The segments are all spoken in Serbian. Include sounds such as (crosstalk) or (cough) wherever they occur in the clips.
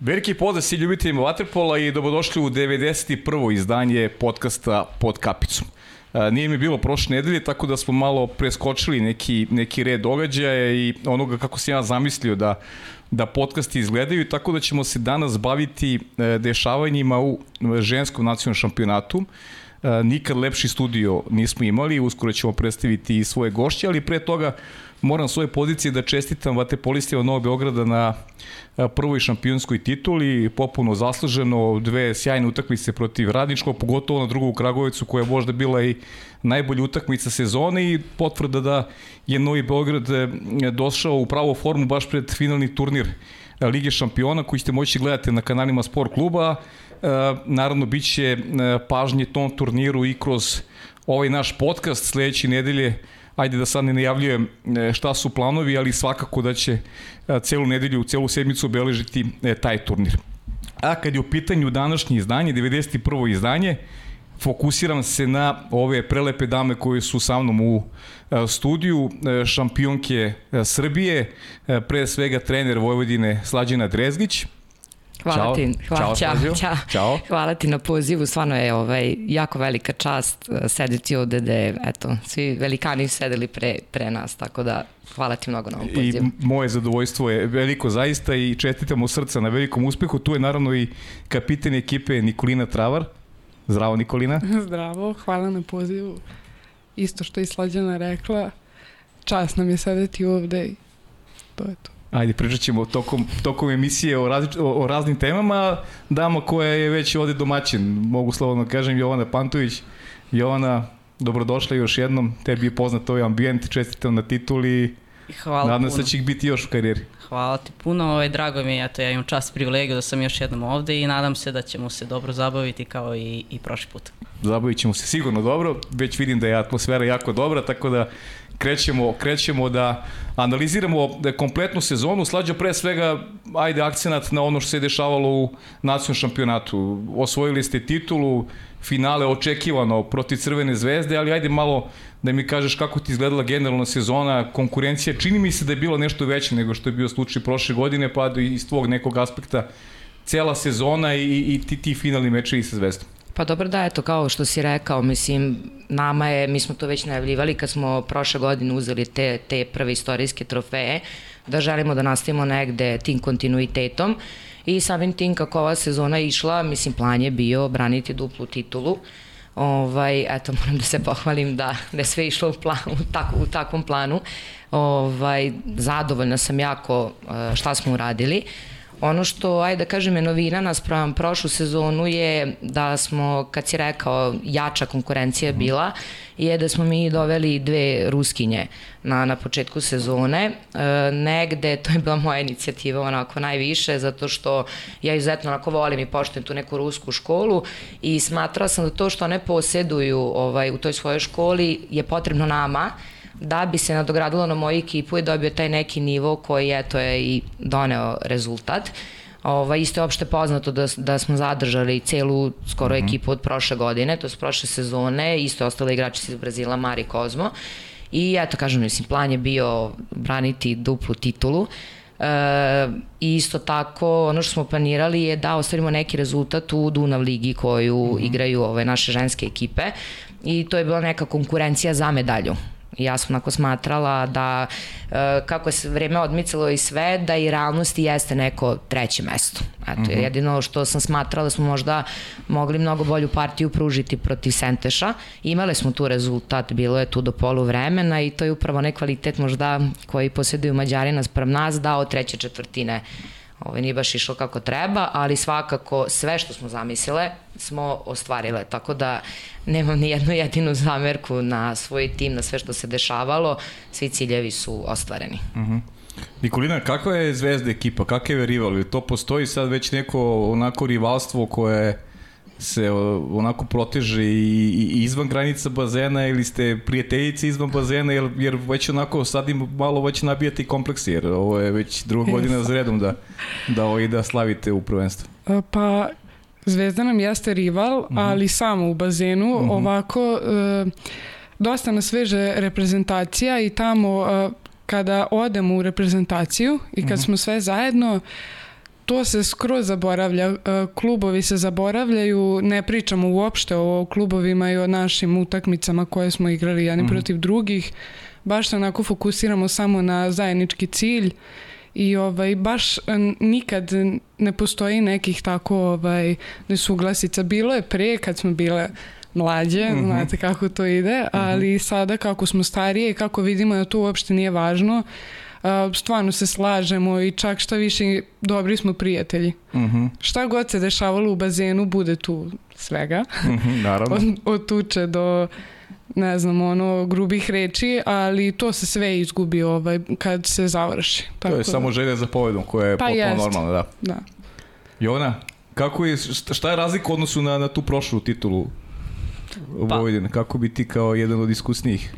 Veliki pozdrav svi ljubiteljima Waterpola i dobrodošli u 91. izdanje podcasta Pod kapicom. Nije mi bilo prošle nedelje, tako da smo malo preskočili neki, neki red događaja i onoga kako sam ja zamislio da, da podcasti izgledaju, tako da ćemo se danas baviti e, dešavanjima u ženskom nacionalnom šampionatu. E, nikad lepši studio nismo imali, uskoro ćemo predstaviti svoje gošće, ali pre toga moram svoje pozicije da čestitam vaterpolistima Novog Beograda na prvoj šampionskoj tituli, popuno zasluženo, dve sjajne utakmice protiv Radničkog, pogotovo na drugog Kragovicu koja je možda bila i najbolja utakmica sezone i potvrda da je Novi Beograd e, došao u pravu formu baš pred finalni turnir e, Lige šampiona koji ćete moći gledati na kanalima Sport kluba. E, naravno, bit će pažnje tom turniru i kroz ovaj naš podcast sledeće nedelje ajde da sad ne najavljujem e, šta su planovi, ali svakako da će e, celu nedelju, celu sedmicu obeležiti e, taj turnir. A kad je u pitanju današnje izdanje, 91. izdanje, fokusiram se na ove prelepe dame koje su sa mnom u studiju, šampionke Srbije, pre svega trener Vojvodine Slađana Drezgić, Hvala čao. ti, hvala, čao, čao, čao. čao. Hvala ti na pozivu, stvarno je ovaj, jako velika čast uh, sedeti ovde da je, eto, svi velikani sedeli pre, pre nas, tako da hvala ti mnogo na ovom pozivu. I moje zadovoljstvo je veliko zaista i čestitamo srca na velikom uspehu. Tu je naravno i kapiten ekipe Nikolina Travar. Zdravo Nikolina. (laughs) Zdravo, hvala na pozivu. Isto što je Slađana rekla, čast nam je sedeti ovde i to je to. Ajde, pričat ćemo tokom, tokom emisije o, različ, o, o raznim temama. Dama koja je već ovde domaćin, mogu slobodno kažem, Jovana Pantović. Jovana, dobrodošla još jednom. Tebi je poznat ovaj ambijent, čestitam na tituli. Hvala Nadam puno. se da će ih biti još u karijeri. Hvala ti puno, ovaj, drago mi je, eto, ja imam čast privilegiju da sam još jednom ovde i nadam se da ćemo se dobro zabaviti kao i, i prošli put. Zabavit ćemo se sigurno dobro, već vidim da je atmosfera jako dobra, tako da krećemo, krećemo da analiziramo kompletnu sezonu. Slađa pre svega, ajde akcenat na ono što se dešavalo u nacionalnom šampionatu. Osvojili ste titulu, finale očekivano protiv Crvene zvezde, ali ajde malo da mi kažeš kako ti izgledala generalna sezona, konkurencija. Čini mi se da je bilo nešto veće nego što je bio slučaj prošle godine, pa iz tvog nekog aspekta cela sezona i, i ti, ti finalni mečevi sa zvezdom. Pa dobro da, eto, kao što si rekao, mislim, nama je, mi smo to već najavljivali kad smo prošle godine uzeli te, te prve istorijske trofeje, da želimo da nastavimo negde tim kontinuitetom i samim tim kako ova sezona išla, mislim, plan je bio braniti duplu titulu, ovaj, eto, (laughs) moram da se pohvalim da, da je sve išlo u, plan, u, tak, u takvom planu. Ovaj, zadovoljna sam jako eh, šta smo uradili. Ono što, ajde da kažem, je novina nas pravam prošlu sezonu je da smo, kad si rekao, jača konkurencija bila, je da smo mi doveli dve ruskinje na, na početku sezone. E, negde, to je bila moja inicijativa onako najviše, zato što ja izuzetno onako volim i poštujem tu neku rusku školu i smatrala sam da to što one posjeduju ovaj, u toj svojoj školi je potrebno nama, da bi se nadogradilo na moju ekipu i dobio taj neki nivo koji eto je i doneo rezultat. Ova, isto je opšte poznato da, da smo zadržali celu skoro mm -hmm. ekipu od prošle godine, to su prošle sezone, isto ostale igrači iz Brazila, Mari Kozmo. I eto, kažem, mislim, plan je bio braniti duplu titulu. E, I isto tako, ono što smo planirali je da ostvarimo neki rezultat u Dunav ligi koju mm -hmm. igraju ove naše ženske ekipe i to je bila neka konkurencija za medalju ja sam onako smatrala da e, kako je vreme odmicalo i sve, da i realnosti jeste neko treće mesto. Eto, uh mhm. -huh. jedino što sam smatrala da smo možda mogli mnogo bolju partiju pružiti protiv Senteša. Imali smo tu rezultat, bilo je tu do polu vremena i to je upravo onaj kvalitet možda koji posjeduju Mađari nas prav nas dao treće četvrtine ovaj, nije baš išlo kako treba, ali svakako sve što smo zamislile smo ostvarile, tako da nemam ni jednu jedinu zamerku na svoj tim, na sve što se dešavalo, svi ciljevi su ostvareni. Uh mhm. -huh. Nikolina, kakva je zvezda ekipa, kakav je rival? To postoji sad već neko onako rivalstvo koje se onako proteže i, i izvan granica bazena ili ste prijateljice izvan bazena jer, jer već onako sad im malo već nabijate i kompleksi jer ovo je već druga godina za redom da, da, ovaj, da slavite u prvenstvu. Pa Zvezda nam jeste rival, uh mhm. -huh. ali samo u bazenu. Uh mhm. -huh. Ovako, e, dosta nas veže reprezentacija i tamo e, kada odemo u reprezentaciju i kad uh mhm. -huh. smo sve zajedno, to se skroz zaboravlja. E, klubovi se zaboravljaju, ne pričamo uopšte o klubovima i o našim utakmicama koje smo igrali jedni mm. protiv drugih. Baš se onako fokusiramo samo na zajednički cilj i ovaj baš nikad ne postoji nekih tako ovaj nesuglasica. Bilo je pre kad smo bile mlađe, mm -hmm. znate kako to ide, mhm. ali mm -hmm. sada kako smo starije i kako vidimo da to uopšte nije važno, stvarno se slažemo i čak šta više dobri smo prijatelji. Mm -hmm. Šta god se dešavalo u bazenu bude tu svega. Mm -hmm, naravno. od, od tuče do ne znam, ono, grubih reči, ali to se sve izgubi ovaj, kad se završi. Tako to je da. samo želja za povedom koja je pa potpuno jest. normalna, da. da. Jovana, kako je, šta je razlika u odnosu na, na tu prošlu titulu pa. Vojvodine? Kako bi ti kao jedan od iskusnijih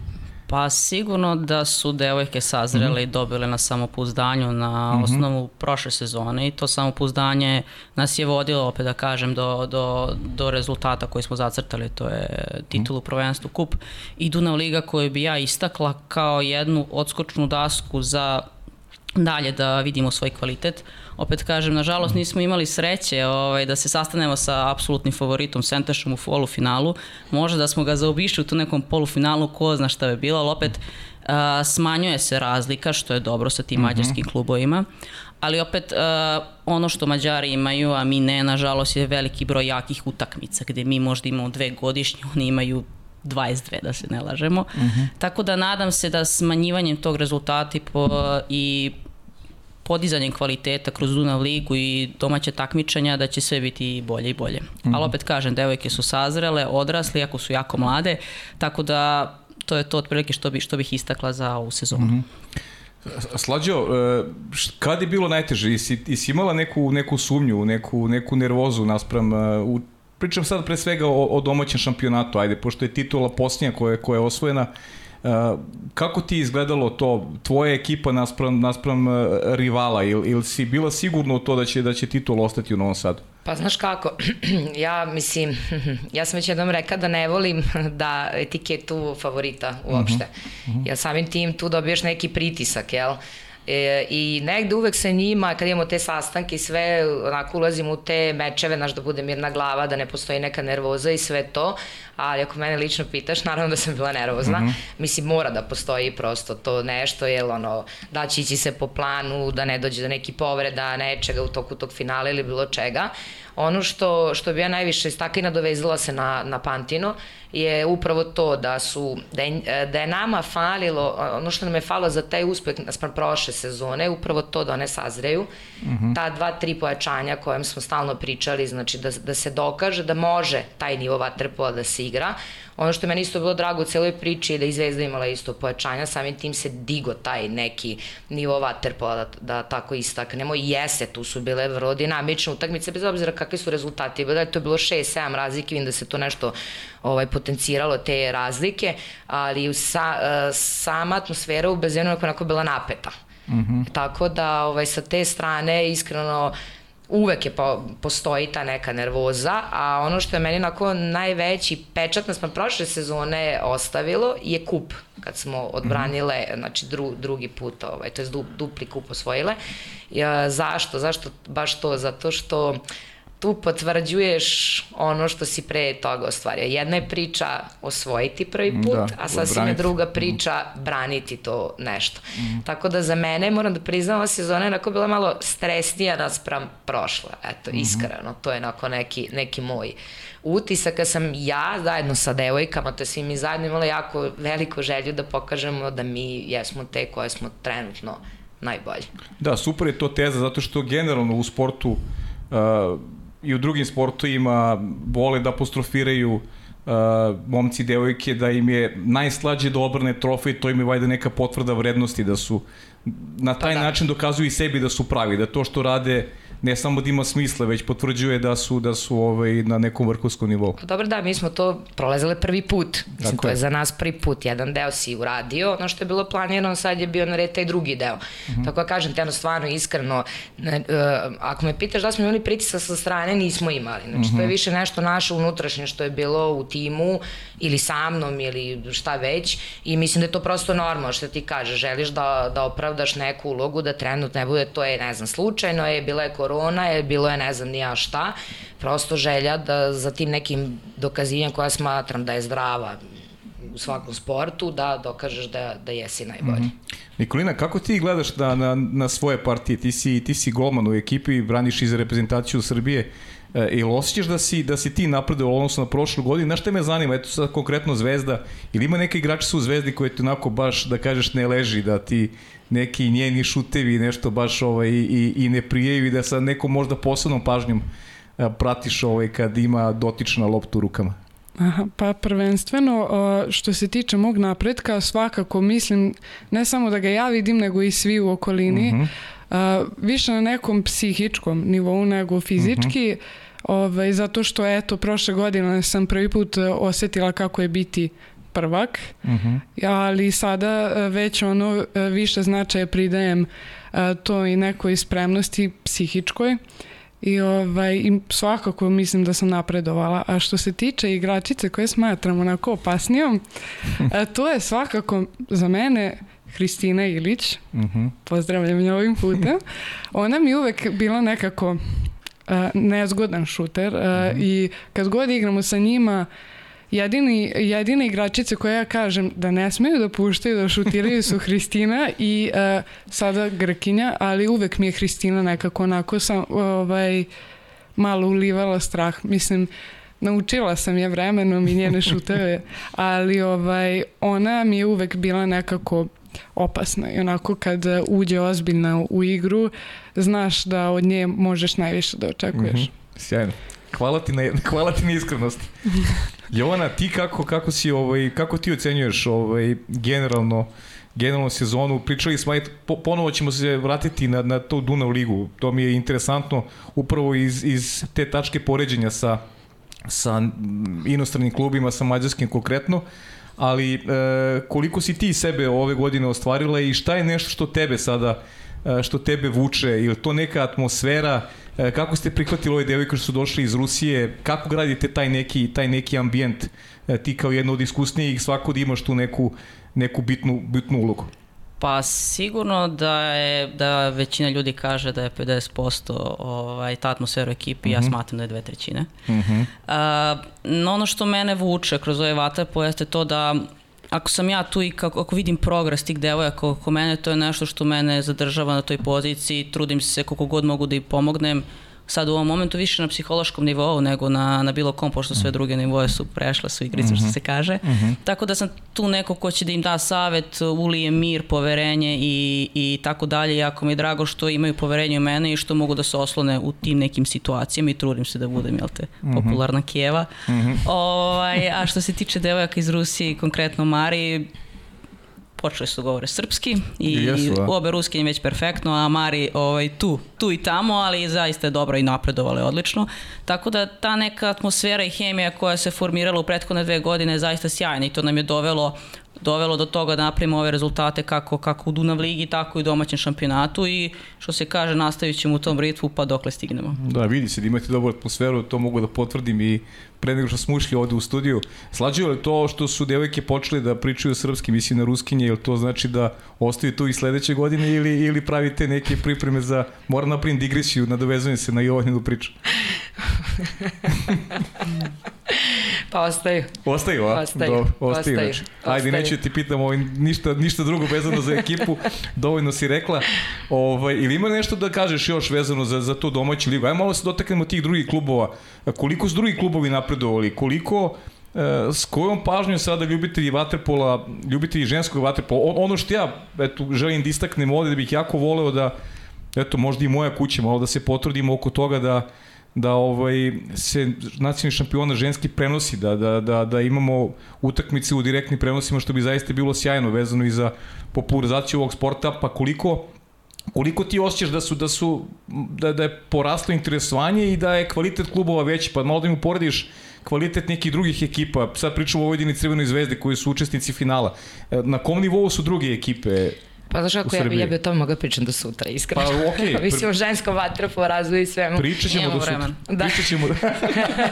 Pa sigurno da su devojke sazrele mm -hmm. i dobile na samopouzdanju na mm -hmm. osnovu prošle sezone i to samopouzdanje nas je vodilo, opet da kažem, do, do, do rezultata koji smo zacrtali, to je titulu mm -hmm. prvenstvu kup i Dunav Liga koju bi ja istakla kao jednu odskočnu dasku za dalje da vidimo svoj kvalitet. Opet kažem, nažalost nismo imali sreće ovaj, da se sastanemo sa apsolutnim favoritom Sentešom u polufinalu. Možda da smo ga zaobišli u tu nekom polufinalu, ko zna šta bi bilo, ali opet a, smanjuje se razlika, što je dobro sa tim mm -hmm. mađarskim klubovima. Ali opet, uh, ono što Mađari imaju, a mi ne, nažalost, je veliki broj jakih utakmica, gde mi možda imamo dve godišnje, oni imaju 22, da se ne lažemo. Uh mhm. -huh. Tako da nadam se da smanjivanjem tog rezultata po, i podizanjem kvaliteta kroz Dunav ligu i domaće takmičenja da će sve biti bolje i bolje. Mm -hmm. Ali opet kažem, devojke su sazrele, odrasli, ako su jako mlade, tako da to je to otprilike što, bi, što bih istakla za ovu sezonu. Mm -hmm. Slađo, e, kad je bilo najteže? Isi, isi imala neku, neku sumnju, neku, neku nervozu naspram e, u pričam sad pre svega o, o domaćem šampionatu, ajde, pošto je titula posljednja koja, koja je osvojena, Uh, kako ti izgledalo to, tvoja ekipa naspram, naspram uh, rivala, ili il si bila sigurno u to da će, da će titul ostati u Novom Sadu? Pa znaš kako, (clears throat) ja mislim, (clears throat) ja sam već jednom rekao da ne volim (laughs) da etiketu favorita uopšte. Uh -huh. Uh -huh. Ja samim tim tu dobiješ neki pritisak, jel? E, I negde uvek sa njima, kad imamo te sastanke i sve, onako ulazimo u te mečeve, znaš, da bude mirna glava, da ne postoji neka nervoza i sve to, ali ako mene lično pitaš, naravno da sam bila nervozna. Mm -hmm. Mislim, mora da postoji prosto to nešto, jel ono, da će ići se po planu, da ne dođe do neki povreda, nečega u toku tog finala ili bilo čega. Ono što, što bi ja najviše istakla i nadovezala se na, na Pantino je upravo to da su, da je, da je nama falilo, ono što nam je falilo za taj uspeh naspram prošle sezone, upravo to da one sazreju, mm -hmm. ta dva, tri pojačanja kojem smo stalno pričali, znači da, da se dokaže da može taj nivo vaterpola da se igra, Ono što je meni isto bilo drago u celoj priči je da i Zvezda imala isto pojačanja, samim tim se digo taj neki nivo vaterpola, da, da tako istaknemo. I jese, tu su bile vrlo dinamične utakmice, bez obzira kakvi su rezultati. Da je to bilo 6-7 razlike, vidim da se to nešto ovaj, potenciralo, te razlike, ali sa, uh, sama atmosfera u bazenu je onako bila napeta. Mm -hmm. Tako da ovaj, sa te strane iskreno uvek je po, postoji ta neka nervoza, a ono što je meni onako najveći pečat nas prošle sezone ostavilo je kup kad smo odbranile, mm -hmm. znači dru, drugi put, ovaj, to je dupli kup osvojile. Ja, zašto? Zašto baš to? Zato što uh, tu potvrđuješ ono što si pre toga ostvario. Jedna je priča osvojiti prvi put, da, a sasvim je druga mhm. priča braniti to nešto. Mm. Tako da za mene, moram da priznam, ova sezona je onako bila malo stresnija naspram prošla. Eto, mm -hmm. iskreno, to je onako neki, neki moj utisak, kad sam ja zajedno sa devojkama, to je svi mi zajedno imala jako veliko želju da pokažemo da mi jesmo te koje smo trenutno najbolji. Da, super je to teza, zato što generalno u sportu uh, i u drugim sportovima vole da apostrofiraju uh, momci i devojke da im je najslađe da obrne trofej, to im je vajda neka potvrda vrednosti da su na taj pa da. način dokazuju i sebi da su pravi, da to što rade ne samo da ima smisla, već potvrđuje da su da su ovaj na nekom vrhunskom nivou. Pa dobro da, mi smo to prolazile prvi put. Mislim, Tako to je. je za nas prvi put. Jedan deo si uradio, ono što je bilo planirano, sad je bio na red taj drugi deo. Uh mhm. -huh. Tako da kažem, te stvarno iskreno, ne, uh, ako me pitaš da smo imali pritisak sa strane, nismo imali. Znači, uh -huh. to je mhm. više nešto naše unutrašnje što je bilo u timu ili sa mnom ili šta već i mislim da je to prosto normalno što ti kažeš, želiš da, da opravdaš neku ulogu, da trenutno ne bude, to je, ne znam, slučajno je, bila je korona korona je, bilo je ne znam ni ja šta, prosto želja da za tim nekim dokazivanjem koja smatram da je zdrava u svakom sportu, da dokažeš da, da jesi najbolji. Mm -hmm. Nikolina, kako ti gledaš da, na, na svoje partije? Ti si, ti si golman u ekipi, braniš i za reprezentaciju Srbije. E, ili osjećaš da si, da si ti napredao u odnosu na prošlu godinu? Znaš te me zanima, eto sad konkretno Zvezda, ili ima neke igrači su u Zvezdi koje ti onako baš, da kažeš, ne leži, da ti neki njeni šutevi nešto baš ovaj, i, i ne prijeju i da sa nekom možda posebnom pažnjom e, pratiš ovaj, kad ima dotična loptu u rukama? Aha, pa prvenstveno što se tiče mog napretka svakako mislim ne samo da ga ja vidim nego i svi u okolini uh mhm. -huh. više na nekom psihičkom nivou nego fizički uh mhm. -huh. ovaj, zato što eto prošle godine sam prvi put osetila kako je biti prvak uh mhm. -huh. ali sada već ono više značaje pridajem to i nekoj spremnosti psihičkoj I, ovaj, I svakako mislim da sam napredovala. A što se tiče igračice koje smatram onako opasnijom, to je svakako za mene Hristina Ilić. Uh mhm. -huh. Pozdravljam nje ovim putem. Ona mi uvek bila nekako uh, nezgodan šuter uh, uh -huh. i kad god igramo sa njima uh, jedini, jedine igračice koje ja kažem da ne smeju da puštaju da šutiraju su (laughs) Hristina i uh, sada Grkinja, ali uvek mi je Hristina nekako onako sam ovaj, malo ulivala strah. Mislim, naučila sam je vremenom i njene šuteve, (laughs) ali ovaj, ona mi je uvek bila nekako opasna i onako kad uđe ozbiljna u igru znaš da od nje možeš najviše da očekuješ. Mm -hmm. Sjajno. Hvala ti na, (laughs) hvala ti na iskrenosti. Jovana, ti kako, kako, si, ovaj, kako ti ocenjuješ ovaj, generalno generalno sezonu. Pričali smo, po, ponovo ćemo se vratiti na, na to Dunav ligu. To mi je interesantno upravo iz, iz te tačke poređenja sa, sa inostranim klubima, sa mađarskim konkretno. Ali e, koliko si ti sebe ove godine ostvarila i šta je nešto što tebe sada e, što tebe vuče, ili to neka atmosfera, E, kako ste prihvatili ove devojke što su došli iz Rusije? Kako gradite taj neki, taj neki ambijent? E, ti kao jedna od iskusnijih svako da imaš tu neku, neku bitnu, bitnu ulogu. Pa sigurno da je da većina ljudi kaže da je 50% ovaj ta atmosfera u ekipi, mm -hmm. ja mhm. smatram da je dve trećine. Mm -hmm. uh, no ono što mene vuče kroz ovaj vaterpolo jeste to da ako sam ja tu i kako, ako vidim progres tih devojaka oko mene, to je nešto što mene zadržava na toj poziciji, trudim se koliko god mogu da im pomognem, sad u ovom momentu više na psihološkom nivou nego na, na bilo kom, pošto sve mhm. druge nivoje su prešle su igrice, mm -hmm. što mhm. se kaže. Mm -hmm. Tako da sam tu neko ko će da im da savet, ulije mir, poverenje i, i tako dalje. Jako mi je drago što imaju poverenje u mene i što mogu da se oslone u tim nekim situacijama i trudim se da budem, jel te, -hmm. popularna Kijeva. Mm -hmm. ovaj, a što se tiče devojaka iz Rusije, konkretno Mari, počeli su govore srpski i Jesu, da. obe ruskinje već perfektno, a Mari ovaj, tu, tu i tamo, ali zaista je dobro i napredovale odlično. Tako da ta neka atmosfera i hemija koja se formirala u prethodne dve godine je zaista sjajna i to nam je dovelo dovelo do toga da napravimo ove rezultate kako, kako u Dunav ligi, tako i u domaćem šampionatu i što se kaže nastavit ćemo u tom ritmu pa dokle stignemo. Da, vidi se da imate dobru atmosferu, to mogu da potvrdim i pre nego što smo ušli ovde u studiju. Slađuje li to što su devojke počeli da pričaju srpski, mislim na ruskinje, ili to znači da ostaju tu i sledeće godine ili, ili pravite neke pripreme za, moram napravim digresiju, nadovezujem se na Jovaninu priču. pa ostaju. Ostaju, a? Ostaju. Do, ostaju. ostaju. Znači. Ajde, ostaju. neću ti pitam ovaj, ništa, ništa drugo vezano za ekipu, dovoljno si rekla. Ovaj, ili ima nešto da kažeš još vezano za, za to domaću ligu? Ajmo malo se dotaknemo tih drugih klubova. Koliko su drugi klubovi napredovali? Koliko e, s kojom pažnjom sada ljubitelji vaterpola, ljubitelji ženskog vaterpola, ono što ja eto, želim da istaknem ovde, da bih jako voleo da, eto, možda i moja kuća, malo da se potrudimo oko toga da da ovaj se nacionalni šampiona ženski prenosi, da, da, da, da imamo utakmice u direktnim prenosima što bi zaista bilo sjajno vezano i za popularizaciju ovog sporta, pa koliko koliko ti osjećaš da su da su da, da je poraslo interesovanje i da je kvalitet klubova veći, pa malo da im uporediš kvalitet nekih drugih ekipa. Sad pričamo o Vojvodini Crvenoj zvezdi koji su učesnici finala. E, na kom nivou su druge ekipe Pa znaš kako, ja, bi, ja bi o tome mogla pričam do sutra, iskreno. Pa okej. Okay. (laughs) Mislim o ženskom vatrpu, razvoju i svemu. Pričat ćemo Imamo do sutra. Da. Pričat ćemo da...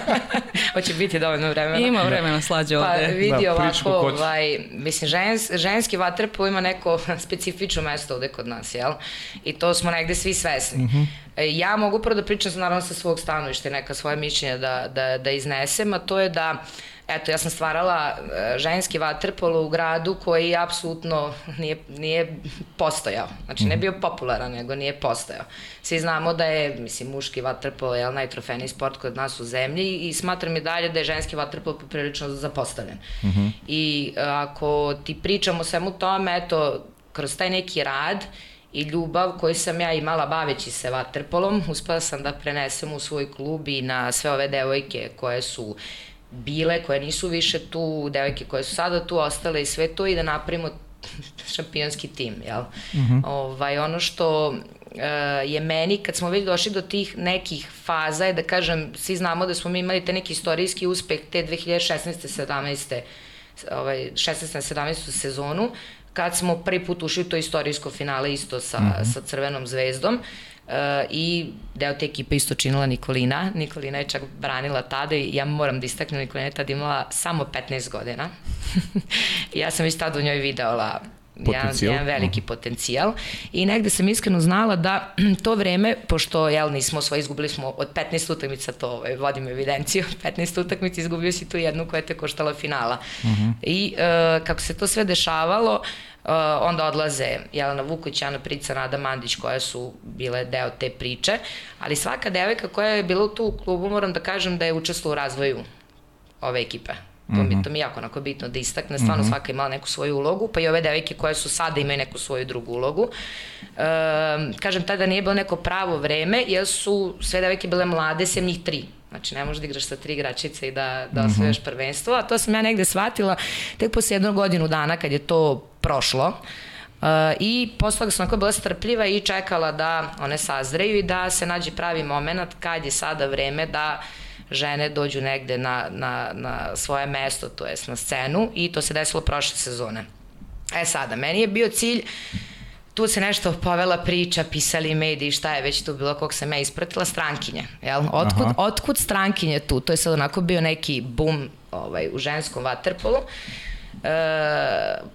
(laughs) Hoće biti dovoljno vremena. Ima vremena slađe Pa ovde. vidi Da, ovako, ovaj, mislim, žens, ženski vaterpolo ima neko (laughs) specifično mesto ovde kod nas, jel? I to smo negde svi svesni. Mhm. E, Ja mogu prvo da pričam naravno sa svog stanovišta i neka svoje mišljenja da, da, da iznesem, a to je da Eto, ja sam stvarala e, ženski vaterpolo u gradu koji apsolutno nije, nije postojao. Znači, Mhm. ne bio popularan, nego nije postojao. Svi znamo da je, mislim, muški vaterpolo je najtrofejniji sport kod nas u zemlji i smatram i dalje da je ženski vaterpolo poprilično zapostavljen. I e, ako ti pričam o svemu tome, eto, kroz taj neki rad i ljubav koju sam ja imala baveći se vaterpolom, uspela sam da prenesem u svoj klub i na sve ove devojke koje su bile, koje nisu više tu, devojke koje su sada tu ostale i sve to i da napravimo (laughs) šampionski tim, jel? ovaj, ono što e, je meni, kad smo već došli do tih nekih faza, je da kažem, svi znamo da smo mi imali te neki istorijski uspeh te 2016. 17. Ovaj, 16. 17. sezonu, kad smo prvi put ušli u to istorijsko finale isto sa, sa Crvenom zvezdom. E, i deo te ekipe isto činila Nikolina. Nikolina je čak branila tada i ja moram da istaknem, Nikolina je tada imala samo 15 godina. (laughs) Ja sam već tada u njoj videola jedan, Potencijal. jedan veliki potencijal i negde sam iskreno znala da (clears throat) to vreme, pošto jel, nismo svoje izgubili smo od 15 utakmica, to ovaj, vodim evidenciju, (laughs) 15 utakmica izgubio si tu jednu koja te koštala finala. I e, kako se to sve dešavalo, Uh, onda odlaze Jelena Vuković, Ana Prica, Nada Mandić koje su bile deo te priče, ali svaka devojka koja je bila tu u klubu moram da kažem da je učestvovao u razvoju ove ekipe. To, mi, to mi je jako onako bitno da istakne, stvarno svaka je imala neku svoju ulogu, pa i ove devojke koje su sada imaju neku svoju drugu ulogu. Um, kažem, tada nije bilo neko pravo vreme, jer su sve devojke bile mlade, sem njih tri. Znači, ne možeš da igraš sa tri igračice i da, da osvojaš prvenstvo, a to sam ja negde shvatila tek posle jednog godinu dana kad je to prošlo. Uh, I posle toga sam onako bila strpljiva i čekala da one sazreju i da se nađe pravi moment kad je sada vreme da žene dođu negde na, na, na svoje mesto, to jest na scenu i to se desilo prošle sezone. E sada, meni je bio cilj tu se nešto povela priča, pisali mediji, šta je već tu bilo, kog sam ja ispratila, strankinje. Jel? Otkud, Aha. otkud strankinje tu? To je sad onako bio neki bum ovaj, u ženskom vaterpolu. E,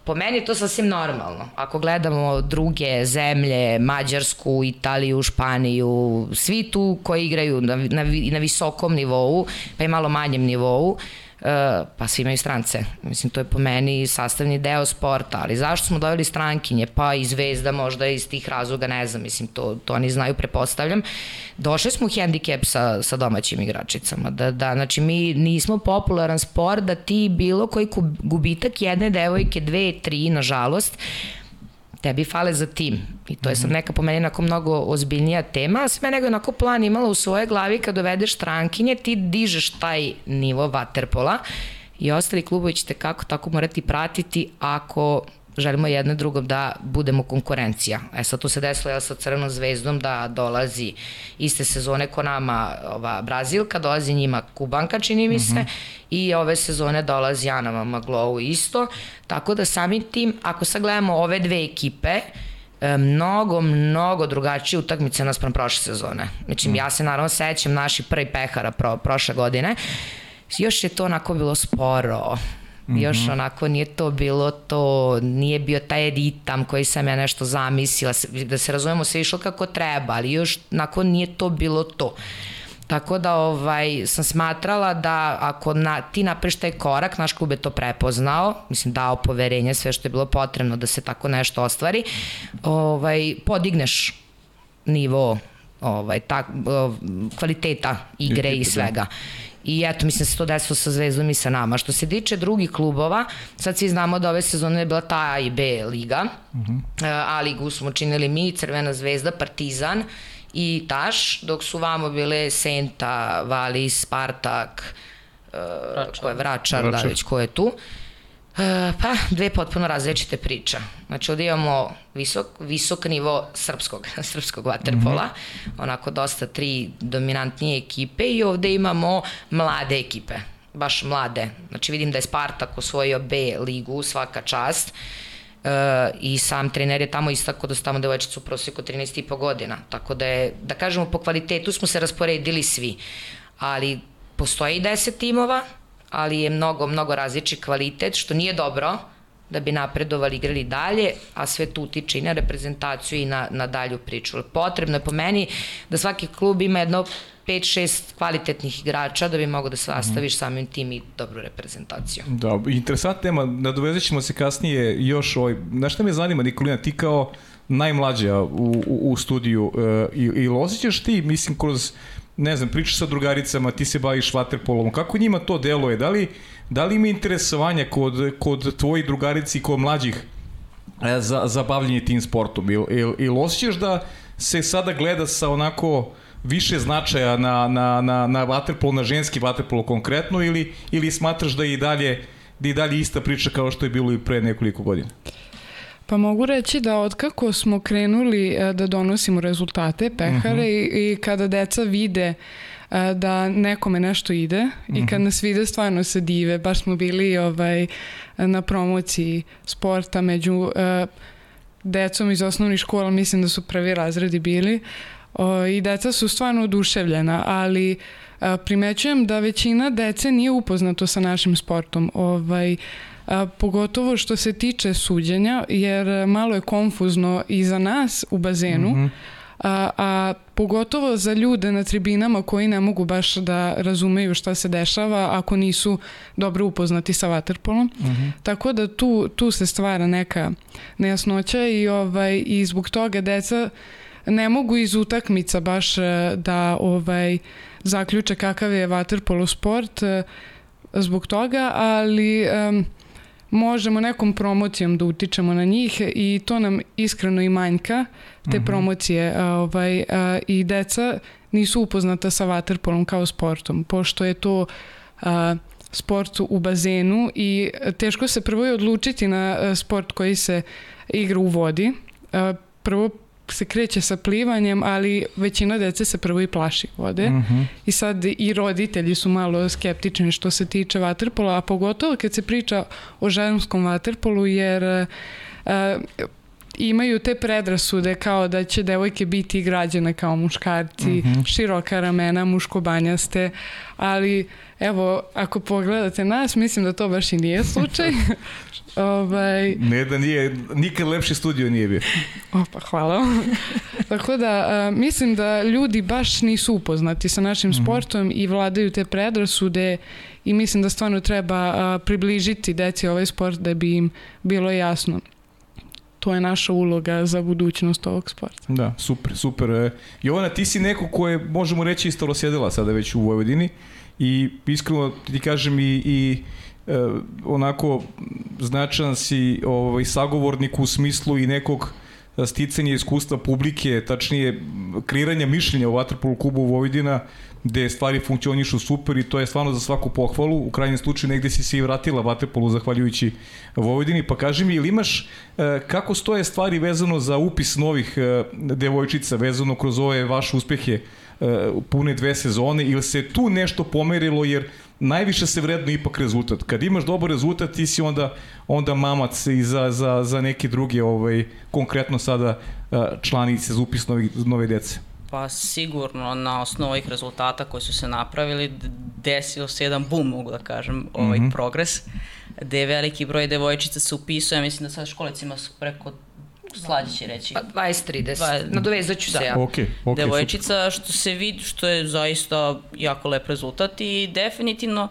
po meni je to sasvim normalno. Ako gledamo druge zemlje, Mađarsku, Italiju, Španiju, svi tu koji igraju na, na, na visokom nivou, pa i malo manjem nivou, pa svi imaju strance. Mislim, to je po meni sastavni deo sporta, ali zašto smo doveli strankinje? Pa i zvezda možda iz tih razloga, ne znam, mislim, to, to oni znaju, prepostavljam. Došli smo u hendikep sa, sa domaćim igračicama, da, da, znači mi nismo popularan sport, da ti bilo koji gubitak jedne devojke, dve, tri, nažalost, tebi fale za tim. I to je sad neka po meni onako mnogo ozbiljnija tema, a sve nego onako plan imala u svojoj glavi kad dovedeš strankinje, ti dižeš taj nivo vaterpola i ostali klubovi ćete kako tako morati pratiti ako želimo jedno drugom da budemo konkurencija. E sad to se desilo ja sa Crvenom zvezdom da dolazi iste sezone ko nama ova Brazilka, dolazi njima Kubanka čini mi se i ove sezone dolazi Ana Maglovu isto. Tako da samim tim, ako sad gledamo ove dve ekipe, e, mnogo, mnogo drugačije utakmice naspram prošle sezone. Znači, ja se naravno sećam naši prvi pehara pro, prošle godine. Još je to onako bilo sporo, Još onako nije to bilo to, nije bio taj ritam koji sam ja nešto zamislila, da se razumemo sve išlo kako treba, ali još onako nije to bilo to. Tako da ovaj, sam smatrala da ako na, ti napraviš taj korak, naš klub je to prepoznao, mislim dao poverenje, sve što je bilo potrebno da se tako nešto ostvari, ovaj, podigneš nivo ovaj, tak, o, kvaliteta igre i Ekipe, da. I eto, mislim da se to desilo sa Zvezdom i sa nama. Što se tiče drugih klubova, sad svi znamo da ove sezone je bila ta A i B liga. Uh -huh. A ligu smo činili mi, Crvena zvezda, Partizan i Taš, dok su vamo bile Senta, Valis, Spartak, uh, ko je Vračar, da Vračar. već ko je tu. E, pa, dve potpuno različite priče. Znači, ovde imamo visok, visok nivo srpskog, (laughs) srpskog waterpola, mm -hmm. onako dosta tri dominantnije ekipe i ovde imamo mlade ekipe, baš mlade. Znači, vidim da je Spartak osvojio B ligu, svaka čast. E, i sam trener je tamo istako da su tamo devojčice u prosjeku 13,5 godina. Tako da je, da kažemo, po kvalitetu smo se rasporedili svi. Ali postoji 10 timova, ali je mnogo, mnogo različit kvalitet, što nije dobro da bi napredovali, igrali dalje, a sve tu utiče i na reprezentaciju i na, na dalju priču. Potrebno je po meni da svaki klub ima jedno 5-6 kvalitetnih igrača da bi mogo da sastaviš samim tim i dobru reprezentaciju. Da, interesantna tema, nadovezat ćemo se kasnije još ovaj, znaš šta me zanima Nikolina, ti kao najmlađa u, u, u studiju uh, i, i osjećaš ti, mislim, kroz ne znam, pričaš sa drugaricama, ti se baviš vaterpolom, kako njima to deluje? Da li, da li ima interesovanja kod, kod tvojih drugarici i kod mlađih e, za, za bavljanje tim sportom? Ili il, il osjećaš da se sada gleda sa onako više značaja na, na, na, na vaterpolo, na ženski vaterpolo konkretno ili, ili smatraš da je i dalje, da je i dalje ista priča kao što je bilo i pre nekoliko godina? Pa mogu reći da otkako smo krenuli e, da donosimo rezultate pehare uh -huh. i, i kada deca vide e, da nekome nešto ide uh -huh. i kad mhm. nas vide stvarno se dive. Baš smo bili ovaj, na promociji sporta među uh, decom iz osnovnih škola, mislim da su prvi razredi bili o, i deca su stvarno oduševljena, ali a, primećujem da većina dece nije upoznato sa našim sportom. Ovaj, a, pogotovo što se tiče suđenja, jer malo je konfuzno i za nas u bazenu, mm -hmm. a, a pogotovo za ljude na tribinama koji ne mogu baš da razumeju šta se dešava ako nisu dobro upoznati sa vaterpolom. Mm -hmm. Tako da tu, tu se stvara neka nejasnoća i, ovaj, i zbog toga deca ne mogu iz utakmica baš e, da ovaj zaključe kakav je waterpolo sport e, zbog toga, ali um, možemo nekom promocijom da utičemo na njih i to nam iskreno i manjka te uh mhm. -huh. promocije ovaj, a, i deca nisu upoznata sa waterpolom kao sportom, pošto je to a, sport u bazenu i teško se prvo je odlučiti na sport koji se igra u vodi. A, prvo se kreće sa plivanjem, ali većina dece se prvo i plaši vode. Mm -hmm. I sad i roditelji su malo skeptični što se tiče vaterpola, a pogotovo kad se priča o ženskom vaterpolu, jer uh, imaju te predrasude kao da će devojke biti građene kao muškarci, mm -hmm. široka ramena, muškobanjaste, ali evo, ako pogledate nas, mislim da to baš i nije slučaj. (laughs) ovaj... Ne da nije, nikad lepši studio nije bio. Opa, hvala (laughs) Tako da, a, mislim da ljudi baš nisu upoznati sa našim mm -hmm. sportom i vladaju te predrasude i mislim da stvarno treba a, približiti deci ovaj sport da bi im bilo jasno to je naša uloga za budućnost ovog sporta. Da, super, super. E, Jovana, ti si neko koje, možemo reći, isto sjedila sada već u Vojvodini i iskreno ti kažem i, i e, onako značan si ovaj, sagovornik u smislu i nekog sticanja iskustva publike, tačnije kreiranja mišljenja o Vatrpolu klubu Vojvodina, gde stvari funkcionišu super i to je stvarno za svaku pohvalu. U krajnjem slučaju negde si se i vratila Vatrpolu zahvaljujući Vojvodini. Pa kaži mi, ili imaš e, kako stoje stvari vezano za upis novih e, devojčica, vezano kroz ove vaše uspehe e, pune dve sezone, ili se tu nešto pomerilo, jer najviše se vredno ipak rezultat. Kad imaš dobar rezultat, ti si onda, onda mamac i za, za, za neke druge, ovaj, konkretno sada članice za upis novih, nove dece. Pa sigurno na osnovu ovih rezultata koji su se napravili desio se jedan boom, mogu da kažem, ovaj mm -hmm. progres, gde je veliki broj devojčica se upisuje, mislim da sad školicima su preko slađe će reći. Pa 20-30, Dva... nadovezat ću da. se ja. Okay, okay, Devojčica, super. što se vidi, što je zaista jako lep rezultat i definitivno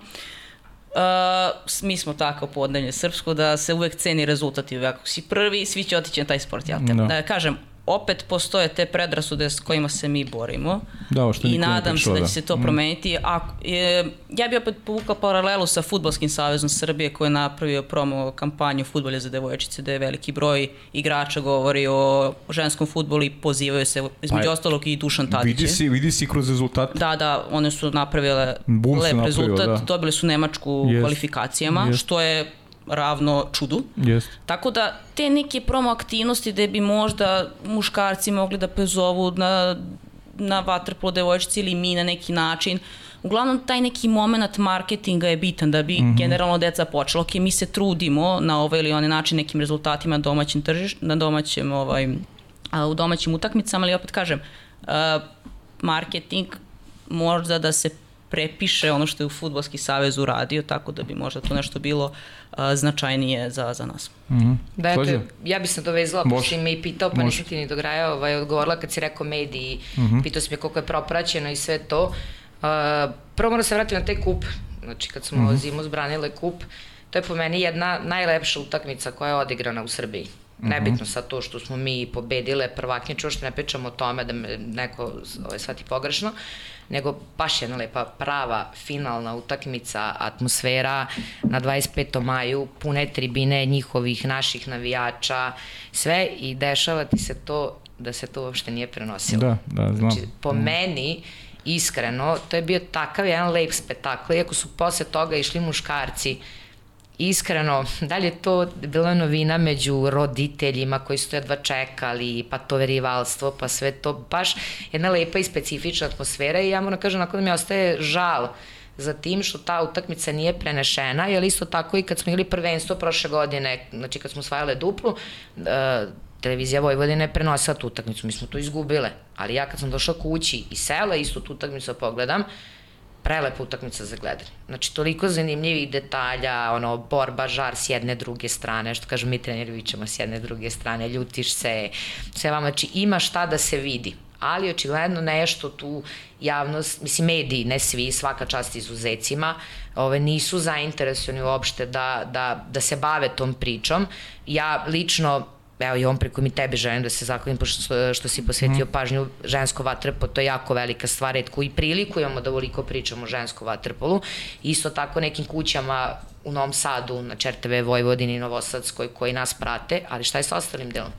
Uh, mi smo tako podnevlje srpsko da se uvek ceni rezultat i ako si prvi, svi će otići na taj sport, jel te? No. Da kažem, opet postoje te predrasude s kojima se mi borimo da, što i nadam se da će da. se to mm. promeniti. A, e, ja bih opet povukao paralelu sa Futbolskim savezom Srbije koji je napravio promo kampanju futbolja za devojčice da je veliki broj igrača govori o ženskom futbolu i pozivaju se između pa, ostalog i Dušan Tadić. Vidi si, vidi si kroz rezultat. Da, da, one su napravile Bum lep napravio, rezultat, da. dobili su Nemačku yes. kvalifikacijama, yes. što je ravno čudu. Yes. Tako da te neke promo aktivnosti gde bi možda muškarci mogli da pezovu na na Waterpolo devojčici ili mi na neki način. Uglavnom, taj neki moment marketinga je bitan da bi mm -hmm. generalno deca počela. Ok, mi se trudimo na ovaj ili onaj način nekim rezultatima na domaćem tržiš, na domaćem, ovaj, a, u domaćim utakmicama, ali opet kažem, uh, marketing možda da se prepiše ono što je u Futbolski savez uradio, tako da bi možda to nešto bilo uh, značajnije za, za nas. Mm -hmm. Da, eto, ja bih se dovezala, pa si me i pitao, pa nisam ti ni do graja ovaj, odgovorila kad si rekao mediji, mm -hmm. pitao si me koliko je propraćeno i sve to. Uh, prvo moram da se vratiti na taj kup, znači kad smo mm -hmm. zimu zbranile kup, to je po meni jedna najlepša utakmica koja je odigrana u Srbiji. -hmm. Nebitno sad to što smo mi pobedile prvaknje, čuo što ne pričamo o tome da me neko ovaj, shvati pogrešno, nego baš jedna lepa, prava, finalna utakmica, atmosfera na 25. maju, pune tribine njihovih, naših navijača, sve i dešava ti se to da se to uopšte nije prenosilo. Da, da, znam. Znači, po mm. meni, iskreno, to je bio takav jedan lep spektakl, iako su posle toga išli muškarci, iskreno, da li je to bila novina među roditeljima koji su to jedva čekali, pa to verivalstvo, pa sve to, baš jedna lepa i specifična atmosfera i ja moram da kažem, nakon da mi ostaje žal za tim što ta utakmica nije prenešena, jer isto tako i kad smo imali prvenstvo prošle godine, znači kad smo osvajale duplu, uh, televizija Vojvodine je prenosila tu utakmicu, mi smo to izgubile, ali ja kad sam došla kući i sela isto tu utakmicu da pogledam, prelepa utakmica za gledanje. Znači, toliko zanimljivih detalja, ono, borba, žar s jedne, druge strane, što kažu mi treneri vićemo s jedne, druge strane, ljutiš se, sve vam, znači, ima šta da se vidi ali očigledno nešto tu javnost, mislim mediji, ne svi, svaka čast izuzecima, ove, nisu zainteresovani uopšte da, da, da se bave tom pričom. Ja lično evo i on preko mi tebe želim da se zahvalim pošto što si posvetio mm. pažnju žensko vaterpolo, to je jako velika stvar, redko i priliku imamo da voliko pričamo o žensko vaterpolu. Isto tako nekim kućama u Novom Sadu, na Čerteve, Vojvodini, Novosadskoj, koji nas prate, ali šta je sa ostalim delom?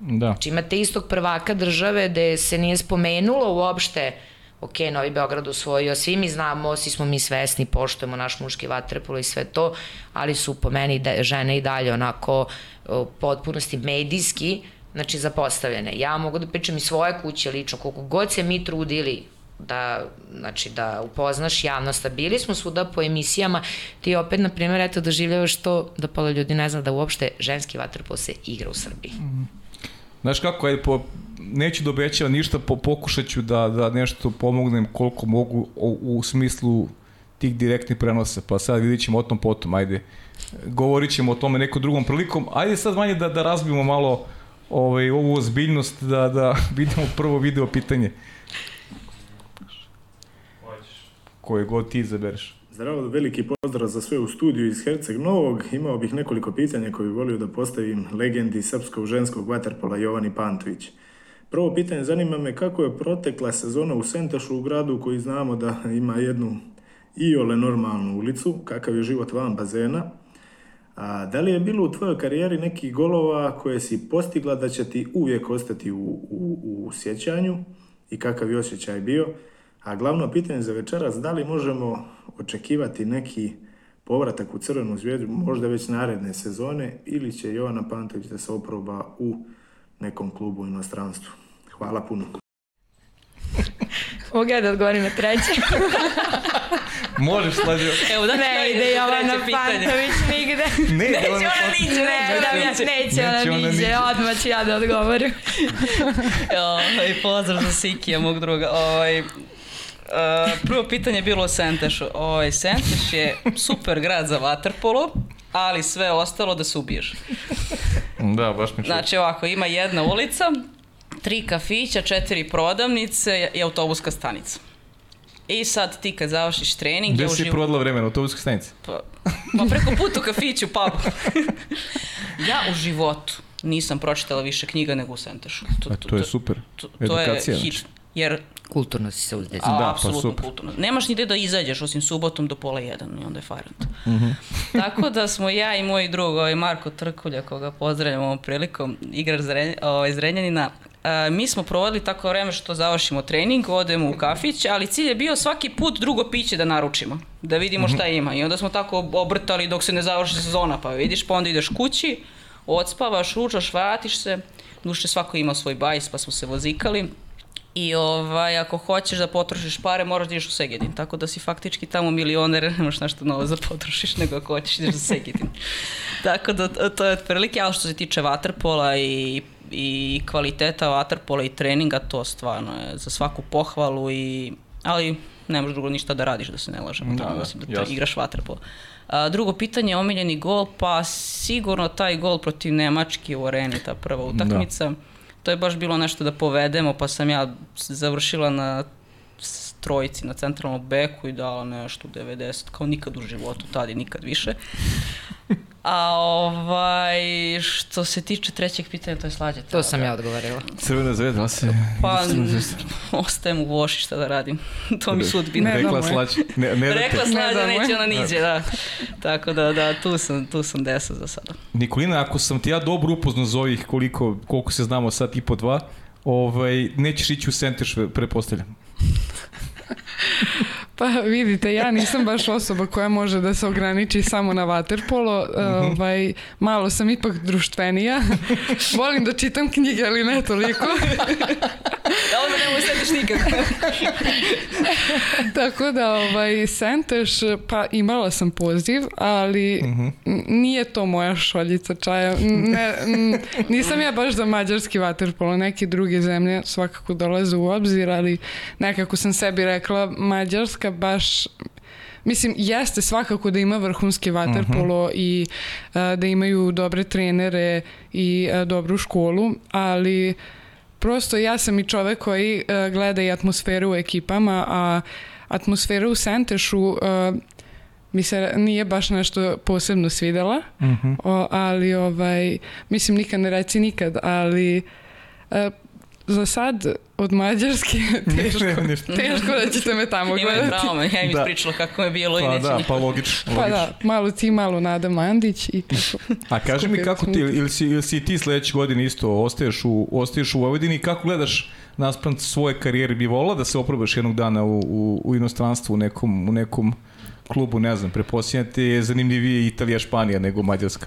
Da. Znači imate istog prvaka države gde se nije spomenulo uopšte uh, ok, Novi Beograd osvojio, svi mi znamo, svi smo mi svesni, poštujemo naš muški vaterpolo i sve to, ali su po meni da, žene i dalje onako u potpunosti medijski, znači zapostavljene. Ja mogu da pričam i svoje kuće lično, koliko god se mi trudili da, znači, da upoznaš javnost, a bili smo svuda po emisijama, ti opet, na primjer, eto, doživljavaš to da pola ljudi ne zna da uopšte ženski vaterpolo se igra u Srbiji. Mm. Znaš kako je, po, neću da ništa, po, pokušat ću da, da nešto pomognem koliko mogu u, u smislu tih direktnih prenosa, pa sad vidit ćemo o tom potom, ajde. Govorit ćemo o tome nekom drugom prilikom. Ajde sad manje da, da razbijemo malo ovaj, ovu ozbiljnost, da, da (laughs) vidimo prvo video pitanje. Koje god ti izabereš. Zdravo, veliki pozdrav za sve u studiju iz Herceg Novog. Imao bih nekoliko pitanja koje bih volio da postavim legendi srpskog ženskog vaterpola Jovani Pantović. Prvo pitanje zanima me kako je protekla sezona u Sentašu u gradu koji znamo da ima jednu iole normalnu ulicu, kakav je život van bazena. A, da li je bilo u tvojoj karijeri nekih golova koje si postigla da će ti uvijek ostati u, u, u sjećanju i kakav je osjećaj bio? A glavno pitanje za večeras, da li možemo očekivati neki povratak u Crvenu zvijezdu, možda već naredne sezone, ili će Jovana Pantović da se oproba u nekom klubu u inostranstvu? Hvala puno. Mogu ja da odgovorim na treće? (laughs) Možeš, slađo. Evo da ne ide Jovana Pantović nigde. (laughs) Ne, neće ona niđe. Ne, da mi neće ona niđe. Odmah ću ja da odgovorim. (laughs) I pozdrav za Sikija, mog druga. Ovaj, Uh, prvo pitanje je bilo o Sentešu. Ovaj, Senteš je super grad za vaterpolo, ali sve ostalo da se ubiješ. Da, baš mi čuo. Znači ovako, ima jedna ulica, tri kafića, četiri prodavnice i autobuska stanica. I sad ti kad završiš trening... Gde si prodala vreme na autobuskoj stanici? Pa, pa preko puta u kafiću, pa... (laughs) ja u životu nisam pročitala više knjiga nego u Sentešu. To, to, to je super. To, to je hit. Znači. Jer kulturno si se uzdesi. Da, apsolutno pa kulturno. Nemaš ni gde da izađeš osim subotom do pola jedan i onda je fajrant. Mm -hmm. (laughs) Tako da smo ja i moj drug, ovaj Marko Trkulja, koga pozdravljam ovom prilikom, igrač ovaj, iz Renjanina, Uh, mi smo provodili tako vreme što završimo trening, odemo u kafić, ali cilj je bio svaki put drugo piće da naručimo, da vidimo šta mhm. ima. I onda smo tako obrtali dok se ne završi sezona, pa vidiš, pa onda ideš kući, odspavaš, ručaš, vratiš se, duše svako ima svoj bajs, pa smo se vozikali I ovaj, ako hoćeš da potrošiš pare, moraš da ideš u Segedin. Tako da si faktički tamo milioner, (laughs) nemaš nešto novo za potrošiš, nego ako hoćeš ideš u Segedin. (laughs) Tako da to je otprilike, ali što se tiče vaterpola i i kvaliteta vaterpola i treninga, to stvarno je za svaku pohvalu i ali ne možeš drugo ništa da radiš da se ne lažemo, da, da, da, da igraš vaterpolo. A, drugo pitanje, omiljeni gol, pa sigurno taj gol protiv Nemačke u areni, ta prva utakmica. Da. To je baš bilo nešto da povedemo, pa sam ja završila na trojici na centralnom beku i dala nešto 90, kao nikad u životu, tad i nikad više. A ovaj, što se tiče trećeg pitanja, to je slađe. To sam ja odgovorila. Crvena zvezda, se... Pa, ostajem u voši šta da radim. (laughs) to mi sudbina. Ne, rekla slađe. Ne, ne Rekla slađe, neće ona niđe, da. Tako da, da, tu sam, tu sam desa za sada. Nikolina, ako sam ti ja dobro upoznao za ovih koliko, koliko se znamo sad i po dva, ovaj, nećeš ići u Senteš, prepostavljam. (laughs) Pa vidite, ja nisam baš osoba koja može da se ograniči samo na vaterpolo. Mm -hmm. ovaj, malo sam ipak društvenija. (laughs) Volim da čitam knjige, ali ne toliko. (laughs) da onda ne setiš nikako. (laughs) Tako da, ovaj, Senteš, pa imala sam poziv, ali mm -hmm. nije to moja šoljica čaja. Ne, nisam ja baš za mađarski vaterpolo. Neke druge zemlje svakako dolaze u obzir, ali nekako sam sebi rekla Mađarska baš Mislim, jeste svakako da ima vrhunski vaterpolo uh mhm. -huh. i a, da imaju dobre trenere i a, dobru školu, ali prosto ja sam i čovek koji a, gleda i atmosferu u ekipama, a atmosfera u Sentešu a, mi se nije baš nešto posebno svidela, uh mhm. -huh. o, ali ovaj, mislim nikad ne reci nikad, ali a, za sad od Mađarske (laughs) teško, ne, ne, teško da ćete me tamo gledati. Ima trauma, ja im da. ispričala kako je bilo pa i neće da, Pa logično. Pa da, malo ti, malo Nada Mandić i tako. A kaži mi kako ti, ili si, ili si ti sledeće godine isto ostaješ u, ostaješ u Vojvodini, kako gledaš naspram svoje karijere, bi volila da se oprobaš jednog dana u, u, u inostranstvu, u nekom, u nekom klubu, ne znam, preposljedno je zanimljivije Italija, Španija nego Mađarska.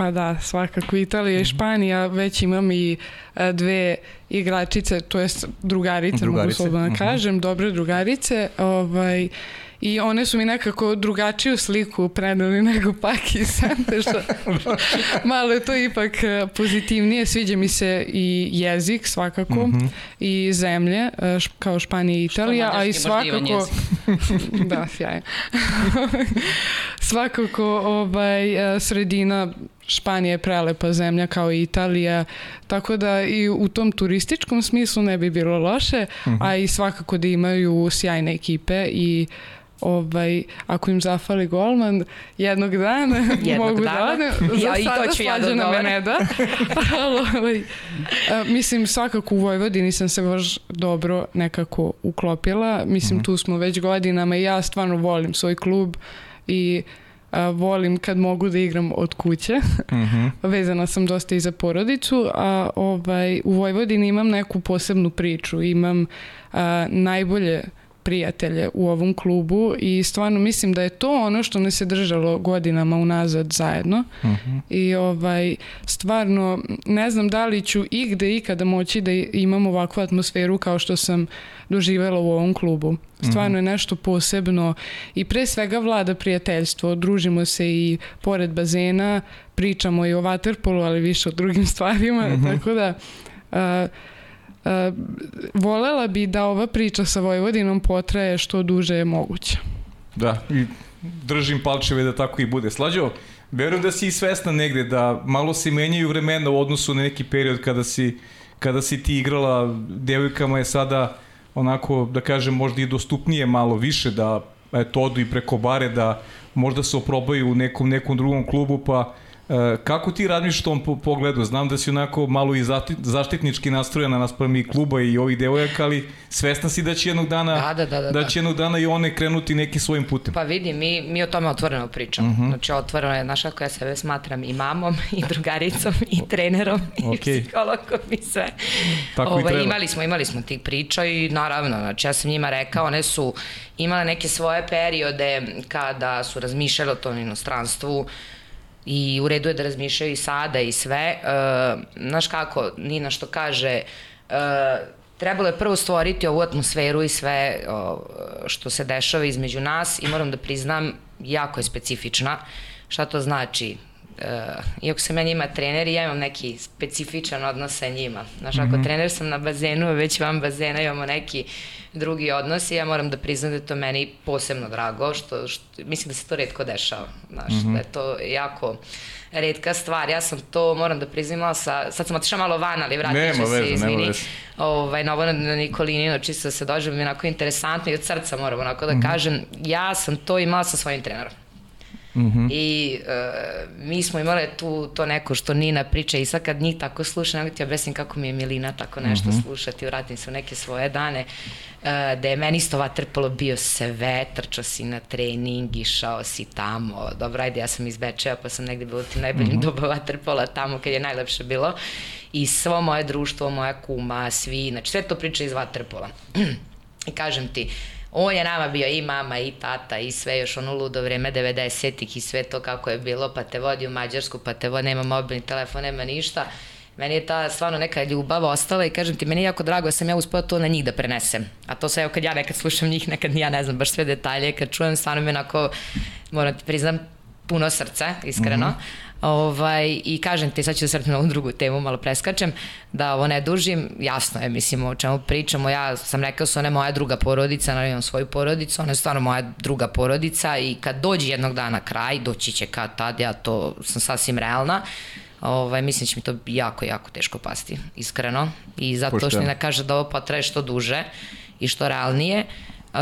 Pa da, svakako Italija i mhm. Španija, već imam i e, dve igračice, to jest drugarice, drugarice. mogu slobodno da mhm. kažem, dobre drugarice, ovaj, i one su mi nekako drugačiju sliku predali (laughs) nego pak i Sante, što (laughs) malo je to ipak e, pozitivnije, sviđa mi se i jezik svakako mm -hmm. i zemlje e, kao Španija i Italija, a i svakako (laughs) da, sjajno svakako ovaj, sredina Španija je prelepa zemlja kao i Italija, tako da i u tom turističkom smislu ne bi bilo loše, mm -hmm. a i svakako da imaju sjajne ekipe i ovaj, ako im zafali golman, jednog dana (laughs) jednog mogu da dana. da odem. Za ja, i to ću ja da na mene da. Ali, ovaj, a, mislim, svakako u Vojvodini sam se baš dobro nekako uklopila. Mislim, mm -hmm. tu smo već godinama i ja stvarno volim svoj klub i a, volim kad mogu da igram od kuće. Mm -hmm. (laughs) Vezana sam dosta i za porodicu, a ovaj, u Vojvodini imam neku posebnu priču. Imam a, najbolje prijatelje u ovom klubu i stvarno mislim da je to ono što nas je držalo godinama unazad zajedno uh mhm. -huh. i ovaj stvarno ne znam da li ću igde ikada moći da imam ovakvu atmosferu kao što sam doživela u ovom klubu. Stvarno je mhm. nešto posebno i pre svega vlada prijateljstvo, družimo se i pored bazena, pričamo i o vaterpolu, ali više o drugim (laughs) stvarima, uh mhm. -huh. tako da uh, Uh, volela bi da ova priča sa Vojvodinom potraje što duže je moguće. Da, i držim palčeve da tako i bude. Slađo, verujem da si i svesna negde da malo se menjaju vremena u odnosu na neki period kada si, kada si ti igrala devojkama je sada onako, da kažem, možda i dostupnije malo više da eto, odu i preko bare da možda se oprobaju u nekom, nekom drugom klubu pa E, kako ti u tom pogledu? Znam da si onako malo i zaštitnički nastrojena naspram i kluba i ovih devojaka, ali svesna si da će jednog dana, da, da, da, da, da će jednog dana i one krenuti nekim svojim putem. Pa vidi, mi, mi o tome otvoreno pričamo. Uh mhm. -huh. Znači, otvoreno je, znaš kako ja sebe smatram i mamom, (laughs) i drugaricom, i trenerom, okay. i psihologom, i sve. Tako Ovo, i ovaj, treba. Imali smo, imali smo tih priča i naravno, znači, ja sam njima rekao, one su imale neke svoje periode kada su razmišljale o tom inostranstvu, i u redu je da razmišljaju i sada i sve. Uh, znaš kako, Nina što kaže, uh, trebalo je prvo stvoriti ovu atmosferu i sve o, što se dešava između nas i moram da priznam, jako je specifična. Šta to znači? E, iako sam ja njima trener i ja imam neki specifičan odnos sa njima. Znaš, ako mm -hmm. trener sam na bazenu, već vam bazena imamo neki drugi odnos i ja moram da priznam da je to meni posebno drago, što, što mislim da se to redko dešava. Znaš, mm -hmm. da je to jako redka stvar. Ja sam to, moram da priznam, sa, sad sam otišla malo van, ali vratit ću se, izvini. Ovaj, na ovo na Nikolinino, čisto da se doživim onako interesantno i od srca moram onako da mm -hmm. kažem. Ja sam to imala sa svojim trenerom. Mm -hmm. I uh, mi smo imali tu to neko što Nina priča i sad kad njih tako sluša, nego ti objasnim kako mi je Milina tako nešto mm -hmm. slušati, vratim se u neke svoje dane, uh, da je meni isto vaterpolo bio sve, trčao si na trening, išao si tamo, dobro, ajde, ja sam iz Bečeja, pa sam negde bilo ti najboljim mm -hmm. doba vaterpola tamo kad je najlepše bilo i svo moje društvo, moja kuma, svi, znači sve to priča iz vaterpola. (clears throat) I kažem ti, uh, on je nama bio i mama i tata i sve još ono ludo vreme 90-ih i sve to kako je bilo, pa te vodi u Mađarsku, pa te vodi, nema mobilni telefon, nema ništa. Meni je ta stvarno neka ljubav ostala i kažem ti, meni je jako drago da sam ja uspela to na njih da prenesem. A to sve, evo kad ja nekad slušam njih, nekad ja ne znam baš sve detalje, kad čujem, stvarno mi onako, moram ti priznam, puno srce, iskreno. Mm -hmm Ovaj, I kažem ti, sad ću da sretno na ovu drugu temu, malo preskačem, da ovo ne dužim, jasno je, mislim, o čemu pričamo, ja sam rekao su one moja druga porodica, naravno imam svoju porodicu, ona je stvarno moja druga porodica i kad dođe jednog dana kraj, doći će kad tad, ja to sam sasvim realna, ovaj, mislim da će mi to jako, jako teško pasti, iskreno. I zato što ne kaže da ovo potraje što duže i što realnije. Uh,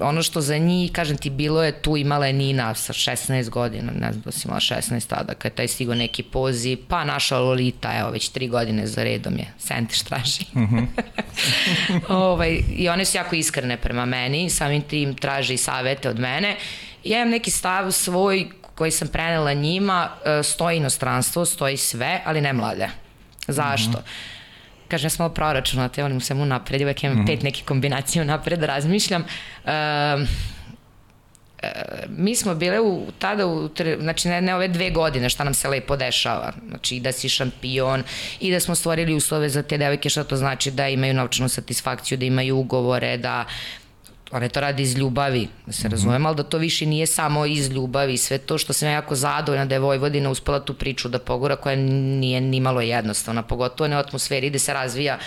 ono što za njih, kažem ti, bilo je tu imala je Nina sa 16 godina, ne znam da si imala 16 tada, kad je taj stigo neki poziv, pa naša Lolita, evo, već tri godine za redom je, Sentiš traži. Mm -hmm. (laughs) ovaj, I one su jako iskrene prema meni, samim tim traži savete od mene. Ja imam neki stav svoj koji sam prenela njima, e, stoji inostranstvo, stoji sve, ali ne mlade. Zašto? Mm -hmm kažem, ja sam malo proračunala, te volim svemu napred, uvek imam mm -hmm. pet neke kombinacije napred da razmišljam. Uh, mi smo bile u, tada, u, znači ne, ne ove dve godine šta nam se lepo dešava, znači i da si šampion i da smo stvorili uslove za te devojke, šta to znači da imaju novčanu satisfakciju, da imaju ugovore, da one to radi iz ljubavi, da se mm -hmm. ali da to više nije samo iz ljubavi, sve to što sam ja jako zadovoljna da je Vojvodina uspela tu priču da pogura koja nije ni malo jednostavna, pogotovo ne u atmosferi gde se razvija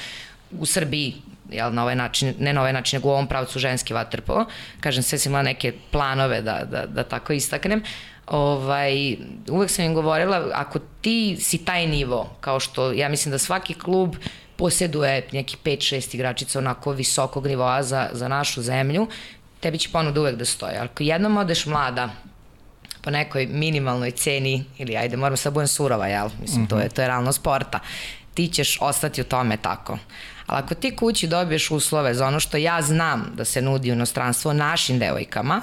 u Srbiji, jel, na ovaj način, ne na ovaj način, nego u ovom pravcu ženski vaterpolo. Kažem, sve sam imala neke planove da, da, da tako istaknem. Ovaj, uvek sam im govorila, ako ti si taj nivo, kao što ja mislim da svaki klub posjeduje neki 5-6 igračica onako visokog nivoa za, za našu zemlju, tebi će ponuda uvek da stoje. Ako jednom odeš mlada, po nekoj minimalnoj ceni, ili ajde, moram sad budem surova, jel? Mislim, mm -hmm. to, je, to je realno sporta. Ti ćeš ostati u tome tako. Ali ako ti kući dobiješ uslove za ono što ja znam da se nudi u inostranstvo našim devojkama,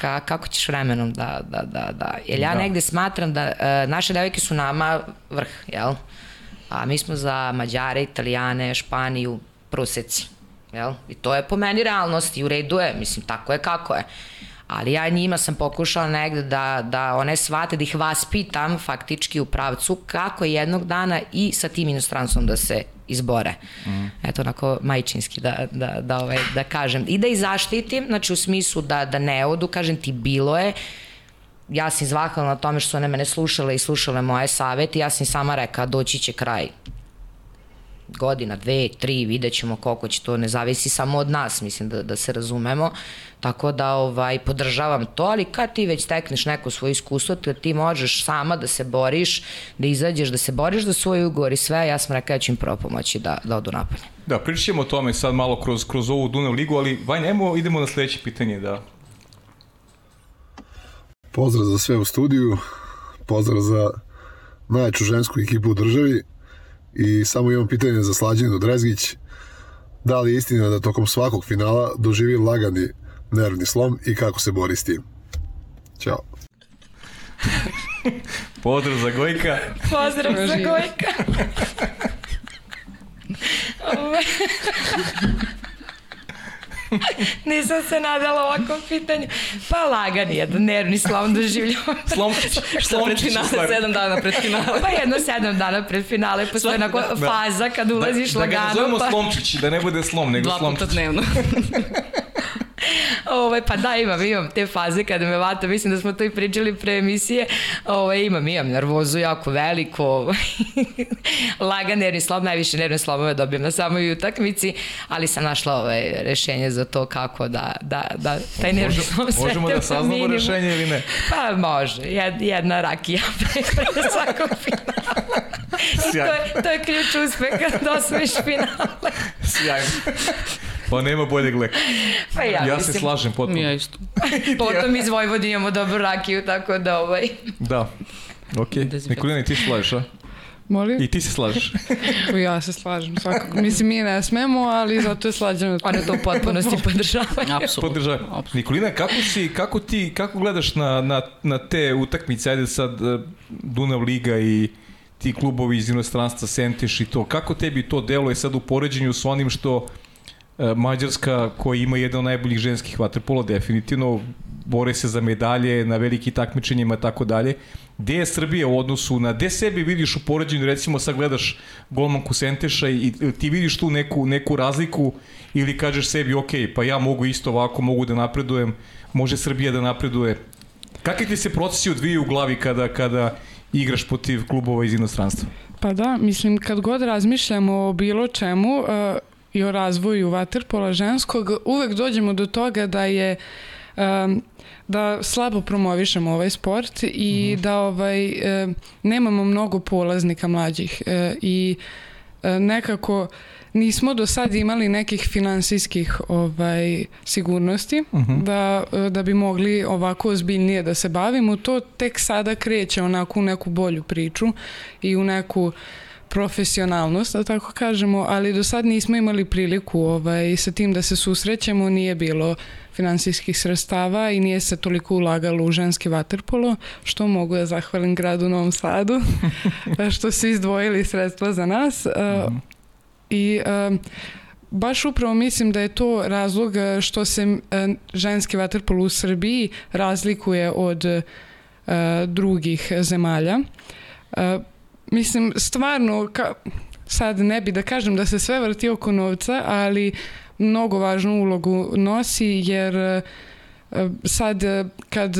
ka, kako ćeš vremenom da, da, da, da, jer ja da. negde smatram da uh, naše devojke su nama vrh, jel? A mi smo za Mađare, Italijane, Španiju proseci. Jel? I to je po meni realnost i u redu je, mislim, tako je kako je. Ali ja njima sam pokušala negde da, da one shvate, da ih vaspitam faktički u pravcu kako jednog dana i sa tim inostranstvom da se izbore. Mm. Eto, onako majčinski da, da, da, ovaj, da kažem. I da ih zaštitim, znači u smislu da, da ne odu, kažem ti bilo je, ja sam zahvalna na tome što su one mene slušale i slušale moje savete ja sam sama rekao doći će kraj godina, dve, tri, vidjet ćemo koliko će to, ne zavisi samo od nas, mislim da, da se razumemo, tako da ovaj, podržavam to, ali kad ti već stekneš neko svoje iskustvo, kad ti možeš sama da se boriš, da izađeš, da se boriš za svoj ugor i sve, ja sam rekao ja ću im prvo pomoći da, da odu napolje. Da, pričat ćemo o tome sad malo kroz, kroz ovu Dunav ligu, ali nemo, idemo na sledeće pitanje da Pozdrav za sve u studiju, pozdrav za najjaču žensku ekipu u državi i samo imam pitanje za Slađenu Drezgić. Da li je istina da tokom svakog finala doživi lagani nervni slom i kako se bori s tim? Ćao. (laughs) Pozdrav za Gojka. Pozdrav za Gojka. (laughs) (laughs) Nisam se nadala ovakvom pitanju. Pa lagani jedan nervni slom doživljava. Slomčić. (laughs) Što pred finale, sedam dana pred finale. Pa jedno sedam dana pred finale, postoje onako Da. faza kad ulaziš da, da ga lagano. nazovemo pa... Slomčić, da ne bude slom, nego Dva puta Slomčić. dnevno. (laughs) (laughs) Ovaj, pa da, imam, imam te faze kada me vata, mislim da smo to i pričali pre emisije, ovaj, imam, imam nervozu jako veliko, ovaj, (laughs) lagan nervni slom, najviše nervne slomove dobijem na samoj utakmici, ali sam našla ovaj, rešenje za to kako da, da, da taj nervni slom sve Možemo da (laughs) saznamo rešenje ili ne? Pa može, Jed, jedna rakija pre, pre svakog finala. I to je, to je ključ uspeha da osvojiš finale. Sjajno. Pa nema boljeg leka. Pa ja, Ja se mislim, slažem potpuno. Ja isto. (laughs) potom iz Vojvodine imamo dobru rakiju, tako da ovaj... Da. Ok. Dezinfekcija. Nikolina, i ti se slažeš, a? Molim? I ti se slažeš. (laughs) Ja se slažem svakako. Mislim, mi ne smemo, ali zato je slađeno. One to potpunosti (laughs) podržavaju. Apsolutno. Podržavam. Apsolutno. Nikolina, kako si, kako ti, kako gledaš na, na, na te utakmice, ajde sad eh, Dunav Liga i ti klubovi iz inostranstva, Sentiš i to, kako tebi to deluje sad u poređenju s onim što Mađarska koja ima jedan od najboljih ženskih vaterpola definitivno bore se za medalje na veliki takmičenjima i tako dalje. Gde je Srbija u odnosu na, gde sebi vidiš u poređenju, recimo sad gledaš golmanku Senteša i ti vidiš tu neku, neku razliku ili kažeš sebi, ok, pa ja mogu isto ovako, mogu da napredujem, može Srbija da napreduje. Kakvi ti se procesi odvijaju u glavi kada, kada igraš protiv klubova iz inostranstva? Pa da, mislim, kad god razmišljamo o bilo čemu uh, i o razvoju vaterpola ženskog, uvek dođemo do toga da je um, da slabo promovišemo ovaj sport i da ovaj e, nemamo mnogo polaznika mlađih e, i e, nekako nismo do sad imali nekih finansijskih ovaj sigurnosti da, e, da bi mogli ovako ozbiljnije da se bavimo. To tek sada kreće onako u neku bolju priču i u neku profesionalnost, da tako kažemo, ali do sad nismo imali priliku ovaj, sa tim da se susrećemo, nije bilo finansijskih sredstava i nije se toliko ulagalo u ženski vaterpolo, što mogu da zahvalim gradu Novom Sadu, (laughs) što su izdvojili sredstva za nas. Uh, I um, baš upravo mislim da je to razlog uh, što se uh, ženski vaterpolo u Srbiji razlikuje od uh, drugih zemalja. Uh, mislim, stvarno, ka, sad ne bi da kažem da se sve vrti oko novca, ali mnogo važnu ulogu nosi jer uh, sad uh, kad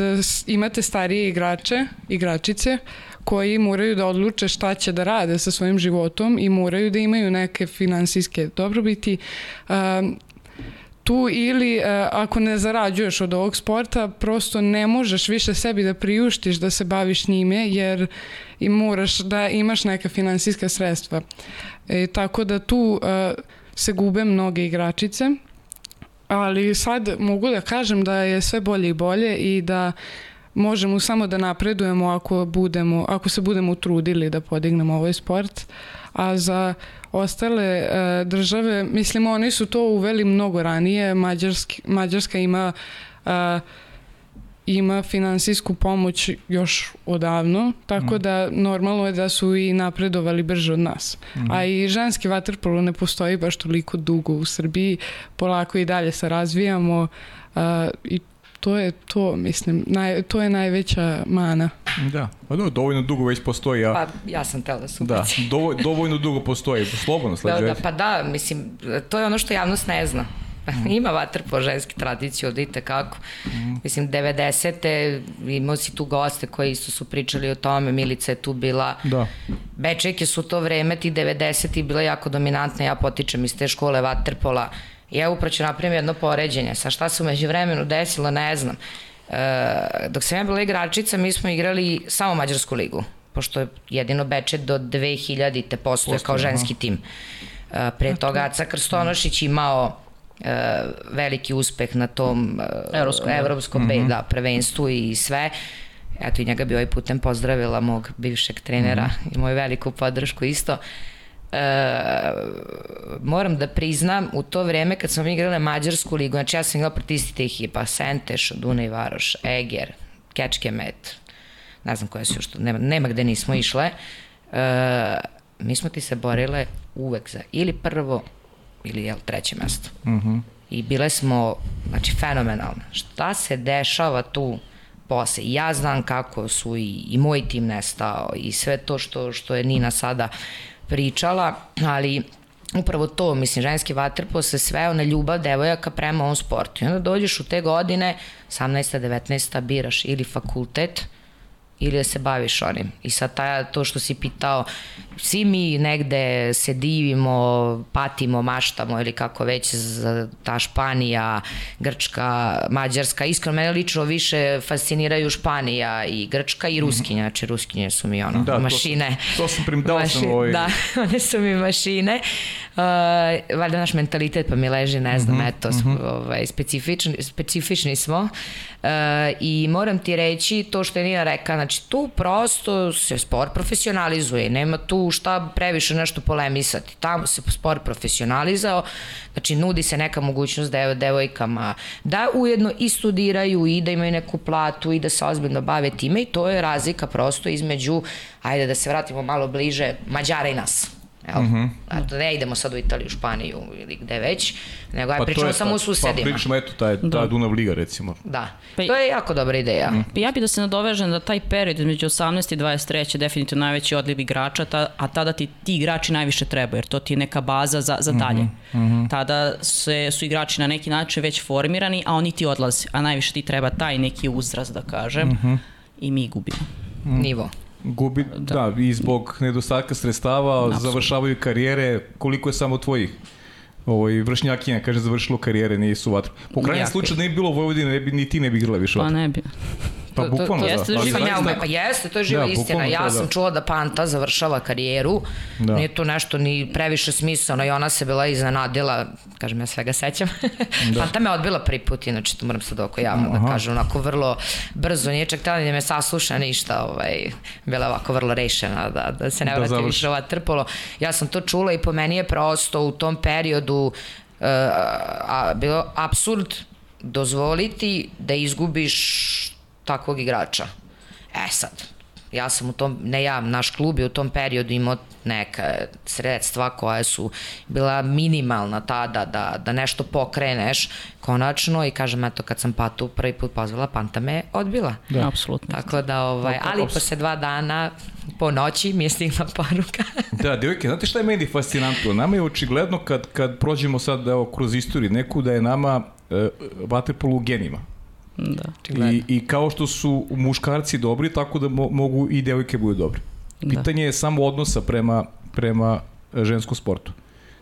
imate starije igrače, igračice, koji moraju da odluče šta će da rade sa svojim životom i moraju da imaju neke finansijske dobrobiti. Tu ili uh, ako ne zarađuješ od ovog sporta, prosto ne možeš više sebi da priuštiš da se baviš njime jer i moraš da imaš neka finansijska sredstva. E, tako da tu uh, se gube mnoge igračice, ali sad mogu da kažem da je sve bolje i bolje i da možemo samo da napredujemo ako budemo ako se budemo trudili da podignemo ovaj sport a za ostale e, države mislim oni su to uveli mnogo ranije Mađarski, Mađarska ima e, ima finansijsku pomoć još odavno, tako da normalno je da su i napredovali brže od nas. A i ženski vaterpolo ne postoji baš toliko dugo u Srbiji, polako i dalje se razvijamo a, i to je to, mislim, naj, to je najveća mana. Da. Pa do, dovoljno dugo već postoji, a... Pa ja sam tela da se Da, dovoljno dugo postoji, slobodno Da, slađe. da, pa da, mislim, to je ono što javnost ne zna. (laughs) Ima vatr po ženski tradiciju od kako. Mislim, 90. imao si tu goste koji isto su pričali o tome, Milica je tu bila. Da. Bečeke su to vreme, ti 90. bila jako dominantna, ja potičem iz te škole vaterpola. Evo upravo ću napravim jedno poređenje. Sa šta se umeđu vremenu desilo, ne znam. E, dok sam ja bila igračica, mi smo igrali samo Mađarsku ligu, pošto je jedino Bečet do 2000. te postoje kao ženski tim. E, pre toga Aca Krstonošić imao veliki uspeh na tom e, Evropskom, evropskom mm da, prvenstvu i sve. Eto i njega bi ovaj putem pozdravila mog bivšeg trenera i moju veliku podršku isto. E, moram da priznam, u to vreme kad smo mi igrali Mađarsku ligu, znači ja sam igrala protiv istih tih ekipa, Senteš, Dunaj Varoš, Eger, Kečkemet, ne znam koje su još tu, nema, nema gde nismo išle, e, mi smo ti se borile uvek za ili prvo ili jel, treće mesto. i bile smo, znači, fenomenalne. Šta se dešava tu posle? Ja znam kako su i, i moj tim nestao i sve to što, što je Nina sada pričala, ali upravo to, mislim, ženski vaterpol se sveo na ljubav devojaka prema ovom sportu. I onda dođeš u te godine, 18. 19. biraš ili fakultet, ili da se baviš onim. I sad ta, to što si pitao, svi mi negde se divimo, patimo, maštamo ili kako već za ta Španija, Grčka, Mađarska. Iskreno, mene lično više fasciniraju Španija i Grčka i Ruskinja. Znači, Ruskinje su mi ono, da, mašine. To, to sam primdao Maši, sam ovaj... Da, (laughs) one su mi mašine. Uh, valjda naš mentalitet pa mi leži, ne znam, mm -hmm, eto, mm -hmm. ovaj, specifični, specifični smo. Uh, I moram ti reći to što je Nina reka, znači tu prosto se sport profesionalizuje, nema tu šta previše nešto polemisati. Tamo se sport profesionalizao, znači nudi se neka mogućnost devo, devojkama da ujedno i studiraju i da imaju neku platu i da se ozbiljno bave time i to je razlika prosto između, ajde da se vratimo malo bliže, Mađara i nas. Jel? Mm -hmm. ne idemo sad u Italiju, Španiju ili gde već, nego aj pa pričamo samo u susedima. Pa pričamo, eto, taj, ta da. Dunav Liga, recimo. Da, pa, to je jako dobra ideja. Mm. Pa ja bih da se nadovežem da taj period između 18 i 23 je definitivno najveći odliv igrača, ta, a tada ti ti igrači najviše treba, jer to ti je neka baza za, za dalje. Mm -hmm. Tada se, su igrači na neki način već formirani, a oni ti odlaze, a najviše ti treba taj neki uzrast, da kažem, mm -hmm. i mi gubimo. Mm. Nivo. Gubi, da. da, i zbog nedostatka sredstava Absolut. završavaju karijere, koliko je samo tvojih ovaj, vršnjakinja, kaže, završilo karijere, nisu vatru. Po krajnjem slučaju ne bi bilo Vojvodine, ne bi, ni ti ne bi igrala više Pa ne bi. Pa bukvalno to, to, to, da. Živa. Pa jeste, to je živa da, istina. Ja to, sam da. čula da Panta završava karijeru. Da. Nije to nešto ni previše smisleno i ona se bila iznenadila, kažem ja svega sećam. da. Panta me odbila prvi put, inače to moram sad oko javno da Aha. da kažem, onako vrlo brzo, nije čak tada da me sasluša ništa, ovaj, bila ovako vrlo rešena da, da se ne da vrati da više ova trpolo. Ja sam to čula i po meni je prosto u tom periodu uh, a, bilo absurd dozvoliti da izgubiš takvog igrača. E sad, ja sam u tom, ne ja, naš klub je u tom periodu imao neka sredstva koja su bila minimalna tada da, da nešto pokreneš konačno i kažem eto kad sam Patu prvi put pozvala Panta me odbila. Da, apsolutno. Tako da ovaj, ali posle dva dana po noći mi je stigla (laughs) poruka. da, devojke, znate šta je meni fascinantno? Nama je očigledno kad, kad prođemo sad evo, kroz istoriju neku da je nama e, vaterpolo u genima Da. I, I kao što su muškarci dobri, tako da mo, mogu i devojke budu dobri. Da. Pitanje je samo odnosa prema, prema ženskom sportu.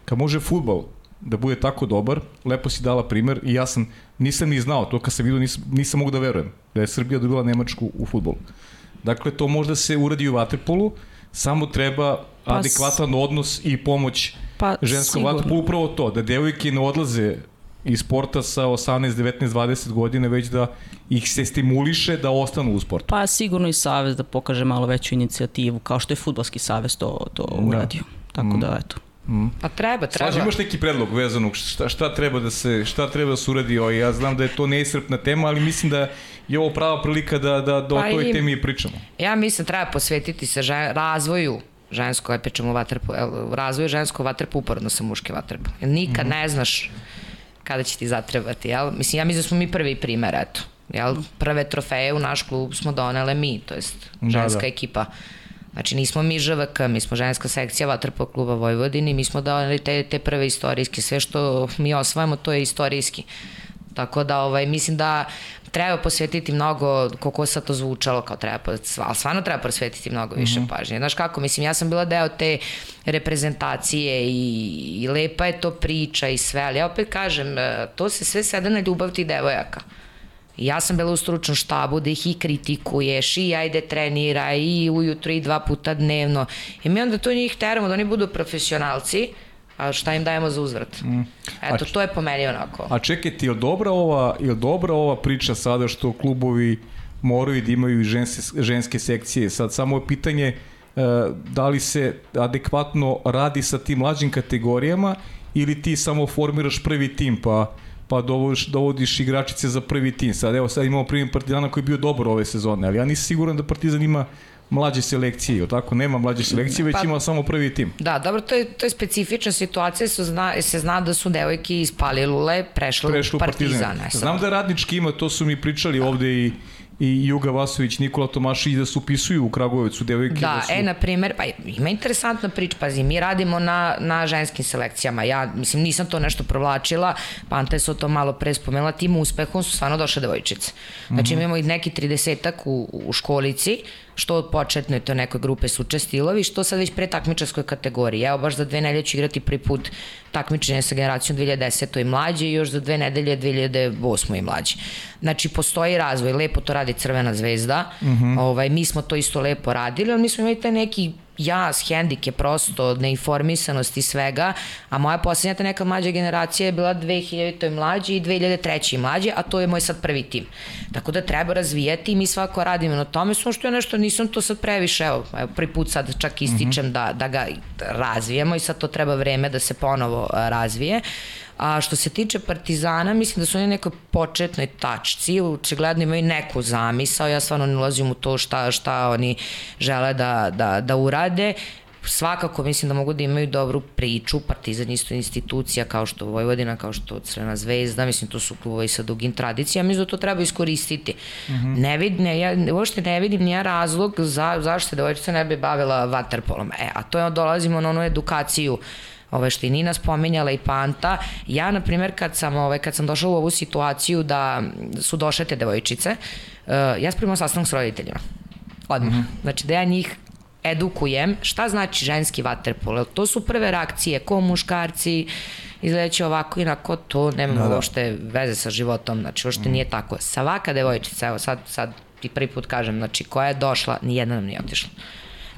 Kad može futbol da bude tako dobar, lepo si dala primer i ja sam, nisam ni znao to kad sam vidio, nisam, nisam mogu da verujem da je Srbija dobila Nemačku u futbolu. Dakle, to možda se uradi u vaterpolu, samo treba pa adekvatan odnos i pomoć pa, ženskom vaterpolu, upravo to, da devojke ne odlaze i sporta sa 18, 19, 20 godine već da ih se stimuliše da ostanu u sportu. Pa sigurno i savez da pokaže malo veću inicijativu, kao što je futbalski savez to, to da. uradio. Tako mm. da, eto. Mm. Pa treba, treba. Slaži, imaš neki predlog vezano šta, šta treba da se šta treba da se uradi o, ja znam da je to neisrpna tema, ali mislim da je ovo prava prilika da, da, da pa o toj temi pričamo. Ja mislim treba posvetiti se žen, razvoju žensko, aj pričamo vaterpo, razvoju ženskog vaterpo uporedno sa muške vaterpo. Nikad mm. ne znaš kada će ti zatrebati, jel? Mislim, ja mislim da smo mi prvi primer, eto. Jel? Prve trofeje u naš klub smo donele mi, to jest ženska da, da. ekipa. Znači nismo mi ŽVK, mi smo ženska sekcija Vatrpo kluba Vojvodini, mi smo doneli te, te prve istorijske, sve što mi osvajamo to je istorijski. Tako da ovaj, mislim da treba posvetiti mnogo, koliko sad to zvučalo, kao treba, ali stvarno treba posvetiti mnogo više mm -hmm. pažnje. Znaš kako, mislim, ja sam bila deo te reprezentacije i, i lepa je to priča i sve, ali ja opet kažem, e, to se sve sada na ljubav ti devojaka. Ja sam bila u stručnom štabu da ih i kritikuješ i ajde trenira i ujutro i dva puta dnevno. I mi onda to njih teramo da oni budu profesionalci, a šta im dajemo za uzvrat? Mm. Eto, a, to je po meni onako. A čekajte, je li dobra ova, je li dobra ova priča sada što klubovi moraju da imaju ženske, ženske sekcije? Sad samo je pitanje e, da li se adekvatno radi sa tim mlađim kategorijama ili ti samo formiraš prvi tim pa pa dovodiš, dovodiš igračice za prvi tim. Sad, evo, sad imamo primjer Partizana koji je bio dobar ove sezone, ali ja nisam siguran da Partizan ima mlađe selekcije, ili tako? Nema mlađe selekcije, već Pa- ima samo prvi tim. Da, dobro, to je, to je specifična situacija, su zna, se zna da su devojke iz Palilule prešle, Prešlo u Partizan. Partizan. E, Znam da radnički ima, to su mi pričali ovde i i Juga Vasović, Nikola Tomašić da se upisuju u Kragujevcu devojke. Da, su... e, na primer, pa ima interesantna priča, pazi, mi radimo na, na ženskim selekcijama, ja, mislim, nisam to nešto provlačila, Panta je se o to malo pre spomenula, tim uspehom su stvarno došle devojčice. Znači, imamo i neki tridesetak u, u školici, što od početne to nekoj grupe su učestilovi, što sad već pre takmičarskoj kategoriji. Evo, baš za dve nedelje ću igrati prvi put takmičenje sa generacijom 2010. i mlađe i još za dve nedelje 2008. i mlađe. Znači, postoji razvoj, lepo to radi Crvena zvezda, mm -hmm. ovaj, mi smo to isto lepo radili, ali mi smo imali taj neki jas, hendike prosto, neinformisanost i svega, a moja poslednja ta neka mlađa generacija je bila 2000. mlađe i 2003. mlađe, a to je moj sad prvi tim. Tako da treba razvijati i mi svako radimo na tome, samo što ja nešto nisam to sad previše, evo, evo prvi put sad čak ističem mm -hmm. da, da ga razvijemo i sad to treba vreme da se ponovo razvije. A što se tiče Partizana, mislim da su oni na nekoj početnoj tačci, očigledno imaju neku zamisao, ja stvarno ne ulazim u to šta, šta oni žele da, da, da urade. Svakako mislim da mogu da imaju dobru priču, Partizan isto institucija kao što Vojvodina, kao što Crvena zvezda, mislim to su klubovi sa dugim tradicijama, mislim da to treba iskoristiti. Mm -hmm. Ne vidim, ne, ja uopšte ne vidim nija razlog za, zašto se devojčica ne bi bavila vaterpolom. E, a to je dolazimo na onu edukaciju ove što i Nina spominjala i Panta. Ja, na primjer, kad sam, ove, kad sam došla u ovu situaciju da su došle te devojčice, uh, ja spremam sastanak s roditeljima. Odmah. Mm -hmm. Znači da ja njih edukujem šta znači ženski vaterpol. To su prve reakcije, ko muškarci, izgledaće ovako i onako, to nema da, da. uopšte veze sa životom, znači uopšte mm. nije tako. Svaka devojčica, evo sad, sad ti prvi put kažem, znači koja je došla, nijedna nam nije otišla.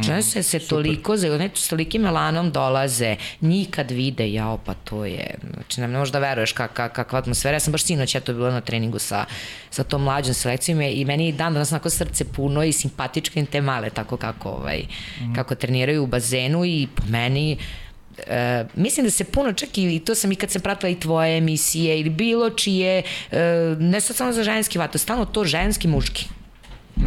Žene se se toliko, znači s tolikim elanom dolaze, njih kad vide, jao pa to je, znači ne možeš da veruješ kak, kak, kakva atmosfera. Ja sam baš sinoć eto bila na treningu sa, sa tom mlađom selekcijom i meni i dan danas onako srce puno i simpatičko im te male, tako kako, ovaj, mm. kako treniraju u bazenu i po meni E, mislim da se puno čak i to sam i kad sam pratila i tvoje emisije ili bilo čije, e, ne sad samo za ženski vato, stalno to ženski muški.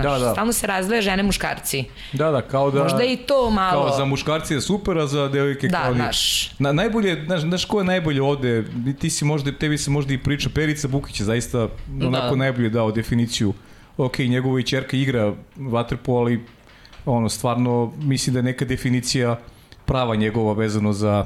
Znaš, da, da. Stalno se razdvaja žene muškarci. Da, da, kao da... Možda i to malo... Kao za muškarci je super, a za devojke da, kao... Da, znaš. Na, najbolje, znaš, znaš ko je najbolje ovde? Ti si možda, tebi se možda i priča, Perica Bukić je zaista onako da. najbolje dao definiciju. Ok, njegova i čerka igra vaterpo, ali ono, stvarno, mislim da je neka definicija prava njegova vezano za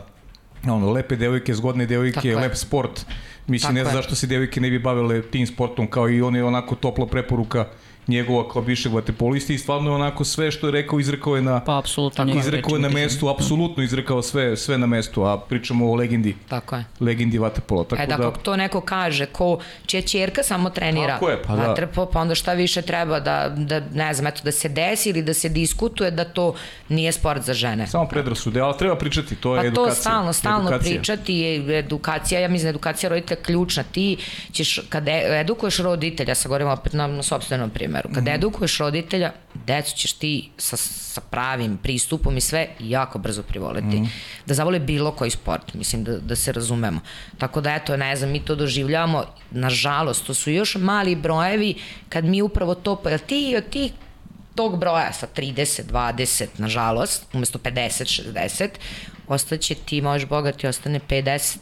ono, lepe devojke, zgodne devojke, lep sport. Mislim, Tako ne znam zašto se devojke ne bi bavile tim sportom, kao i on je onako topla preporuka njegova kao bivšeg vaterpolista i stvarno je onako sve što je rekao izrekao je na pa apsolutno tako izrekao je na mestu apsolutno izrekao sve sve na mestu a pričamo o legendi. Tako je. Legendi vaterpola tako e, da, da to neko kaže ko čija ćerka samo trenira. Tako je, pa da. vaterpolo pa onda šta više treba da da ne znam eto da se desi ili da se diskutuje da to nije sport za žene. Samo predrasude ali treba pričati to je pa edukacija to stalno stalno edukacija. pričati edukacija ja mislim da edukacija roditelja ključna. Ti ćeš kada edukuješ roditelja sa govorimo opet na, na sopstvenom primjeru primeru. Kad mm edukuješ roditelja, decu ćeš ti sa, sa pravim pristupom i sve jako brzo privoliti. Mm. Da zavole bilo koji sport, mislim da, da se razumemo. Tako da eto, ne znam, mi to doživljavamo, nažalost, to su još mali brojevi kad mi upravo to, pa ti, ti tog broja sa 30, 20, nažalost, umesto 50, 60, ostaće ti, možeš bogati, ostane 50,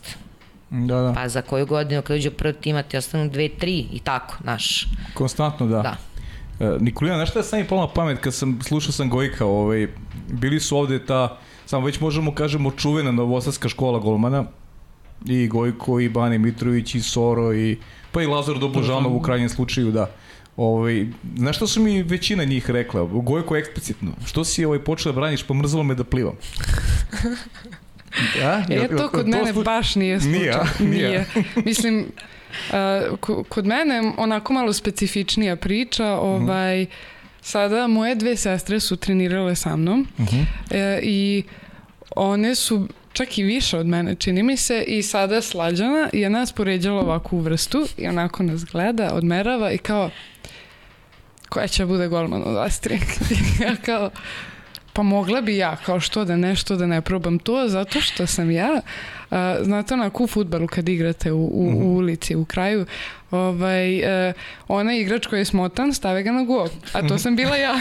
Da, da. Pa za koju godinu kad uđe prvi tim, ti ostanu dve, tri i tako, znaš. Konstantno, da. Da. Uh, Nikolina, znaš šta je sam mi pala pamet kad sam slušao sam Gojka, ovaj, bili su ovde ta, samo već možemo kažemo čuvena novosadska škola golmana, i Gojko, i Bane Mitrović, i Soro, i, pa i Lazar Dobložanov u krajnjem slučaju, da. Ovaj, znaš što su mi većina njih rekla? Gojko eksplicitno. Što si ovaj, počeo da braniš, pa mrzalo me da plivam. (laughs) Ja? E, to kod mene slu... baš nije slučaj. Nije, nije. nije. Mislim, kod mene onako malo specifičnija priča, ovaj, mm. sada moje dve sestre su trenirale sa mnom mm -hmm. e, i one su čak i više od mene, čini mi se, i sada Slađana je nas poređala ovakvu vrstu i onako nas gleda, odmerava i kao koja će bude golman od Astrid? (laughs) ja kao, pa mogla bi ja, kao što da nešto da ne probam to, zato što sam ja, uh, znate onako u futbalu kad igrate u, u, u ulici, u kraju, ovaj, uh, onaj igrač koji je smotan, stave ga na gol. A to sam bila ja.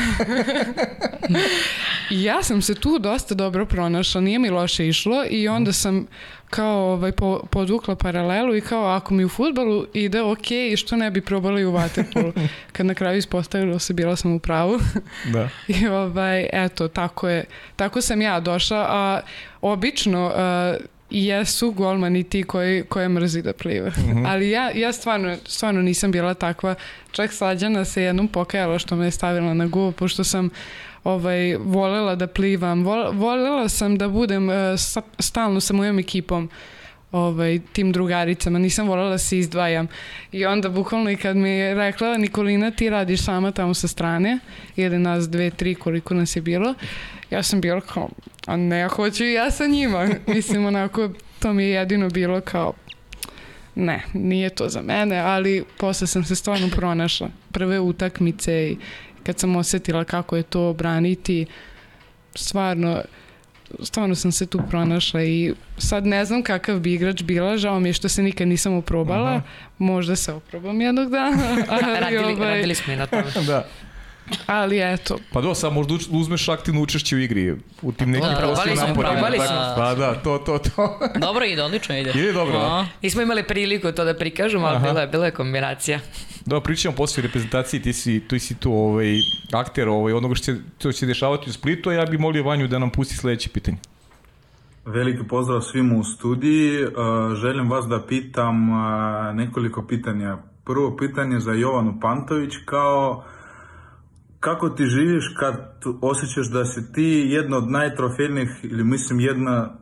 I (laughs) ja sam se tu dosta dobro pronašla, nije mi loše išlo i onda sam kao ovaj, po, podvukla paralelu i kao ako mi u futbalu ide ok, što ne bi probali u vaterpolu. (laughs) Kad na kraju ispostavilo se, bila sam u pravu. Da. (laughs) I ovaj, eto, tako je. Tako sam ja došla, a obično uh, jesu golmani ti koji, koje mrzi da pliva. Mm -hmm. (laughs) Ali ja, ja stvarno, stvarno nisam bila takva. Čak Slađana se jednom pokajala što me je stavila na guvo, pošto sam ovaj, volela da plivam. Vol, volela sam da budem uh, sa, stalno sa mojom ekipom ovaj, tim drugaricama, nisam voljela da se izdvajam. I onda bukvalno i kad mi je rekla Nikolina ti radiš sama tamo sa strane, ili nas dve, tri koliko nas je bilo, ja sam bila kao, a ne, hoću i ja sa njima. (laughs) Mislim, onako, to mi je jedino bilo kao, ne, nije to za mene, ali posle sam se stvarno pronašla. Prve utakmice i kad sam osetila kako je to braniti, stvarno, stvarno sam se tu pronašla i sad ne znam kakav bi igrač bila, žao mi je što se nikad nisam oprobala, uh -huh. možda se oprobam jednog dana. (laughs) Ali, radili, ovaj, radili smo i na tome. da. Ali eto. Pa do, samo možda uzmeš aktivno učešće u igri u tim nekim da, prostim naporima. Probali smo. Pa da, to, to, to. (laughs) dobro ide, odlično ide. Ide dobro, da. Nismo imali priliku to da prikažemo, ali bila je, bila je kombinacija. Da, pričamo posle reprezentacije, ti si, ti si tu ovaj, akter ovaj, onoga što će, što će dešavati u Splitu, a ja bih molio Vanju da nam pusti sledeće pitanje. Veliki pozdrav svima u studiji. Želim vas da pitam nekoliko pitanja. Prvo pitanje za Jovanu Pantović kao kako ti živiš kad osjećaš da si ti jedna od najtrofejnijih ili mislim jedna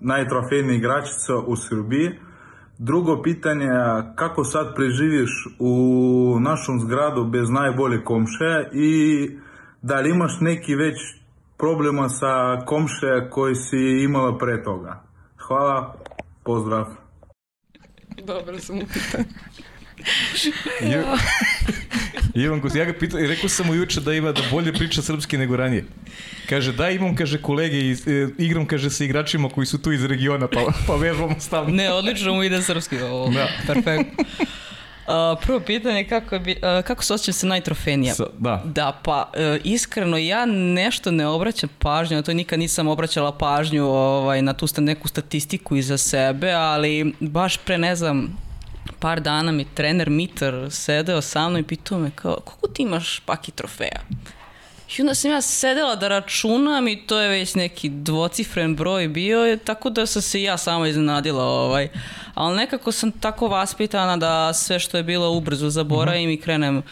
najtrofejnijih igračica u Srbiji. Drugo pitanje, kako sad preživiš u našom zgradu bez najbolje komše i da li imaš neki već problema sa komše koji si imala pre toga? Hvala, pozdrav. Dobro sam upitan. (laughs) Ivan Kus, ja ga pitao, rekao sam mu juče da ima da bolje priča srpski nego ranije. Kaže, da imam, kaže, kolege, iz, e, igram, kaže, sa igračima koji su tu iz regiona, pa, pa vežbamo stavno. Ne, odlično mu ide srpski, ovo, da. perfekt. Uh, prvo pitanje kako bi uh, kako se osjećam se najtrofenija? Sa, da. Da, pa uh, iskreno ja nešto ne obraćam pažnju, na to nikad nisam obraćala pažnju ovaj na tu neku statistiku iza sebe, ali baš pre ne znam par dana mi trener Mitar sedeo sa mnom i pitao me kao, koliko ti imaš paki trofeja? I onda sam ja sedela da računam i to je već neki dvocifren broj bio, tako da sam se ja sama iznenadila. Ovaj. Ali nekako sam tako vaspitana da sve što je bilo ubrzo zaboravim mm -hmm. i krenem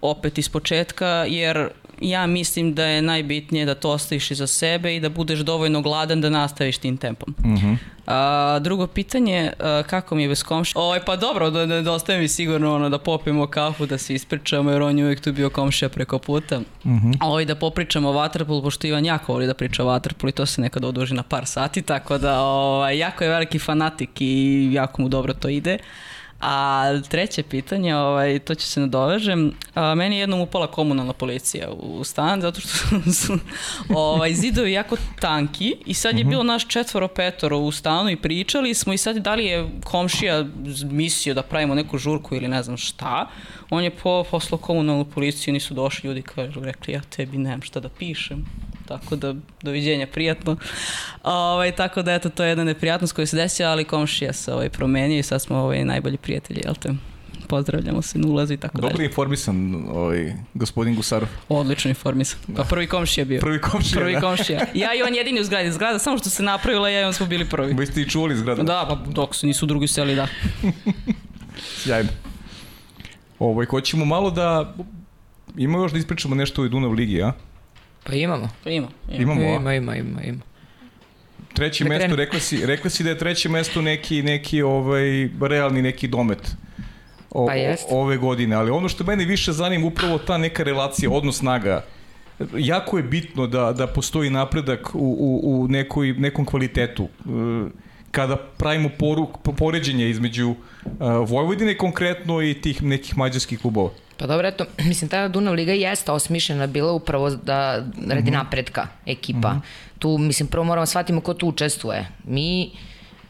opet iz početka, jer ja mislim da je najbitnije da to ostaviš iza sebe i da budeš dovoljno gladan da nastaviš tim tempom. Mm -hmm. A, drugo pitanje, a, kako mi je bez komša? Oj, pa dobro, da, da, da ostaje mi sigurno ono, da popijemo kafu, da se ispričamo, jer on je uvijek tu bio komšija preko puta. Mm -hmm. Oj, da popričamo o Waterpool, pošto Ivan jako voli da priča o Waterpool i to se nekada oduži na par sati, tako da ovaj, jako je veliki fanatik i jako mu dobro to ide. A treće pitanje, ovaj, to će se nadovežem. A, meni je jednom upala komunalna policija u stan, zato što (laughs) su ovaj, zidovi jako tanki i sad je mhm. bilo naš četvoro petoro u stanu i pričali smo i sad da li je komšija mislio da pravimo neku žurku ili ne znam šta. On je po, poslao komunalnu policiju, nisu došli ljudi, kažu, rekli ja tebi nemam šta da pišem tako da doviđenja, prijatno. Ovaj, tako da eto, to je jedna neprijatnost koja se desila, ali komšija se ovaj, promenio i sad smo ovaj, najbolji prijatelji, jel te? pozdravljamo se, nulazi i tako dalje. Dobro informisan ovaj, gospodin Gusarov. Odlično informisan. Pa prvi komšija bio. Prvi komšija, Prvi da. komšija. Ja i on jedini u zgradi. Zgrada samo što se napravila, ja i on smo bili prvi. Vi ste i čuvali zgradu? Da, pa dok su nisu drugi seli, da. (laughs) Sjajno. Ovaj, hoćemo malo da... Ima još da ispričamo nešto o Dunav ligi, a? Pa imamo. Pa ima. Imamo, ima, ima, ima, ima. ima. Treće da mesto, rekla si, rekla si da je treće mesto neki, neki ovaj, realni neki domet o, pa jest. ove godine, ali ono što mene više zanima upravo ta neka relacija, odnos snaga, jako je bitno da, da postoji napredak u, u, u nekoj, nekom kvalitetu. Kada pravimo poruk, poređenje između uh, Vojvodine konkretno i tih nekih mađarskih klubova? Pa dobro, eto, (clears throat) mislim, ta Dunav Liga jeste osmišljena bila upravo da radi mm -hmm. napretka ekipa. Mm -hmm. Tu, mislim, prvo moramo shvatimo ko tu učestvuje. Mi,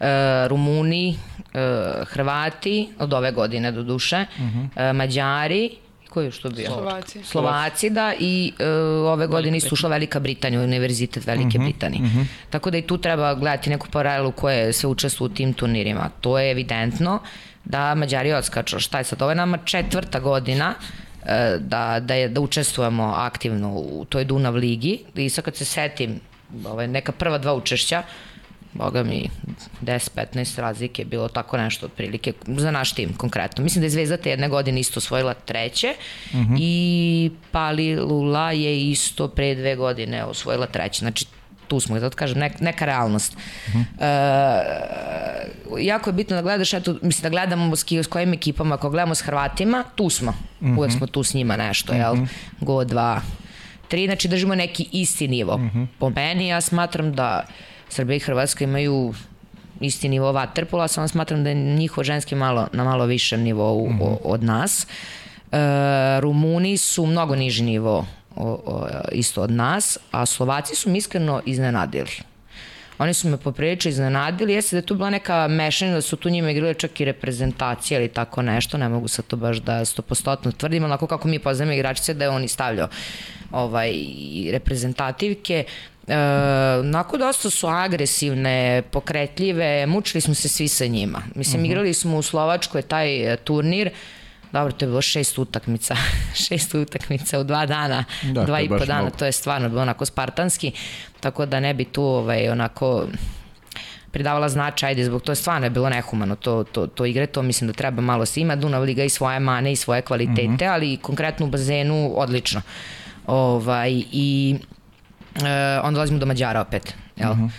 e, Rumuni, e, Hrvati, od ove godine do duše, mm -hmm. e, Mađari, ko je što bio? Slovaci. Slovaci, da, i e, ove godine isto ušla Velika Britanija, Univerzitet Velike mm -hmm, Britanije. Mm -hmm. Tako da i tu treba gledati neku paralelu koje se učestvuju u tim turnirima. To je evidentno da Mađari odskaču. Šta je sad? Ovo je nama četvrta godina e, da, da, je, da učestvujemo aktivno u toj Dunav ligi i sad kad se setim ove, neka prva dva učešća boga mi 10-15 razlike je bilo tako nešto otprilike za naš tim konkretno. Mislim da je Zvezda te jedne godine isto osvojila treće uh mhm. -huh. i Pali Lula je isto pre dve godine osvojila treće. Znači tu smo, da kažem, neka, neka realnost. Uh -huh. e, jako je bitno da gledaš, eto, mislim da gledamo s, s kojim ekipama, ako gledamo s Hrvatima, tu smo. Uh -huh. Uvek smo tu s njima nešto, uh -huh. jel? Go 2, 3, znači držimo neki isti nivo. Uh -huh. Po meni ja smatram da Srbija i Hrvatska imaju isti nivo vaterpola, samo smatram da je njihov ženski malo, na malo višem nivou uh -huh. od nas. E, Rumuni su mnogo niži nivo o, o, isto od nas, a Slovaci su mi iskreno iznenadili. Oni su me poprilično iznenadili, jeste da je tu bila neka mešanja, da su tu njima igrali čak i reprezentacije ili tako nešto, ne mogu sad to baš da stopostotno tvrdim, onako kako mi poznamo igračice da je oni stavljao ovaj, reprezentativke, E, onako dosta su agresivne, pokretljive, mučili smo se svi sa njima. Mislim, uh mhm. -huh. igrali smo u Slovačkoj taj turnir, dobro, to je bilo šest utakmica, (laughs) šest utakmica u dva dana, da, dva i po dana, mnogo. to je stvarno bilo onako spartanski, tako da ne bi tu ovaj, onako pridavala značaj, ajde, zbog to je stvarno je bilo nehumano to, to, to igre, to mislim da treba malo se ima, Dunav Liga i svoje mane i svoje kvalitete, uh mhm. -huh. ali konkretno u bazenu odlično. Ovaj, I uh, onda dolazimo do Mađara opet, jel? Uh -huh. uh,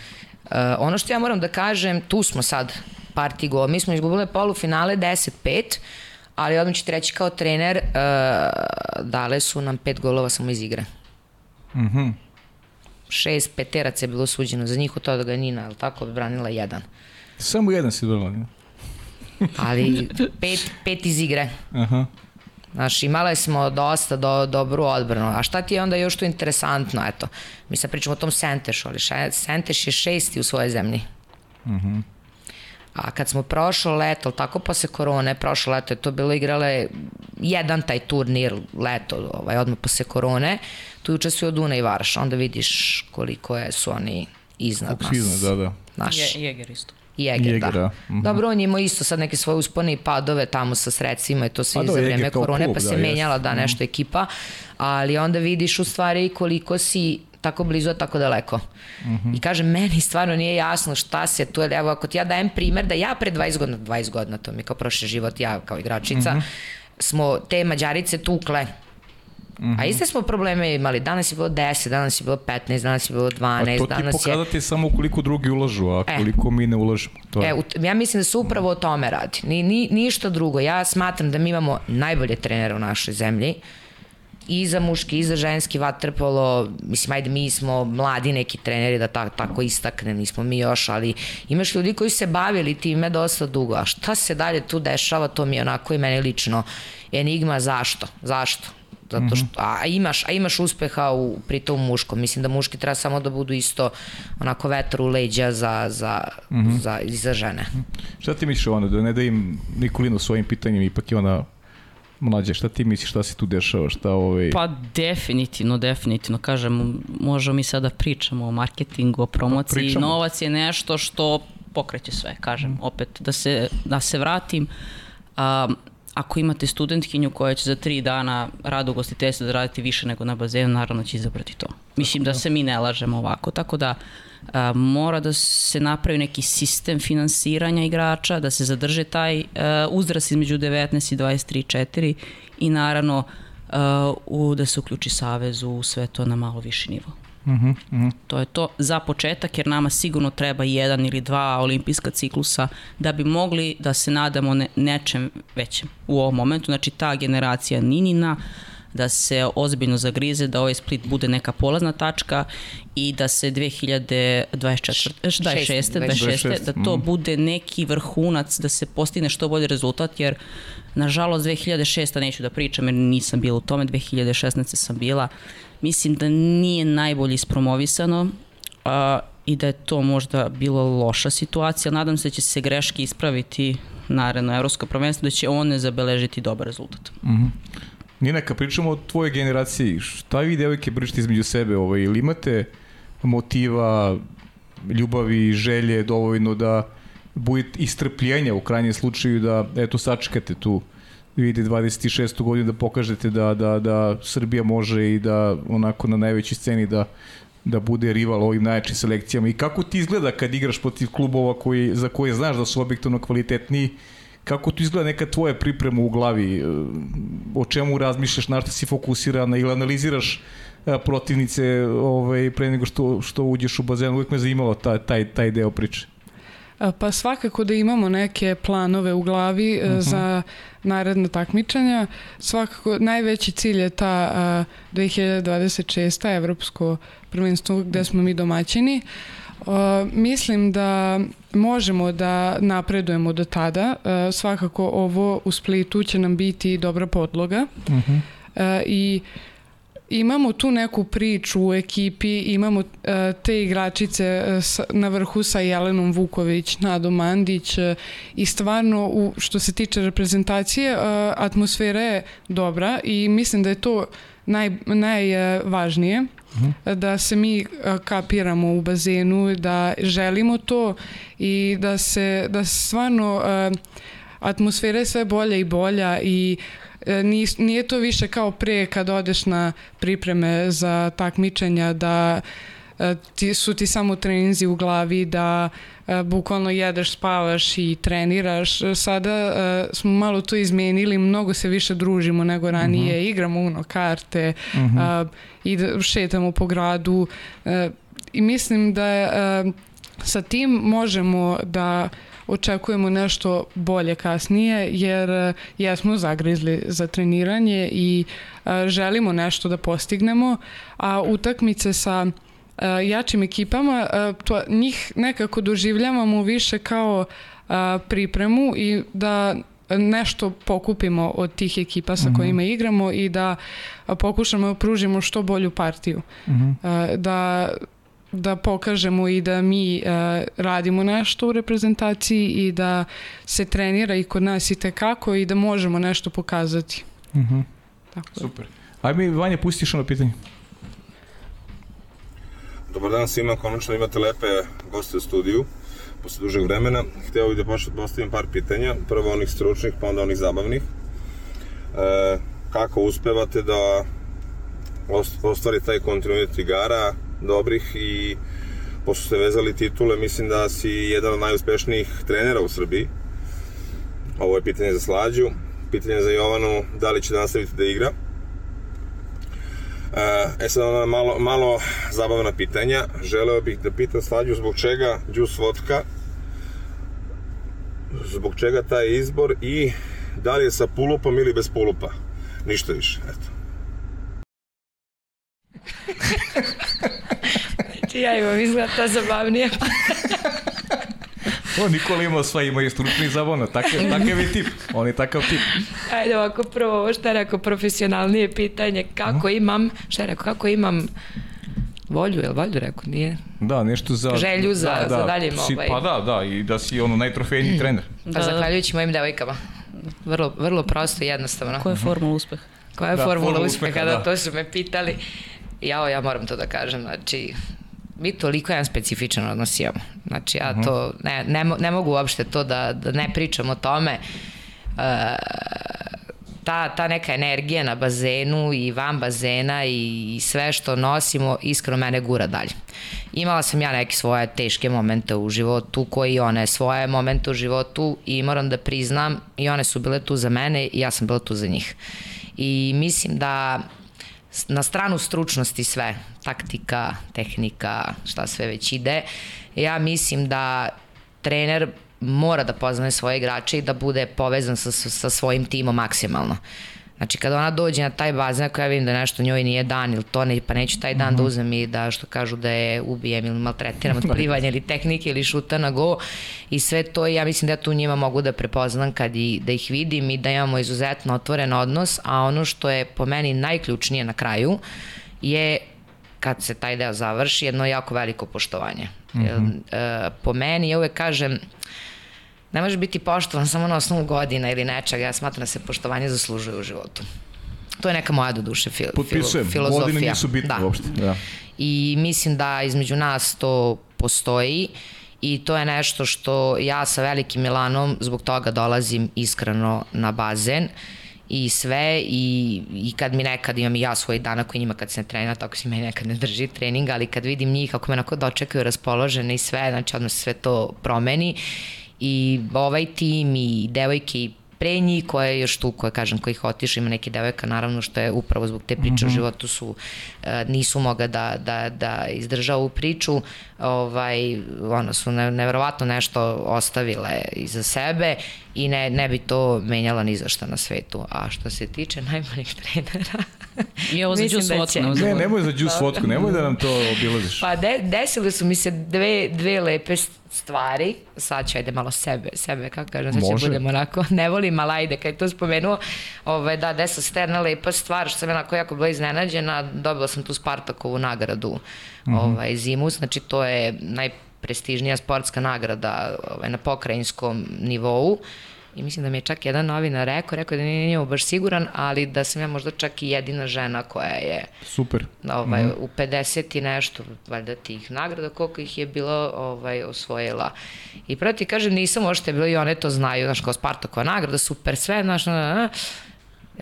ono što ja moram da kažem, tu smo sad parti go, mi smo izgubili polufinale 10-5, ali odmah ću ti reći kao trener, uh, dale su nam pet golova samo iz igre. Mhm. Mm Šest peteraca je bilo suđeno za njih od toga da Nina, ali tako, branila jedan. Samo jedan si branila, ali (laughs) pet, pet iz igre. Aha. Znaš, imale smo dosta do, dobru odbranu. A šta ti je onda još tu interesantno? Eto, mi sad pričamo o tom Sentešu, ali Senteš je šesti u svojoj zemlji. Mhm. Uh -huh. A kad smo prošlo leto, tako posle korone, prošlo leto je to bilo igrale jedan taj turnir leto, ovaj, odmah posle korone, tu učestvuju Duna i Varš, onda vidiš koliko je, su oni iznad Koliko nas. Iznad, da, da. Naš. Je, Jeger isto. Jeger, Jeger, da. Mm -hmm. Dobro, on je imao isto sad neke svoje uspone i padove tamo sa sredstvima i to sve pa za vreme korone, klub, pa se da, menjala da mhm. nešto ekipa, ali onda vidiš u stvari koliko si tako blizu, a tako daleko. Mm -hmm. I kažem, meni stvarno nije jasno šta se tu, evo ako ti ja dajem primer da ja pre 20 godina, 20 godina, to mi je kao prošli život, ja kao igračica, mm -hmm. smo te mađarice tukle Mm -hmm. A iste smo probleme imali. Danas je bilo 10, danas je bilo 15, danas je bilo 12, danas je... A to ti pokazati je... samo koliko drugi ulažu, a e. koliko e. mi ne ulažemo. To je. E, ja mislim da se upravo o tome radi. Ni, ni, ništa drugo. Ja smatram da mi imamo najbolje trenere u našoj zemlji. I za muški, i za ženski vaterpolo, mislim, ajde, mi smo mladi neki treneri da tako, tako istakne, nismo mi još, ali imaš ljudi koji se bavili time dosta dugo, a šta se dalje tu dešava, to mi je onako i meni lično enigma, zašto? Zašto? Zato što, a imaš, a imaš uspeha u, pritom muškom. Mislim da muški treba samo da budu isto onako vetar u leđa za, za, mm -hmm. za, za žene. Šta ti misliš ono, da ne da im Nikolino svojim pitanjem, ipak je ona mlađe, šta ti misliš, šta se tu dešava, šta ovaj... Pa definitivno, definitivno, kažem, možemo mi sada pričamo o marketingu, o promociji, pa, novac je nešto što pokreće sve, kažem, mm. opet, da se, da se vratim, um, ako imate studentkinju koja će za tri dana rada u gostiteljstvu da raditi više nego na bazenu, naravno će izabrati to. Mislim da se mi ne lažemo ovako, tako da a, mora da se napravi neki sistem finansiranja igrača, da se zadrže taj a, uzrast između 19 i 23 4 i naravno a, u, da se uključi savez u sve to na malo viši nivo. Uh -huh, uh -huh. To je to za početak, jer nama sigurno treba jedan ili dva olimpijska ciklusa da bi mogli da se nadamo ne, nečem većem u ovom momentu. Znači ta generacija Ninina, da se ozbiljno zagrize, da ovaj split bude neka polazna tačka i da se 2024, 26. 26. da to bude neki vrhunac, da se postigne što bolji rezultat, jer nažalost 2006. neću da pričam jer nisam bila u tome, 2016. sam bila. Mislim da nije najbolje ispromovisano, a, i da je to možda bila loša situacija. Nadam se da će se greške ispraviti naredno evropsko prvenstvo, da će one zabeležiti dobar rezultat. Mm -hmm. Nina, kad pričamo o tvojoj generaciji, šta vi devojke pričate između sebe? Ovaj, ili imate motiva, ljubavi, želje dovoljno da budete istrpljenja u krajnjem slučaju da eto sačekate tu vidi 26. godinu da pokažete da, da, da Srbija može i da onako na najvećoj sceni da da bude rival ovim najjačim selekcijama. I kako ti izgleda kad igraš protiv klubova koji, za koje znaš da su objektivno kvalitetniji kako tu izgleda neka tvoja priprema u glavi? E, o čemu razmišljaš? Na što si fokusirana ili analiziraš e, protivnice ovaj, pre nego što, što uđeš u bazen? Uvijek me zanimalo taj, taj, taj deo priče Pa svakako da imamo neke planove u glavi uh mhm. -huh. za naredna takmičenja. Svakako najveći cilj je ta a, 2026. evropsko prvenstvo gde smo mi domaćini. Uh, mislim da možemo da napredujemo do tada. Uh, svakako ovo u Splitu će nam biti dobra podloga. Uh -huh. uh, I imamo tu neku priču u ekipi, imamo uh, te igračice uh, sa, na vrhu sa Jelenom Vuković, Nado Mandić uh, i stvarno u, što se tiče reprezentacije uh, atmosfera je dobra i mislim da je to naj, najvažnije uh -huh. da se mi kapiramo u bazenu, da želimo to i da se da stvarno uh, atmosfera je sve bolja i bolja i E, nije to više kao pre kad odeš na pripreme za takmičenja da e, ti, su ti samo treninzi u glavi da e, bukvalno jedeš, spavaš i treniraš. Sada smo malo to izmenili, mnogo se više družimo nego ranije, uh mhm. -huh. igramo uno karte, uh mhm. -huh. i šetamo po gradu i mislim da sa tim možemo da očekujemo nešto bolje kasnije jer e, jesmo zagrizli za treniranje i e, želimo nešto da postignemo, a utakmice sa e, jačim ekipama, to, njih nekako doživljavamo više kao pripremu i da nešto pokupimo od tih ekipa sa mhm. kojima igramo i da pokušamo da pružimo što bolju partiju. Mhm. -huh. Da da pokažemo i da mi uh, radimo nešto u reprezentaciji i da se trenira i kod nas i tekako i da možemo nešto pokazati. Uh mhm. -huh. Tako Super. Ajde mi, Vanja, pustiš ono pitanje. Dobar dan svima, konačno imate lepe goste u studiju posle dužeg vremena. Hteo bih da postavim par pitanja, prvo onih stručnih, pa onda onih zabavnih. E, kako uspevate da ostvari taj kontinuitet igara, dobrih i pošto ste vezali titule, mislim da si jedan od najuspešnijih trenera u Srbiji. Ovo je pitanje za Slađu. Pitanje za Jovanu, da li će da nastaviti da igra. E, e sad ona malo, malo zabavna pitanja. Želeo bih da pitam Slađu zbog čega džus vodka, zbog čega taj izbor i da li je sa pulupom ili bez pulupa. Ništa više, eto. (laughs) znači ja imam izgled ta zabavnije. (laughs) O, Nikola ima sva, ima i stručni zabavno, takav, takav je tip, on je takav tip. Ajde ovako prvo, ovo što je rekao, profesionalnije pitanje, kako imam, šta je rekao, kako imam volju, je li volju rekao, nije? Da, nešto za... Želju za, da, da, za dalje si, ovaj. Pa da, da, i da si ono najtrofejniji trener. Pa da, zahvaljujući mojim devojkama. Vrlo, vrlo prosto i jednostavno. Koja je formula uspeha? Koja je da, formula, formula uspeha, uspeha da. da, to su me pitali. Jao, ja moram to da kažem, znači, mi toliko jedan specifičan odnos imamo. Znači, ja mhm. to, ne, ne, ne mogu uopšte to da, da ne pričam o tome. Uh, ta, ta neka energija na bazenu i van bazena i, i sve što nosimo iskreno mene gura dalje. Imala sam ja neke svoje teške momente u životu koji one svoje momente u životu i moram da priznam i one su bile tu za mene i ja sam bila tu za njih. I mislim da na stranu stručnosti sve, taktika, tehnika, šta sve već ide, ja mislim da trener mora da poznaje svoje igrače i da bude povezan sa, sa svojim timom maksimalno. Znači kada ona dođe na taj bazen, ako ja vidim da nešto njoj nije dan ili to ne, pa neću taj dan mm -hmm. da uzem i da što kažu da je ubijem ili maltretiram od (laughs) plivanja ili tehnike ili šuta na go i sve to ja mislim da ja tu njima mogu da prepoznam kad i, da ih vidim i da imamo izuzetno otvoren odnos, a ono što je po meni najključnije na kraju je kad se taj deo završi jedno jako veliko poštovanje. Mm -hmm. e, po meni ja uvek kažem ne može biti poštovan samo na osnovu godina ili nečega. Ja smatram da se poštovanje zaslužuje u životu. To je neka moja do duše fil, Potpisujem. filozofija. Godine nisu bitne da. uopšte. Da. I mislim da između nas to postoji i to je nešto što ja sa velikim Milanom zbog toga dolazim iskreno na bazen i sve i, i kad mi nekad imam i ja svoj dana koji njima kad se ne trenira, tako se meni nekad ne drži treninga, ali kad vidim njih kako me onako dočekaju raspoložene i sve, znači odmah se sve to promeni i ovaj tim i devojke i pre njih koja je još tu, koja kažem, kojih otiša, ima neke devojka, naravno što je upravo zbog te priče mm -hmm. o mhm. životu su, e, nisu moga da, da, da izdrža ovu priču, ovaj, ono su ne, neverovatno nešto ostavile iza sebe i ne, ne bi to menjala ni za šta na svetu. A što se tiče najboljih trenera, I ovo za džus da fotku. Ne, nemoj za džus fotku, nemoj da nam to obilaziš. Pa de, desile su mi se dve, dve lepe stvari, sad ću ajde malo sebe, sebe, kako kažem, sad će budemo onako, (laughs) ne volim, ali ajde, kad je to spomenuo, ovaj, da, desa se terna lepa stvar, što sam onako jako bila iznenađena, dobila sam tu Spartakovu nagradu mm -hmm. ovaj, zimu, znači to je najprestižnija sportska nagrada ovaj, na pokrajinskom nivou, I mislim da mi je čak jedan novinar rekao, rekao da nije njemu baš siguran, ali da sam ja možda čak i jedina žena koja je Super. Ovaj, mm. u 50 i nešto valjda tih nagrada, koliko ih je bilo ovaj, osvojila. I prvo ti kažem, nisam možete bilo i one to znaju, znaš, kao Spartakova nagrada, super sve, znaš,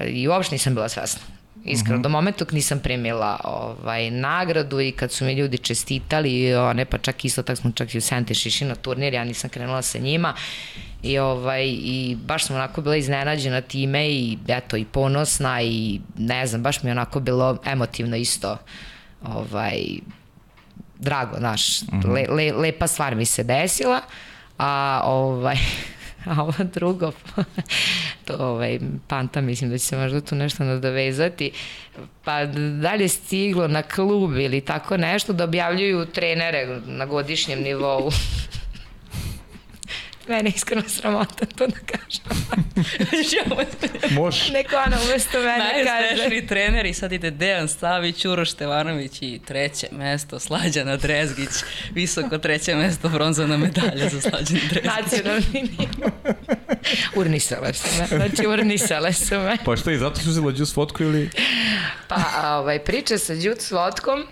i uopšte nisam bila svesna. Iskreno, mm -hmm. do momenta nisam primila ovaj, nagradu i kad su mi ljudi čestitali, one, pa čak isto tako smo čak i u Sente Šiši na turnir, ja nisam krenula sa njima i, ovaj, i baš sam onako bila iznenađena time i eto i ponosna i ne znam, baš mi je onako bilo emotivno isto ovaj, drago, znaš, mm -hmm. le, le, lepa stvar mi se desila, a ovaj, (laughs) a ovo drugo, (laughs) to ovaj, Panta mislim da će se možda tu nešto nadovezati, pa da li je stiglo na klub ili tako nešto da objavljuju trenere na godišnjem nivou. (laughs) Mene iskreno sramota to da kažem. (laughs) Može. Neko ona umesto mene kaže. Najuspešniji trener i sad ide Dejan Stavić, Uroš Tevanović i treće mesto Slađana Drezgić. Visoko treće mesto bronzana medalja za Slađana Drezgić. Nacionalni nivo. urnisale su me. Znači urnisale su me. Pa što i zato su uzela džus fotku ili? Pa ovaj, priča sa džus fotkom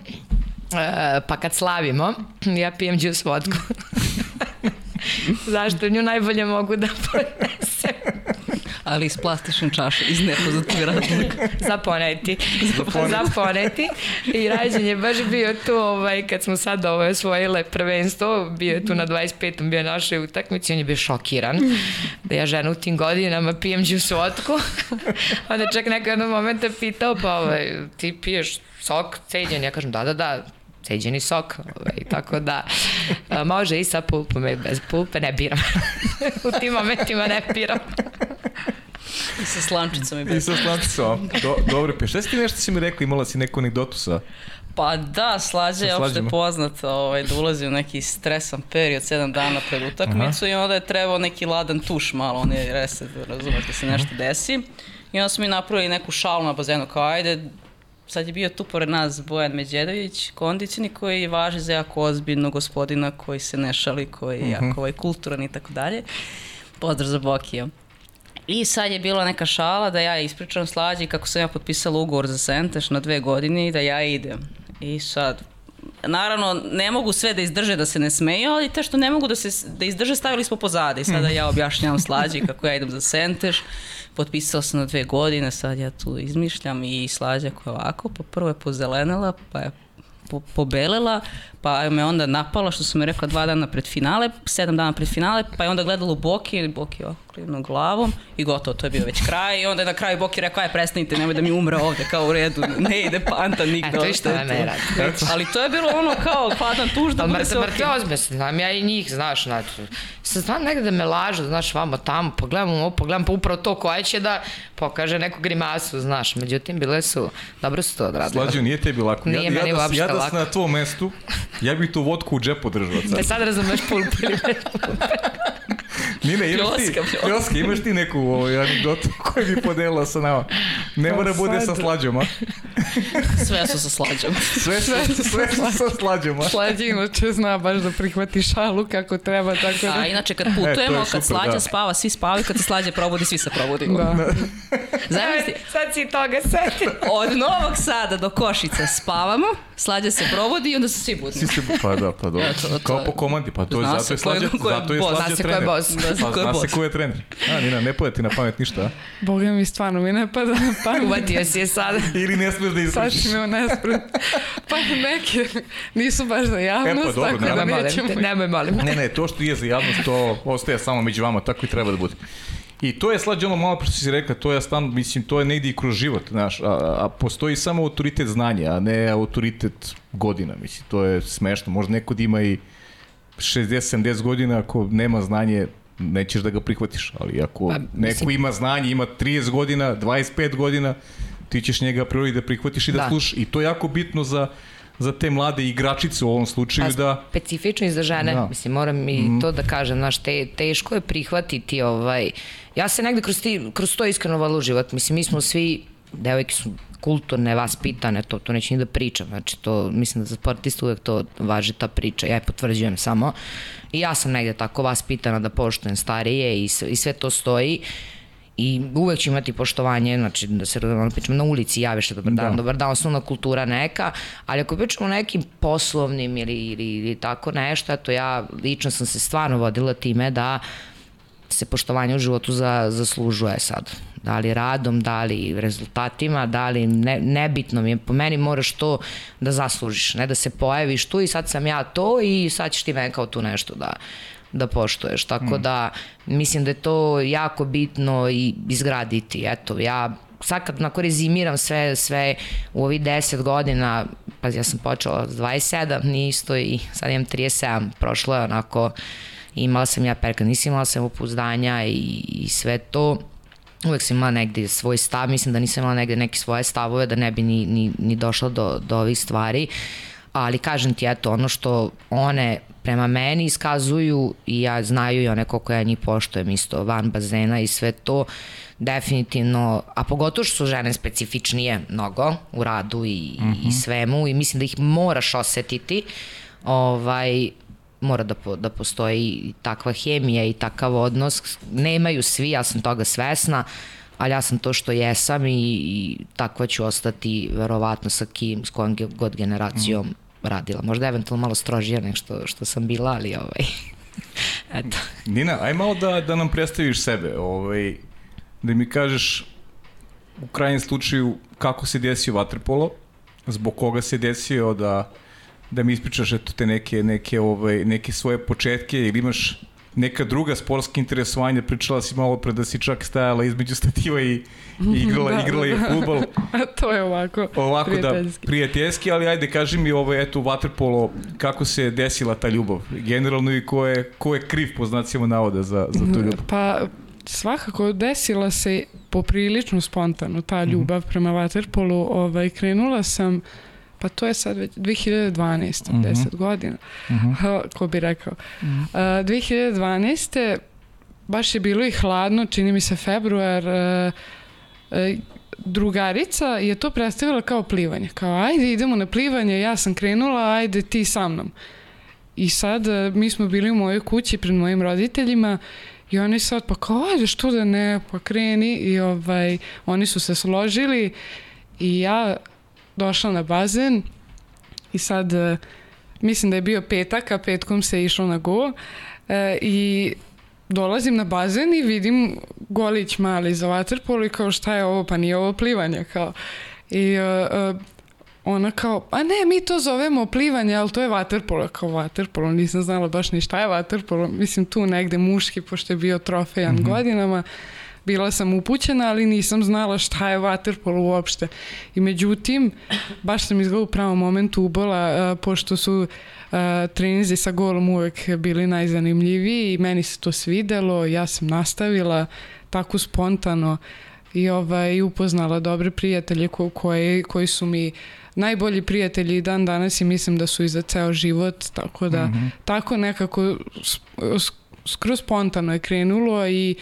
Uh, pa kad slavimo, ja pijem džus vodku. (laughs) (laughs) Zašto nju najbolje mogu da ponesem. Ali iz plastične čaše, iz nepoznatog razloga. Zaponeti. Zaponeti. Zaponeti. I rađen je baš bio tu, ovaj, kad smo sad ovo osvojile prvenstvo, bio je tu na 25. bio našoj utakmici, on je bio šokiran da ja žena u tim godinama pijem džus vodku. Onda čak neko jednog momenta pitao, pa ovaj, ti piješ sok ceđen? Ja kažem, da, da, da, ceđeni sok, ovaj, tako da a, može i sa pulpom i bez pulpe, ne biram. (laughs) U tim momentima ne biram. I sa slančicom i bez. I sa slančicom. Do, dobro, pa šta si ti nešto si mi rekla, imala si neku anegdotu sa... Pa da, slađe je opšte poznat ovaj, da ulazi u neki stresan period, 7 dana pred utakmicu Aha. i onda je trebao neki ladan tuš malo, on je reset, razumete se nešto desi. I onda smo mi napravili neku šalu na bazenu, kao ajde, sad je bio tu pored nas Bojan Međedović, kondicioni koji važi za jako ozbiljno gospodina koji se ne šali, koji je -huh. jako ovaj, kulturan i tako dalje. Pozdrav za Bokija. I sad je bila neka šala da ja ispričam slađi kako sam ja potpisala ugovor za Senteš na dve godine i da ja idem. I sad, naravno, ne mogu sve da izdrže da se ne smeju, ali te što ne mogu da se da izdrže stavili smo pozadi. Sada ja objašnjavam slađi kako ja idem za Senteš potpisala sam na dve godine, sad ja tu izmišljam i slađa koja ovako, pa prvo je pozelenela, pa je po, pobelela, pa me onda napala što sam mi rekla dva dana pred finale, sedam dana pred finale, pa je onda gledala u Boki i Boki okrenuo glavom i gotovo, to je bio već kraj i onda je na kraju Boki rekao, aj prestanite, nemoj da mi umre ovde, kao u redu, ne ide panta nigde. Eto, šta me radi. Ali to je bilo ono kao hladan tuž da Ali bude mrte okej. ozme, znam ja i njih, znaš, znači, sad znam negde da me lažu, znaš, vamo tamo, pogledam ovo, pogledam pa upravo to koja će da pokaže neku grimasu, znaš, međutim, bile su, dobro su to odradile. Slađo, nije tebi lako. Nije ja, meni ja, da, uopšte ja da lako. sam na tvojom mestu, ja bih tu vodku u džepu držao sad. E sad razumeš pulpu ili ne? (laughs) (laughs) Nina, imaš ti, Pljoska, pljoska. imaš ti neku ovaj, anegdotu (laughs) koju bi podelila sa nama? Ne Pa mora bude sa slađom, a? (laughs) Sve su sa slađom. Sve, sve, sve su sa slađom, a? Slađi inače zna baš da prihvati šalu kako treba, tako da... A inače kad E, putujemo, super, kad slađa da. spava, svi spavaju, kad se slađa probudi, svi se probudimo. Da. Zamisli, sad si toga setio. od Novog Sada do Košice spavamo, slađa se probudi i onda se svi budimo. Svi se, pa da, pa dobro. Eto, to- Kao po komandi, pa to je, Zna zato je slađa, zato je slađa Zna se ko je trener. Boss. Zna se Pa, ko je zna se boss. ko je trener. A, Nina, ne pada ti na pamet ništa, a? Boga mi stvarno mi ne pada na pamet. Uvatio si je sad. Ili ne smiješ da Sad izvršiš? si me u nespred. Pa neke nisu baš za javnost, E, pa dobro, tako da nećemo. te, nemoj, molim. Ne, ne, to što je za javnost, to ostaje samo među vama, tako i treba da bude. I to je slađe ono malo što si rekla, to je stan, mislim, to je negdje i kroz život, znaš, a, a postoji samo autoritet znanja, a ne autoritet godina, mislim, to je smešno, možda neko da ima i 60-70 godina, ako nema znanje, nećeš da ga prihvatiš, ali ako Pa, neko mislim- ima znanje, ima 30 godina, 25 godina, ti ćeš njega priori da prihvatiš i da, Da. slušaš. I to je jako bitno za, za te mlade igračice u ovom slučaju da... specifično i za žene, Da. mislim, moram i mm. to da kažem, znaš, te, teško je prihvatiti, ovaj, ja se negde kroz, ti, kroz to iskreno vala u život, mislim, mi smo svi, devojke su kulturne, vaspitane, to, to neću ni da pričam, znači, to, mislim da za sportista uvek to važi ta priča, ja je potvrđujem samo, i ja sam negde tako vaspitana da poštujem starije i, sve- i sve to stoji, i uvek ću imati poštovanje, znači da se ono pričamo na ulici, javiš se dobar dan, Da. dobar dan, osnovna kultura neka, ali ako pričamo o nekim poslovnim ili, ili, ili tako nešto, eto ja lično sam se stvarno vodila time da se poštovanje u životu za, zaslužuje sad. Da li radom, da li rezultatima, da li ne, nebitno mi je. Po meni moraš to da zaslužiš, ne da se pojaviš tu i sad sam ja to i sad ćeš ti meni kao tu nešto da, da poštuješ. Tako mm. da mislim da je to jako bitno i izgraditi. Eto, ja sad kad onako rezimiram sve, sve u ovih 10 godina, pa ja sam počela s 27, nije isto i sad imam 37, prošlo je onako, imala sam ja perka, nisam imala sam opouzdanja i, i sve to, uvek sam imala negde svoj stav, mislim da nisam imala negde neke svoje stavove, da ne bi ni, ni, ni došla do, do ovih stvari, ali kažem ti, eto, ono što one prema meni iskazuju i ja znaju i one koliko ja njih poštojem isto van bazena i sve to, definitivno, a pogotovo što su žene specifičnije mnogo u radu i, mm -hmm. i svemu i mislim da ih moraš osetiti, ovaj, mora da, po, da postoji i takva hemija i takav odnos. Nemaju svi, ja sam toga svesna, ali ja sam to što jesam i, i takva ću ostati verovatno sa kim, s kojom god generacijom mm. radila. Možda eventualno malo strožija nek što, što sam bila, ali ovaj, (laughs) eto. Nina, aj malo da, da nam predstaviš sebe, ovaj, da mi kažeš u krajnjem slučaju kako se desio vaterpolo, zbog koga se desio da da mi ispričaš eto te neke neke ovaj neke svoje početke ili imaš neka druga sportska interesovanja, pričala si malo pre da si čak stajala između stativa i, i igrala, (laughs) Da, igrala da, je da. A (laughs) to je ovako, Ovako prijateljski. da, prijateljski, ali ajde kaži mi ovo, eto, vaterpolo, kako se desila ta ljubav? Generalno i ko je, ko je kriv po znacima navoda za, za tu ljubav? Pa svakako desila se poprilično spontano ta ljubav prema Waterpolu. Ovaj, krenula sam, pa to je sad već 2012, Mhm. 10 godina, Ha, ko bi rekao. A, 2012. baš je bilo i hladno, čini mi se februar, a, a, drugarica je to predstavila kao plivanje. Kao, ajde idemo na plivanje, ja sam krenula, ajde ti sa mnom. I sad e, mi smo bili u mojoj kući pred mojim roditeljima i oni sad pa kao ajde što da ne pa kreni i ovaj oni su se složili i ja došla na bazen i sad e, mislim da je bio petak a petkom se išlo na go e, i dolazim na bazen i vidim golić mali za vaterpolo i kao šta je ovo pa nije ovo plivanje kao i e, e, ona kao, a ne, mi to zovemo plivanje, ali to je vaterpolo. Kao vaterpolo, nisam znala baš ni šta je vaterpolo. Mislim, tu negde muški, pošto je bio trofejan mm -hmm. godinama bila sam upućena, ali nisam znala šta je vaterpolo uopšte. I međutim, baš sam izgleda u pravom momentu ubola, pošto su treninzi sa golom uvek bili najzanimljiviji i meni se to svidelo, ja sam nastavila tako spontano i ovaj, upoznala dobre prijatelje ko, koje, koji su mi najbolji prijatelji i dan danas i mislim da su i za ceo život, tako da mm -hmm. tako nekako skroz spontano je krenulo i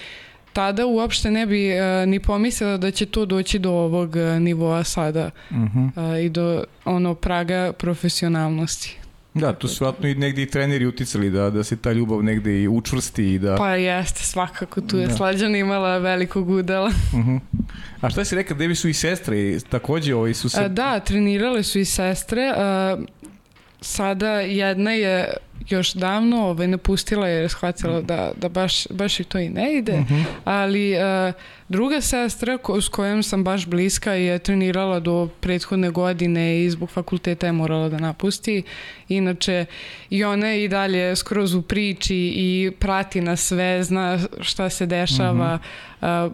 tada uopšte ne bi uh, ni pomislila da će to doći do ovog uh, nivoa sada mm -hmm. uh, i do ono praga profesionalnosti. Da, tu su vratno i negde i treneri uticali da, da se ta ljubav negde i učvrsti i da... Pa jeste, svakako, tu je da. Slađana imala velikog udela. Uh -huh. A šta si rekao, gde su i sestre, takođe ovi su se... A, da, trenirale su i sestre, a, sada jedna je još davno ovaj, napustila jer je shvatila da, da baš, baš i to i ne ide, uh mhm. -huh. ali uh, druga sestra ko, s kojom sam baš bliska je trenirala do prethodne godine i zbog fakulteta je morala da napusti. Inače, i ona je i dalje skroz u priči i prati na sve, zna šta se dešava, uh -huh. uh,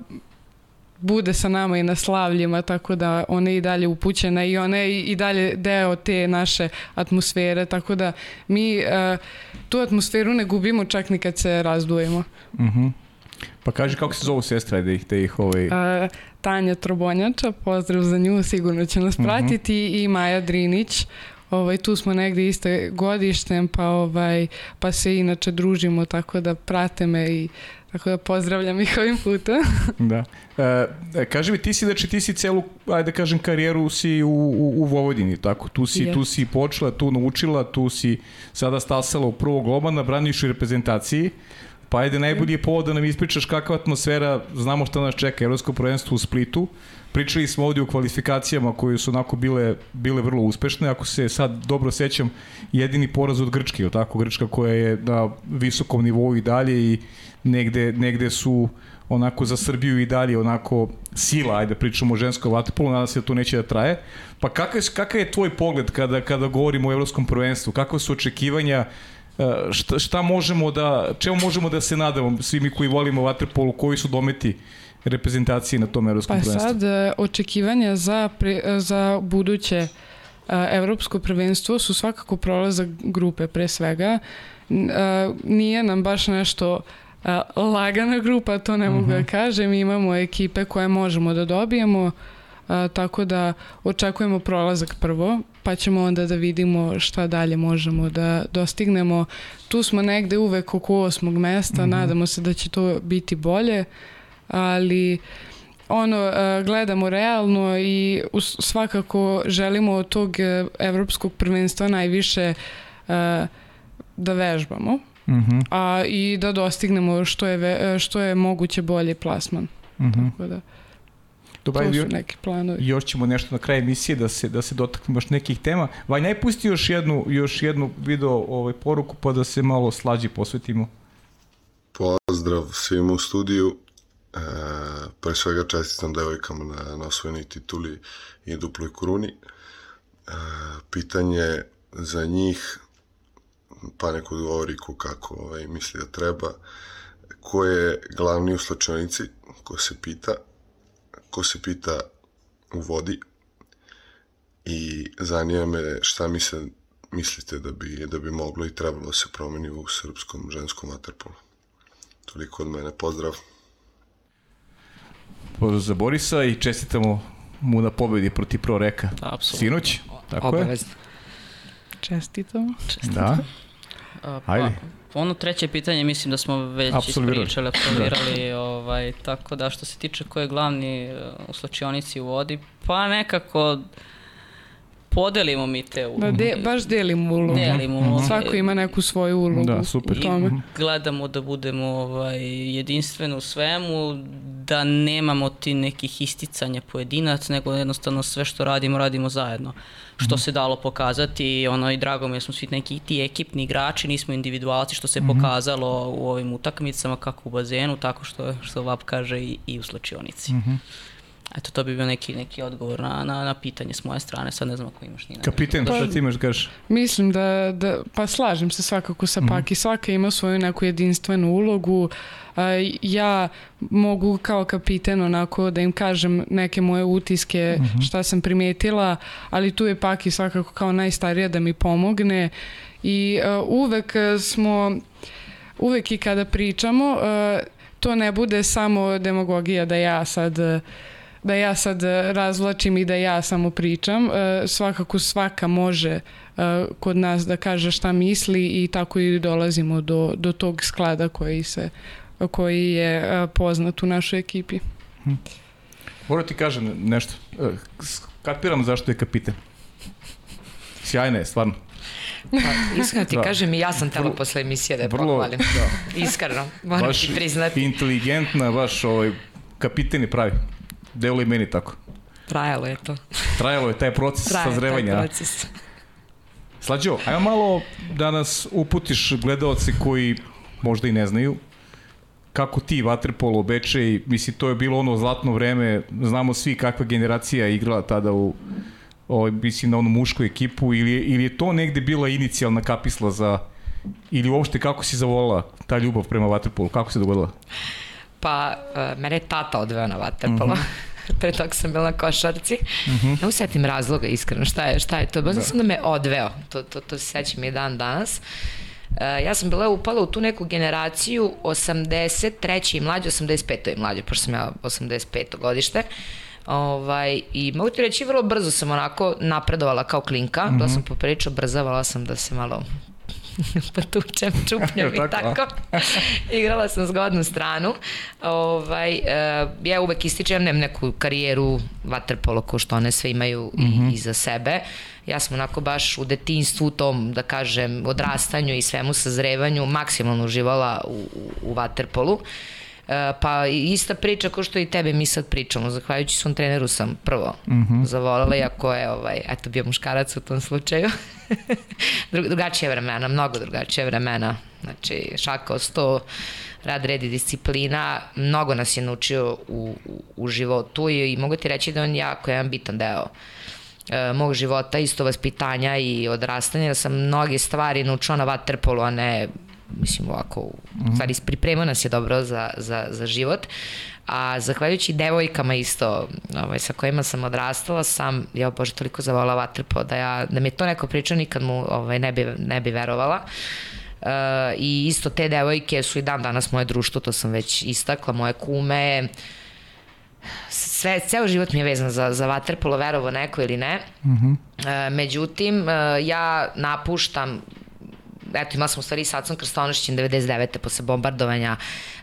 bude sa nama i na slavljima, tako da ona je i dalje upućena i ona je i dalje deo te naše atmosfere, tako da mi uh, tu atmosferu ne gubimo čak ni kad se razdujemo. Uh mhm. -huh. Pa kaži kako se zovu sestra da ih, da ih ovaj... Uh, Tanja Trobonjača, pozdrav za nju, sigurno će nas uh mhm. -huh. pratiti i Maja Drinić, ovaj, tu smo negde iste godištem, pa, ovaj, pa se inače družimo, tako da prate me i Tako da pozdravljam ih ovim putem. (laughs) da. E, e, kaži mi, ti si, znači ti si celu, ajde da kažem, karijeru si u, u, u Vojvodini, tako? Tu si, yes. tu si počela, tu naučila, tu si sada stasala u prvo globana, braniš u reprezentaciji. Pa ajde, najbolji je povod da nam ispričaš kakva atmosfera, znamo šta nas čeka, Evropsko prvenstvo u Splitu. Pričali smo ovdje u kvalifikacijama koje su onako bile, bile vrlo uspešne. Ako se sad dobro sećam, jedini poraz od Grčke, tako? Grčka koja je na visokom nivou i dalje i negde, negde su onako za Srbiju i dalje onako sila, ajde pričamo o ženskom vatopolu, nadam se da to neće da traje. Pa kakav, kakav je tvoj pogled kada, kada govorimo o evropskom prvenstvu? Kakve su očekivanja? E, šta, šta možemo da, čemu možemo da se nadamo svi mi koji volimo vaterpolu, koji su dometi reprezentacije na tom evropskom pa prvenstvu? Pa sad, e, očekivanja za, pre, za buduće e, evropsko prvenstvo su svakako prolazak grupe pre svega. Nije nam baš nešto lagana grupa, to ne mogu uh -huh. da mhm. kažem. Imamo ekipe koje možemo da dobijemo, a, tako da očekujemo prolazak prvo, pa ćemo onda da vidimo šta dalje možemo da dostignemo. Tu smo negde uvek oko osmog mesta, uh mhm. -huh. nadamo se da će to biti bolje, ali ono, gledamo realno i svakako želimo od tog e, evropskog prvenstva najviše da vežbamo. Uh mhm. -huh. a i da dostignemo što je, ve, što je moguće bolji plasman. Uh -huh. Tako da, Dobar, to su neki planovi. Još ćemo nešto na kraju emisije da se da se dotaknemo još nekih tema. Vaj najpusti još jednu još jednu video ovaj poruku pa da se malo slađi posvetimo. Pozdrav svima u studiju. E, pre svega čestitam devojkama na, na osvojenoj tituli i duploj kruni. E, pitanje za njih pa neko govori ko kako ovaj, misli da treba, ko je glavni u slačionici, ko se pita, ko se pita u vodi i zanima me šta misle, mislite da bi, da bi moglo i trebalo da se promeni u srpskom ženskom vaterpolu. Toliko od mene, pozdrav. Pozdrav za Borisa i čestitamo mu na pobedi protiv Pro Reka. Apsolutno. Sinoć, tako Obavezno. je. Čestitamo. Čestitamo. Da. Pa, Ajde. Ono treće pitanje mislim da smo već ispričali, absolvirali, da. ovaj, tako da što se tiče ko je glavni uh, u slačionici u vodi, pa nekako podelimo mi te uloge. Da, de, baš delimo ulogu. Delimo uloge. Svako ima neku svoju ulogu. Da, super. I tome. gledamo da budemo ovaj, jedinstveni u svemu, da nemamo ti nekih isticanja pojedinac, nego jednostavno sve što radimo, radimo zajedno. Što mm -hmm. se dalo pokazati, ono i drago mi je da smo svi neki ti ekipni igrači, nismo individualci, što se mm -hmm. pokazalo u ovim utakmicama, kako u bazenu, tako što, što Vap kaže i, i u slačionici. Mm -hmm. Eto, to bi bio neki, neki odgovor na, na, na pitanje s moje strane, sad ne znam ako imaš ni na Kapiten, šta ti imaš da kažeš? Mislim da, da, pa slažem se svakako sa Paki, svaka ima svoju neku jedinstvenu ulogu, a, ja mogu kao kapiten onako da im kažem neke moje utiske šta sam primetila, ali tu je Paki svakako kao najstarija da mi pomogne i a, uvek smo uvek i kada pričamo a, to ne bude samo demagogija da ja sad da ja sad razvlačim i da ja samo pričam. E, svakako svaka može e, kod nas da kaže šta misli i tako i dolazimo do, do tog sklada koji se koji je e, poznat u našoj ekipi. Moram ti kažem nešto. E, Kapiram zašto je kapiten. Sjajna je, stvarno. Pa, iskreno ti Da. kažem i ja sam tela Vrlo- posle emisije da je vrlo- pohvalim. Iskreno, moram Baš ti priznati. inteligentna, baš ovaj, kapiten je pravi. Delo i meni tako. Trajalo je to. (laughs) Trajalo je taj proces Traje taj sazrevanja. a? proces. Slađo, ajmo malo da nas uputiš gledalci koji možda i ne znaju kako ti vaterpolo Bečej, misli to je bilo ono zlatno vreme, znamo svi kakva generacija je igrala tada u ovaj, mislim na onu mušku ekipu ili, je- ili je to negde bila inicijalna kapisla za ili uopšte kako si zavolila ta ljubav prema vaterpolu, kako se dogodila? Pa, uh, mene je tata odveo na vaterpolo. (laughs) Pre toga sam bila na košarci. Ne usetim razloga, iskreno, šta je, šta je to. Baš sam da me odveo. To, to, to se sećam i dan danas. Uh, ja sam bila upala u tu neku generaciju 83. i mlađe, 85. i mlađe, pošto sam ja 85. godište. Ovaj, I mogu ti reći, vrlo brzo sam onako napredovala kao klinka. Bila sam popričao, brzavala sam da se malo (laughs) potučem, čupnjam i Tako. (laughs) Igrala sam zgodnu stranu. Ovaj, uh, ja uvek ističem, nemam neku karijeru vaterpolo ko što one sve imaju i, iza sebe. Ja sam onako baš u detinstvu, tom, da kažem, odrastanju i svemu sazrevanju maksimalno uživala u, u, u vaterpolu. E, pa i ista priča kao što i tebe mi sad pričamo, zahvaljujući svom treneru sam prvo mm -hmm. zavolala, iako je ovaj, eto bio muškarac u tom slučaju. (laughs) Dru, drugačije vremena, mnogo drugačije vremena. Znači, šaka o sto, rad, red i disciplina, mnogo nas je naučio u, u, u životu i, i mogu ti reći da on jako jedan bitan deo e, mog života, isto vaspitanja i odrastanja, da sam mnoge stvari naučila na vaterpolu, a ne mislim ovako, u stvari pripremao nas je dobro za, za, za život, a zahvaljujući devojkama isto ovaj, sa kojima sam odrastala sam, ja bože toliko zavolala vaterpolo da, ja, da mi je to neko pričao nikad mu ovaj, ne, bi, ne bi verovala Uh, i isto te devojke su i dan danas moje društvo, to sam već istakla, moje kume, sve, ceo život mi je vezan za, za vaterpolo, verovo neko ili ne. Mm -hmm. e, međutim, e, ja napuštam eto imala sam u stvari sad sam Krstonošćin 99. posle bombardovanja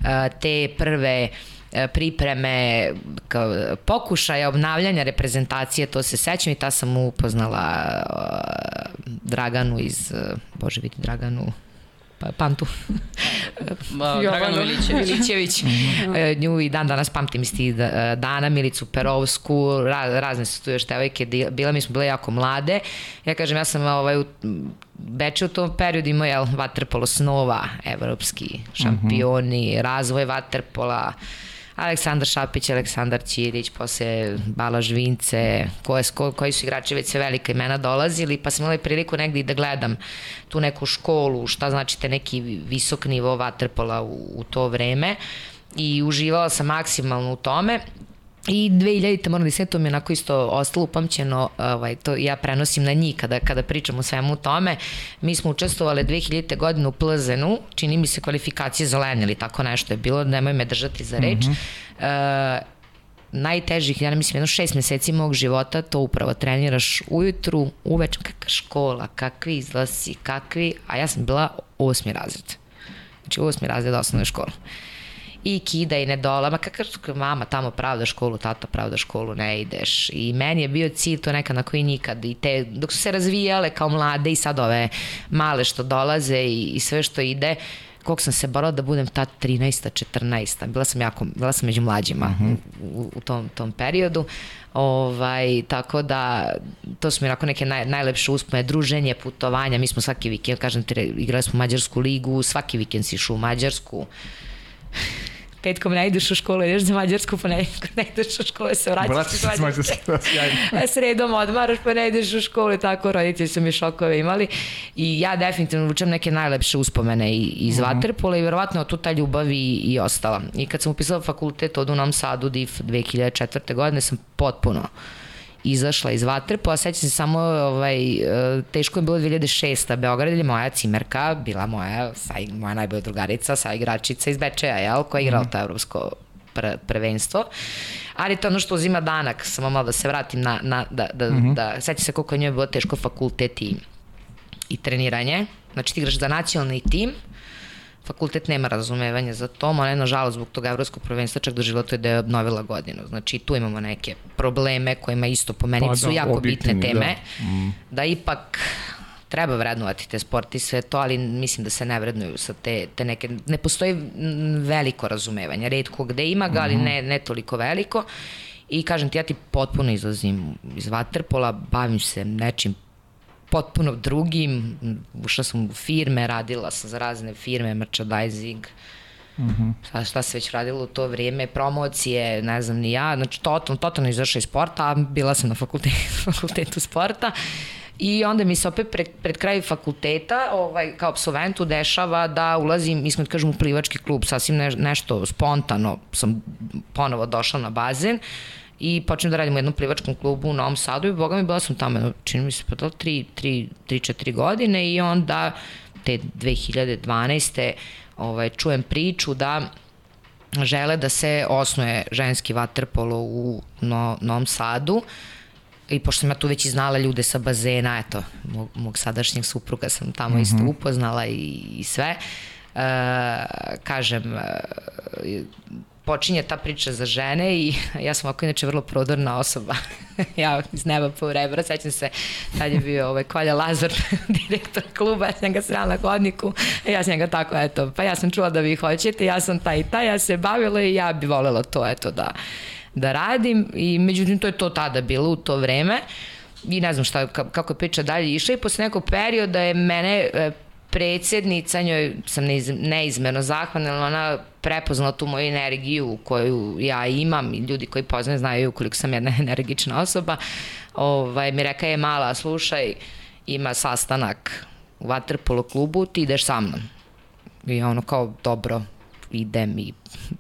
e, te prve e, pripreme kao, pokušaja obnavljanja reprezentacije, to se sećam i ta sam upoznala e, Draganu iz, bože vidi Draganu, Pantu. Ma, (laughs) Draganu Milićević. Milićević. E, Nju i dan danas pamtim iz tih da- dana, Milicu Perovsku, ra, razne su tu još devojke, di- bila mi smo bile jako mlade. Ja kažem, ja sam ovaj, u Beče u tom periodu imao jel, vaterpolo snova, evropski šampioni, razvoj vaterpola, Aleksandar Šapić, Aleksandar Ćirić, posle Balaž Vince, koje, ko, koji su igrači već sve velika imena dolazili, pa sam imala priliku negdje da gledam tu neku školu, šta znači te neki visok nivo vaterpola u, u to vreme i uživala sam maksimalno u tome. I 2000-te, moram da se to mi je onako isto ostalo upamćeno, ovaj, to ja prenosim na njih kada, kada pričam o svemu tome. Mi smo učestvovali 2000. godine u Plzenu, čini mi se kvalifikacije za Len ili tako nešto je bilo, nemoj me držati za reč. Mm -hmm. e, najtežih, ja ne mislim, jedno šest meseci mog života, to upravo treniraš ujutru, uveč, kakva škola, kakvi izlasi, kakvi, a ja sam bila osmi razred. Znači osmi razred osnovne škole i kida i ne dola, ma kakav mama tamo pravda školu, tata pravda školu, ne ideš. I meni je bio cilj to nekad na koji nikad. I te, dok su se razvijale kao mlade i sad ove male što dolaze i, i sve što ide, koliko sam se borala da budem ta 13. 14. Bila sam jako, bila sam među mlađima uh -huh. u, u tom, tom periodu. Ovaj, tako da, to su mi onako neke naj, najlepše uspome, druženje, putovanja, mi smo svaki vikend, kažem ti, igrali smo Mađarsku ligu, svaki vikend si išao u Mađarsku, petkom ne ideš u školu, ideš za Mađarsku, pa ne, ne ideš u školu, se vraćaš se da, sjajno. (laughs) E, sredom odmaraš pa ne ideš u školu tako roditelji su mi šokove imali i ja definitivno vučem neke najlepše uspomene iz uh -huh. Waterpola i verovatno tu ta ljubav i, i ostala. I kad sam upisala fakultet od u Novom Sadu DIF 2004. godine sam potpuno izašla iz Vatrpola, sećam se samo, ovaj, e, teško je bilo 2006. Beograd je moja cimerka, bila moja, sa, moja najbolja drugarica, sa igračica iz Bečeja, jel, koja je igrala mm. to evropsko pre, prvenstvo. Ali to je ono što uzima danak, samo malo da se vratim na, na da, da, mm -hmm. da sećam se koliko je njoj bilo teško fakultet i, i treniranje. Znači ti igraš za nacionalni tim, fakultet nema razumevanja za to, ona je nažalost zbog toga evropskog prvenstva čak doživjela to je da je obnovila godinu. Znači tu imamo neke probleme kojima isto po meni pa, su da, jako bitne teme, da. Mm. da ipak treba vrednovati te sport i sve to, ali mislim da se ne vrednuju sa te, te neke, ne postoji veliko razumevanje, redko gde ima ga, ali mhm. ne, ne toliko veliko. I kažem ti, ja ti potpuno izlazim iz Waterpola, bavim se nečim potpuno drugim, ušla sam u firme, radila sam za razne firme, merchandising, Mm -hmm. šta, šta se već radilo u to vrijeme, promocije, ne znam ni ja, znači totalno, totalno izašla iz sporta, a bila sam na fakultetu, (laughs) fakultetu sporta. I onda mi se opet pred, pred kraj fakulteta, ovaj, kao absolventu, dešava da ulazim, mi smo, da kažem, u plivački klub, sasvim ne, nešto spontano sam ponovo došla na bazen, i počnem da radim u jednom plivačkom klubu u Novom Sadu i boga mi bila sam tamo, čini mi se pa to 3-4 godine i onda te 2012. Ovaj, čujem priču da žele da se osnuje ženski vaterpolo u no, Novom Sadu i pošto sam ja tu već i znala ljude sa bazena, eto, mog, mog sadašnjeg supruga sam tamo mm -hmm. isto mhm. upoznala i, i sve, e, kažem, e, počinje ta priča za žene i (laughs) ja sam ovako inače vrlo prodorna osoba. (laughs) ja iz neba po rebra, sećam se, tad je bio ovaj Kolja Lazar, (laughs) direktor kluba, ja sam ga srela na hodniku, ja sam ga tako, eto, pa ja sam čula da vi hoćete, ja sam taj i taj, ja se bavila i ja bi volela to, eto, da, da radim. I međutim to je to tada bilo u to vreme. I ne znam šta, kako je priča dalje išla. I posle nekog perioda je mene e, predsednica, njoj sam neizmerno zahvalna, ona prepoznala tu moju energiju koju ja imam i ljudi koji poznaju znaju koliko sam jedna (laughs) energična osoba. Ovaj, mi reka je mala, slušaj, ima sastanak u Waterpolo klubu, ti ideš sa mnom. I ono kao, dobro, idem i,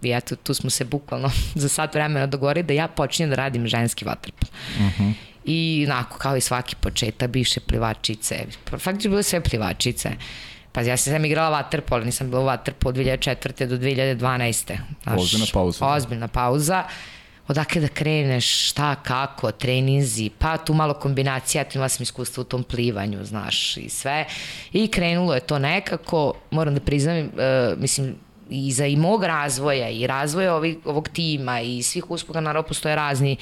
i eto, tu smo se bukvalno (laughs) za sat vremena dogovorili da ja počinjem da radim ženski vaterpol. Uh mhm. -huh. I onako, kao i svaki početak, biše plivačice. Faktično bilo sve plivačice. Pa ja sam igrala waterpolo, nisam bila u waterpolo od 2004. do 2012. Znaš, ozbiljna pauza. Ozbiljna pauza. Odakle da kreneš, šta, kako, treninzi, pa tu malo kombinacija, ja imala sam iskustvo u tom plivanju, znaš, i sve. I krenulo je to nekako, moram da priznam, uh, mislim, i za i mog razvoja i razvoja ovih, ovog tima i svih uspoga, naravno postoje razni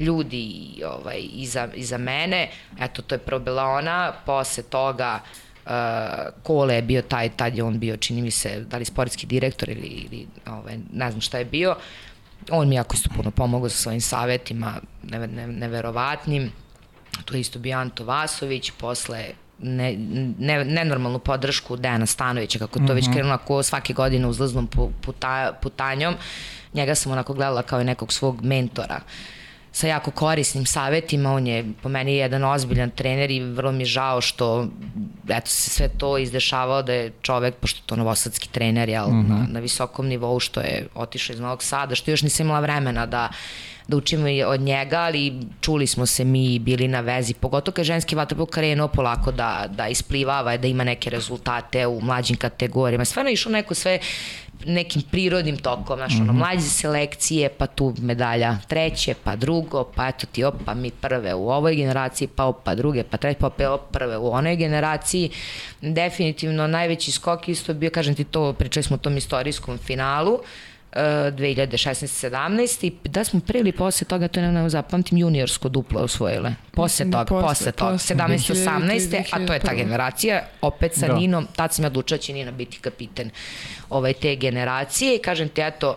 ljudi i, ovaj, i, za, i za mene. Eto, to je probila ona, posle toga uh, Kole je bio taj, tad je on bio, čini mi se, da li sportski direktor ili, ili ovaj, ne znam šta je bio. On mi jako isto puno pomogao sa svojim savetima, ne, ne, neverovatnim. Tu je isto bio Anto Vasović, posle ne, ne, nenormalnu podršku Dejana Stanovića, kako to mm -hmm. već mhm. krenulo, ako svake godine uzlaznom puta, putanjom, njega sam onako gledala kao i nekog svog mentora sa jako korisnim savetima, on je po meni jedan ozbiljan trener i vrlo mi je žao što eto se sve to izdešavao da je čovek, pošto to novosadski trener, jel, mm -hmm. na, na visokom nivou što je otišao iz Novog Sada, što još nisam imala vremena da da učimo od njega, ali čuli smo se mi bili na vezi, pogotovo kad ženski vaterpolo krenuo polako da, da isplivava, da ima neke rezultate u mlađim kategorijama. Stvarno išlo neko sve nekim prirodnim tokom, znaš, mm -hmm. ono, mhm. mlađe selekcije, pa tu medalja treće, pa drugo, pa eto ti opa mi prve u ovoj generaciji, pa opa druge, pa treće, pa opet prve u onoj generaciji. Definitivno najveći skok isto bio, kažem ti to, pričali smo o tom istorijskom finalu, 2016-17 i da smo pre ili posle toga, to je ne zapamtim, juniorsko duplo osvojile. Posle toga, posle, posle toga, 17-18, a to je ta generacija, opet sa da. Ninom, tad sam ja odlučila da će Nina biti kapiten ovaj, te generacije i kažem ti, eto,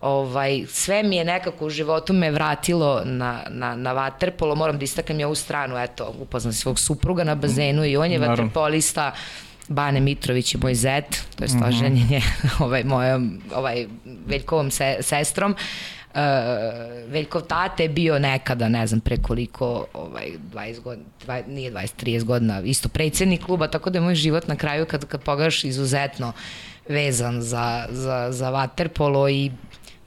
ovaj, sve mi je nekako u životu me vratilo na, na, na vaterpolo, moram da istaknem ja u stranu, eto, upoznam svog supruga na bazenu i on je Naravno. vaterpolista, Bane Mitrović je moj zet, to je stoženjenje mm (laughs) -hmm. ovaj, mojom, ovaj, Veljkovom se, sestrom. Uh, Veljkov tate je bio nekada, ne znam pre koliko, ovaj, 20 godina, 20, nije 20, 30 godina, isto predsednik kluba, tako da je moj život na kraju kad, kad pogledaš izuzetno vezan za, za, za vaterpolo i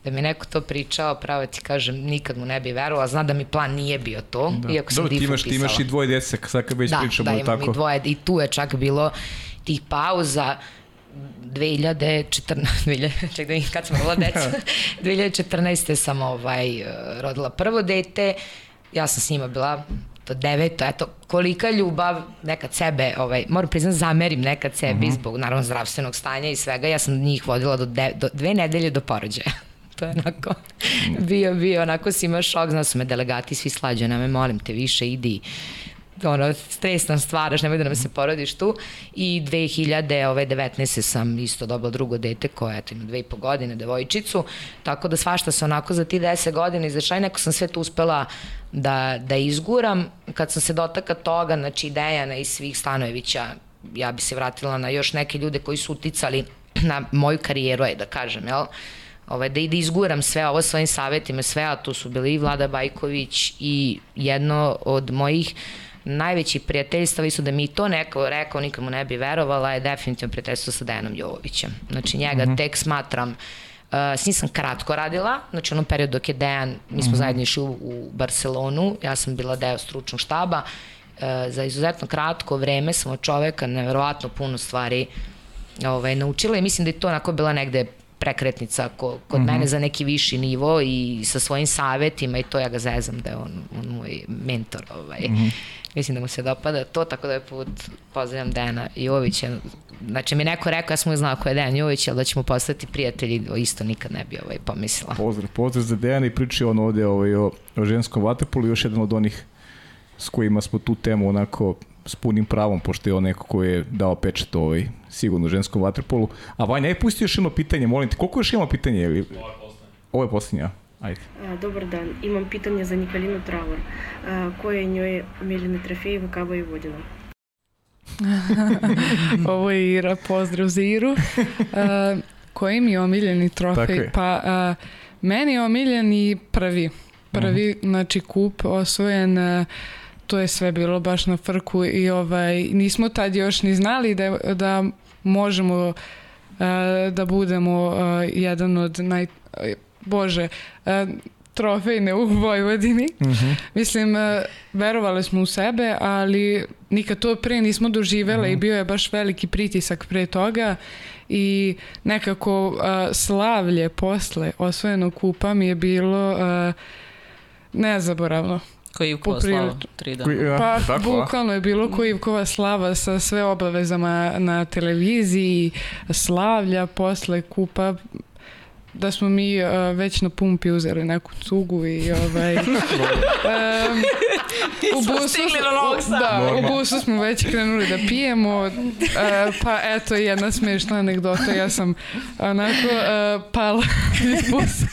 da mi neko to pričao, pravo ti kažem, nikad mu ne bi verovao, zna da mi plan nije bio to, da. iako sam Dobro, difu imaš, pisala. imaš i dvoje djece, sad kad već da, pričamo da, imam tako. i dvoje, i tu je čak bilo tih pauza, 2014, 2000, ček da kad sam rodila deca, (laughs) 2014. (laughs) sam ovaj, rodila prvo dete, ja sam s njima bila to deveto, eto, kolika ljubav nekad sebe, ovaj, moram priznat, zamerim nekad sebi uh -huh. zbog, naravno, zdravstvenog stanja i svega, ja sam njih vodila do, de, do dve nedelje do porođaja. (laughs) to je onako, bio, bio, onako si imao šok, znao su me delegati, svi slađu, me molim te više, idi, ono, stresna stvaraš, nemoj da nam se porodiš tu. I 2019. sam isto dobila drugo dete koje eto, ima dve i po godine, devojčicu, tako da svašta se onako za ti 10 godina izašla i neko sam sve to uspela da, da izguram. Kad sam se dotaka toga, znači Dejana i svih Stanojevića, ja bi se vratila na još neke ljude koji su uticali na moju karijeru, aj da kažem, jel? Ovaj, da, da izguram sve ovo svojim savjetima, sve, a tu su bili i Vlada Bajković i jedno od mojih najveći prijateljstva su da mi to neko rekao, nikomu ne bi verovala, je definitivno prijateljstvo sa Dejanom Jovovićem. Znači njega mm -hmm. tek smatram Uh, s njim sam kratko radila, znači onom periodu dok je Dejan, mi smo mm -hmm. zajedno išli u, u Barcelonu, ja sam bila deo stručnog štaba, uh, za izuzetno kratko vreme sam od čoveka neverovatno puno stvari ovaj, naučila i mislim da je to onako bila negde prekretnica ko, kod mm -hmm. mene za neki viši nivo i sa svojim savetima i to ja ga zezam da je on, on moj mentor. Ovaj. Mm -hmm. Mislim da mu se dopada to, tako da je put pozdravljam Dejana Jovića. Znači mi neko rekao, ja sam mu znao ko je Dejan Jović, ali da ćemo postati prijatelji, isto nikad ne bi ovaj, pomislila. Pozdrav, pozdrav za Dejana i priči on ovde ovaj, o, o ženskom vaterpolu, još jedan od onih s kojima smo tu temu onako s punim pravom, pošto je on neko ko je dao pečet ovaj, sigurno ženskom vaterpolu. A Vanja, je pusti još jedno pitanje, molim te, koliko još ima pitanje? Ili... Ovo je poslednje. Ovo je poslednje, Ajde. A, dobar dan, imam pitanje za Nikolinu Travor. A, koje je njoj omiljeni trofej i Vodina? (laughs) Ovo je Ira, pozdrav za Iru. A, koji mi je omiljeni trofej? Pa, a, meni je omiljeni prvi. Prvi, uh -huh. znači kup osvojen a, to je sve bilo baš na frku i ovaj, nismo tad još ni znali da, da možemo uh, da budemo uh, jedan od naj... Bože, uh, trofejne u Vojvodini. Uh -huh. Mislim, verovali smo u sebe, ali nikad to pre nismo doživele uh -huh. i bio je baš veliki pritisak pre toga i nekako uh, slavlje posle osvojenog kupa mi je bilo uh, nezaboravno. Koji Ivkova slava, tri dana. Ja, pa, tako, bukvalno je bilo koji Ivkova slava sa sve obavezama na televiziji, slavlja posle kupa, da smo mi uh, već na pumpi uzeli neku cugu i ovaj (laughs) um, u busu u, da, u busu smo već krenuli da pijemo uh, pa eto jedna smešna anegdota ja sam onako uh, pala (laughs) iz busa.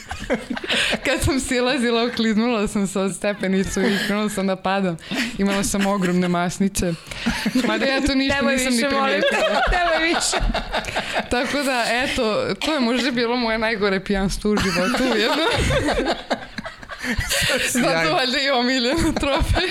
Kad sam silazila okliznula sam se od stepenicu i krenula sam da padam. Imala sam ogromne masnice. Mada ja to ništa Nemoj nisam više, ni primijetila Nemoj (laughs) više. Tako da eto to je možda bilo moje najgore pijanstvo u životu jedno. (laughs) Zato valjda i omiljeno trofej.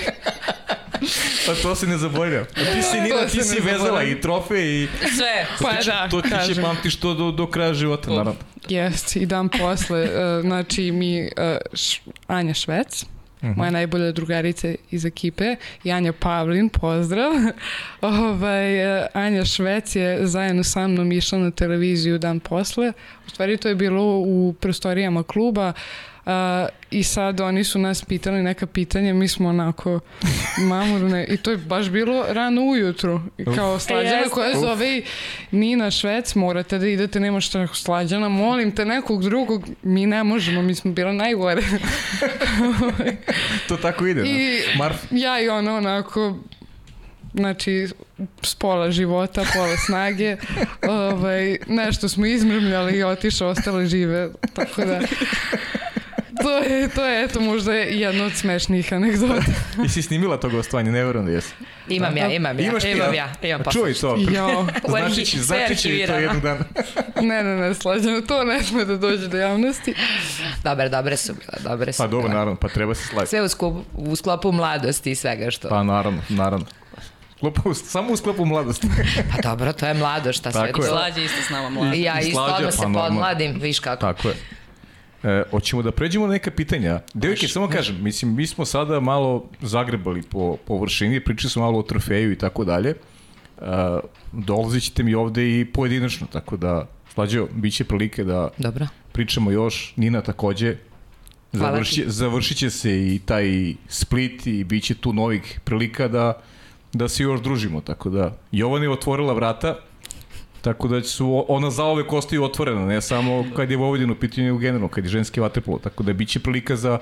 Pa to se ne zaboravlja. Ti si, Nina, ti si vezala i trofej i... Sve. Pa to da, To ti kažem. će pamtiš to do, do kraja života, naravno. Jest, i dan posle. Uh, znači mi, uh, š, Anja Švec, -huh. moja najbolja drugarica iz ekipe i Anja Pavlin, pozdrav. (laughs) ovaj, Anja Švec je zajedno sa mnom išla na televiziju dan posle. U stvari to je bilo u prostorijama kluba. Uh, I sad oni su nas pitali neka pitanja, mi smo onako (laughs) mamurne i to je baš bilo rano ujutru. Kao slađana koja zove i Nina Švec, morate da idete, nema šta slađana, molim te nekog drugog, mi ne možemo, mi smo bila najgore. (laughs) to tako ide, I Marf. ja i ona onako znači s pola života, pola snage (laughs) ovaj, nešto smo izmrmljali i otišao, ostale žive tako da to je, to je eto možda jedna od smešnijih anegdota. (laughs) I si snimila to gostovanje, ne verujem da jesi. Imam ja, imam ja, Imaš ti, imam a? ja, imam pa. Čuj to. Jo. (laughs) Znači će, znači će to jednog dana. (laughs) Ne, ne, ne, slađeno, to ne sme da dođe do javnosti. Dobre, dobre su bile, dobre su Pa dobro, naravno, pa treba se slaviti. Sve u, skup, u sklopu mladosti i svega što... Pa naravno, naravno. Sklopu, samo u sklopu mladosti. Pa dobro, to je mlado, šta sve. Tako je. Slađe isto s nama mladi. I ja isto odmah se pa normalno. podmladim, viš kako. Tako je. E, hoćemo da pređemo na neka pitanja. Devojke, samo kažem, mislim, mi smo sada malo zagrebali po, po vršini, pričali smo malo o trofeju i tako dalje. E, dolazit ćete mi ovde i pojedinačno, tako da, slađo, bit će prilike da Dobro. pričamo još. Nina takođe, završi, završit će se i taj split i bit će tu novih prilika da, da se još družimo. Tako da, Jovan je otvorila vrata, Tako da su ona zaovek ostaju otvorena, ne samo kad je Vojvodin u pitanju, nego generalno, kad je ženski vaterpolo, tako da biće prilika za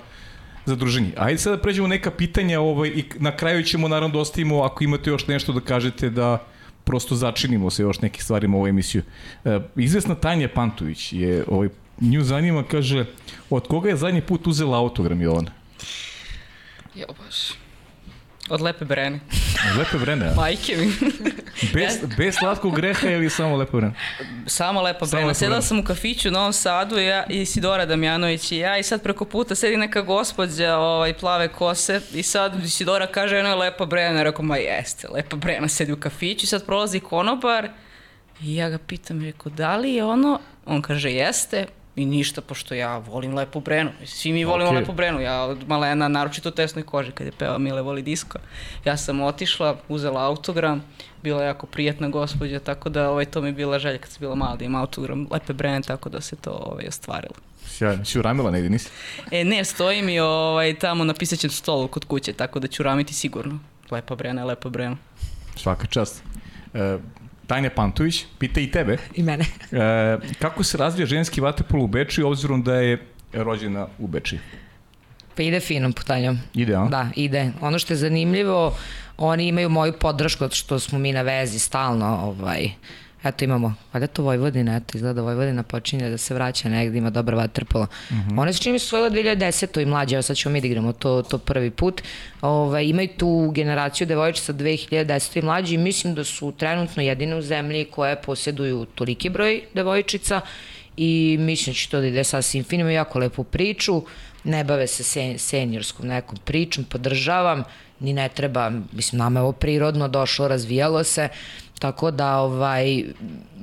za druženje. Ajde sada da pređemo neka pitanja ovaj, i na kraju ćemo naravno da ostavimo, ako imate još nešto da kažete, da prosto začinimo se još nekim stvarima u ovu emisiju. E, izvesna Tanja Pantović je, ovaj, nju zanima, kaže, od koga je zadnji put uzela autogram Jovana? Jo, baš. Od lepe brene. Lepe vreme, a? Majke mi. Bez, bez slatkog greha ili samo lepe vreme? Samo Samo brena. lepa Sedela brena. sam u kafiću u Novom Sadu ja, i Sidora Damjanović i ja i sad preko puta sedi neka gospođa ovaj, plave kose i sad Sidora kaže ono je lepa brena. Rekao, ma jeste, lepa brena sedi u kafiću i sad prolazi konobar i ja ga pitam, rekao, da li je ono? On kaže, jeste. I ništa, pošto ja volim Lepu Brenu. Svi mi volimo Okej. Lepu Brenu. Ja od malena, naročito u tesnoj koži, kad je peva Mile voli disko. Ja sam otišla, uzela autogram, bila jako prijatna gospođa, tako da ovaj, to mi je bila želja kad sam bila mala da ima autogram Lepe Brene, tako da se to ovaj, ostvarilo. Sjajno. Si uramila negdje, nisi? E, ne, stoji mi ovaj, tamo na pisaćem stolu kod kuće, tako da ću ramiti sigurno. Lepa Brena Lepa Brena. Svaka čast. E, Tanja Pantović, pita i tebe. I mene. (laughs) E, kako se razvija ženski vaterpolo u Bečiju, obzirom da je rođena u Bečiji? Pa ide finom putanjom. Ide, a? Da, ide. Ono što je zanimljivo, oni imaju moju podršku, što smo mi na vezi stalno, ovaj, eto imamo, valjda to Vojvodina, eto izgleda Vojvodina počinje da se vraća negdje, ima dobra vaterpola. Mm. -hmm. One se čini mi su svojila 2010. i mlađe, evo sad ćemo mi da igramo to, to prvi put. Ovaj, imaju tu generaciju devojčica 2010. i mlađe i mislim da su trenutno jedine u zemlji koje posjeduju toliki broj devojčica i mislim da će to da ide sasvim imaju jako lepu priču, ne bave se sen, seniorskom nekom pričom, podržavam, ni ne treba, mislim, nama je ovo prirodno došlo, razvijalo se, tako da ovaj,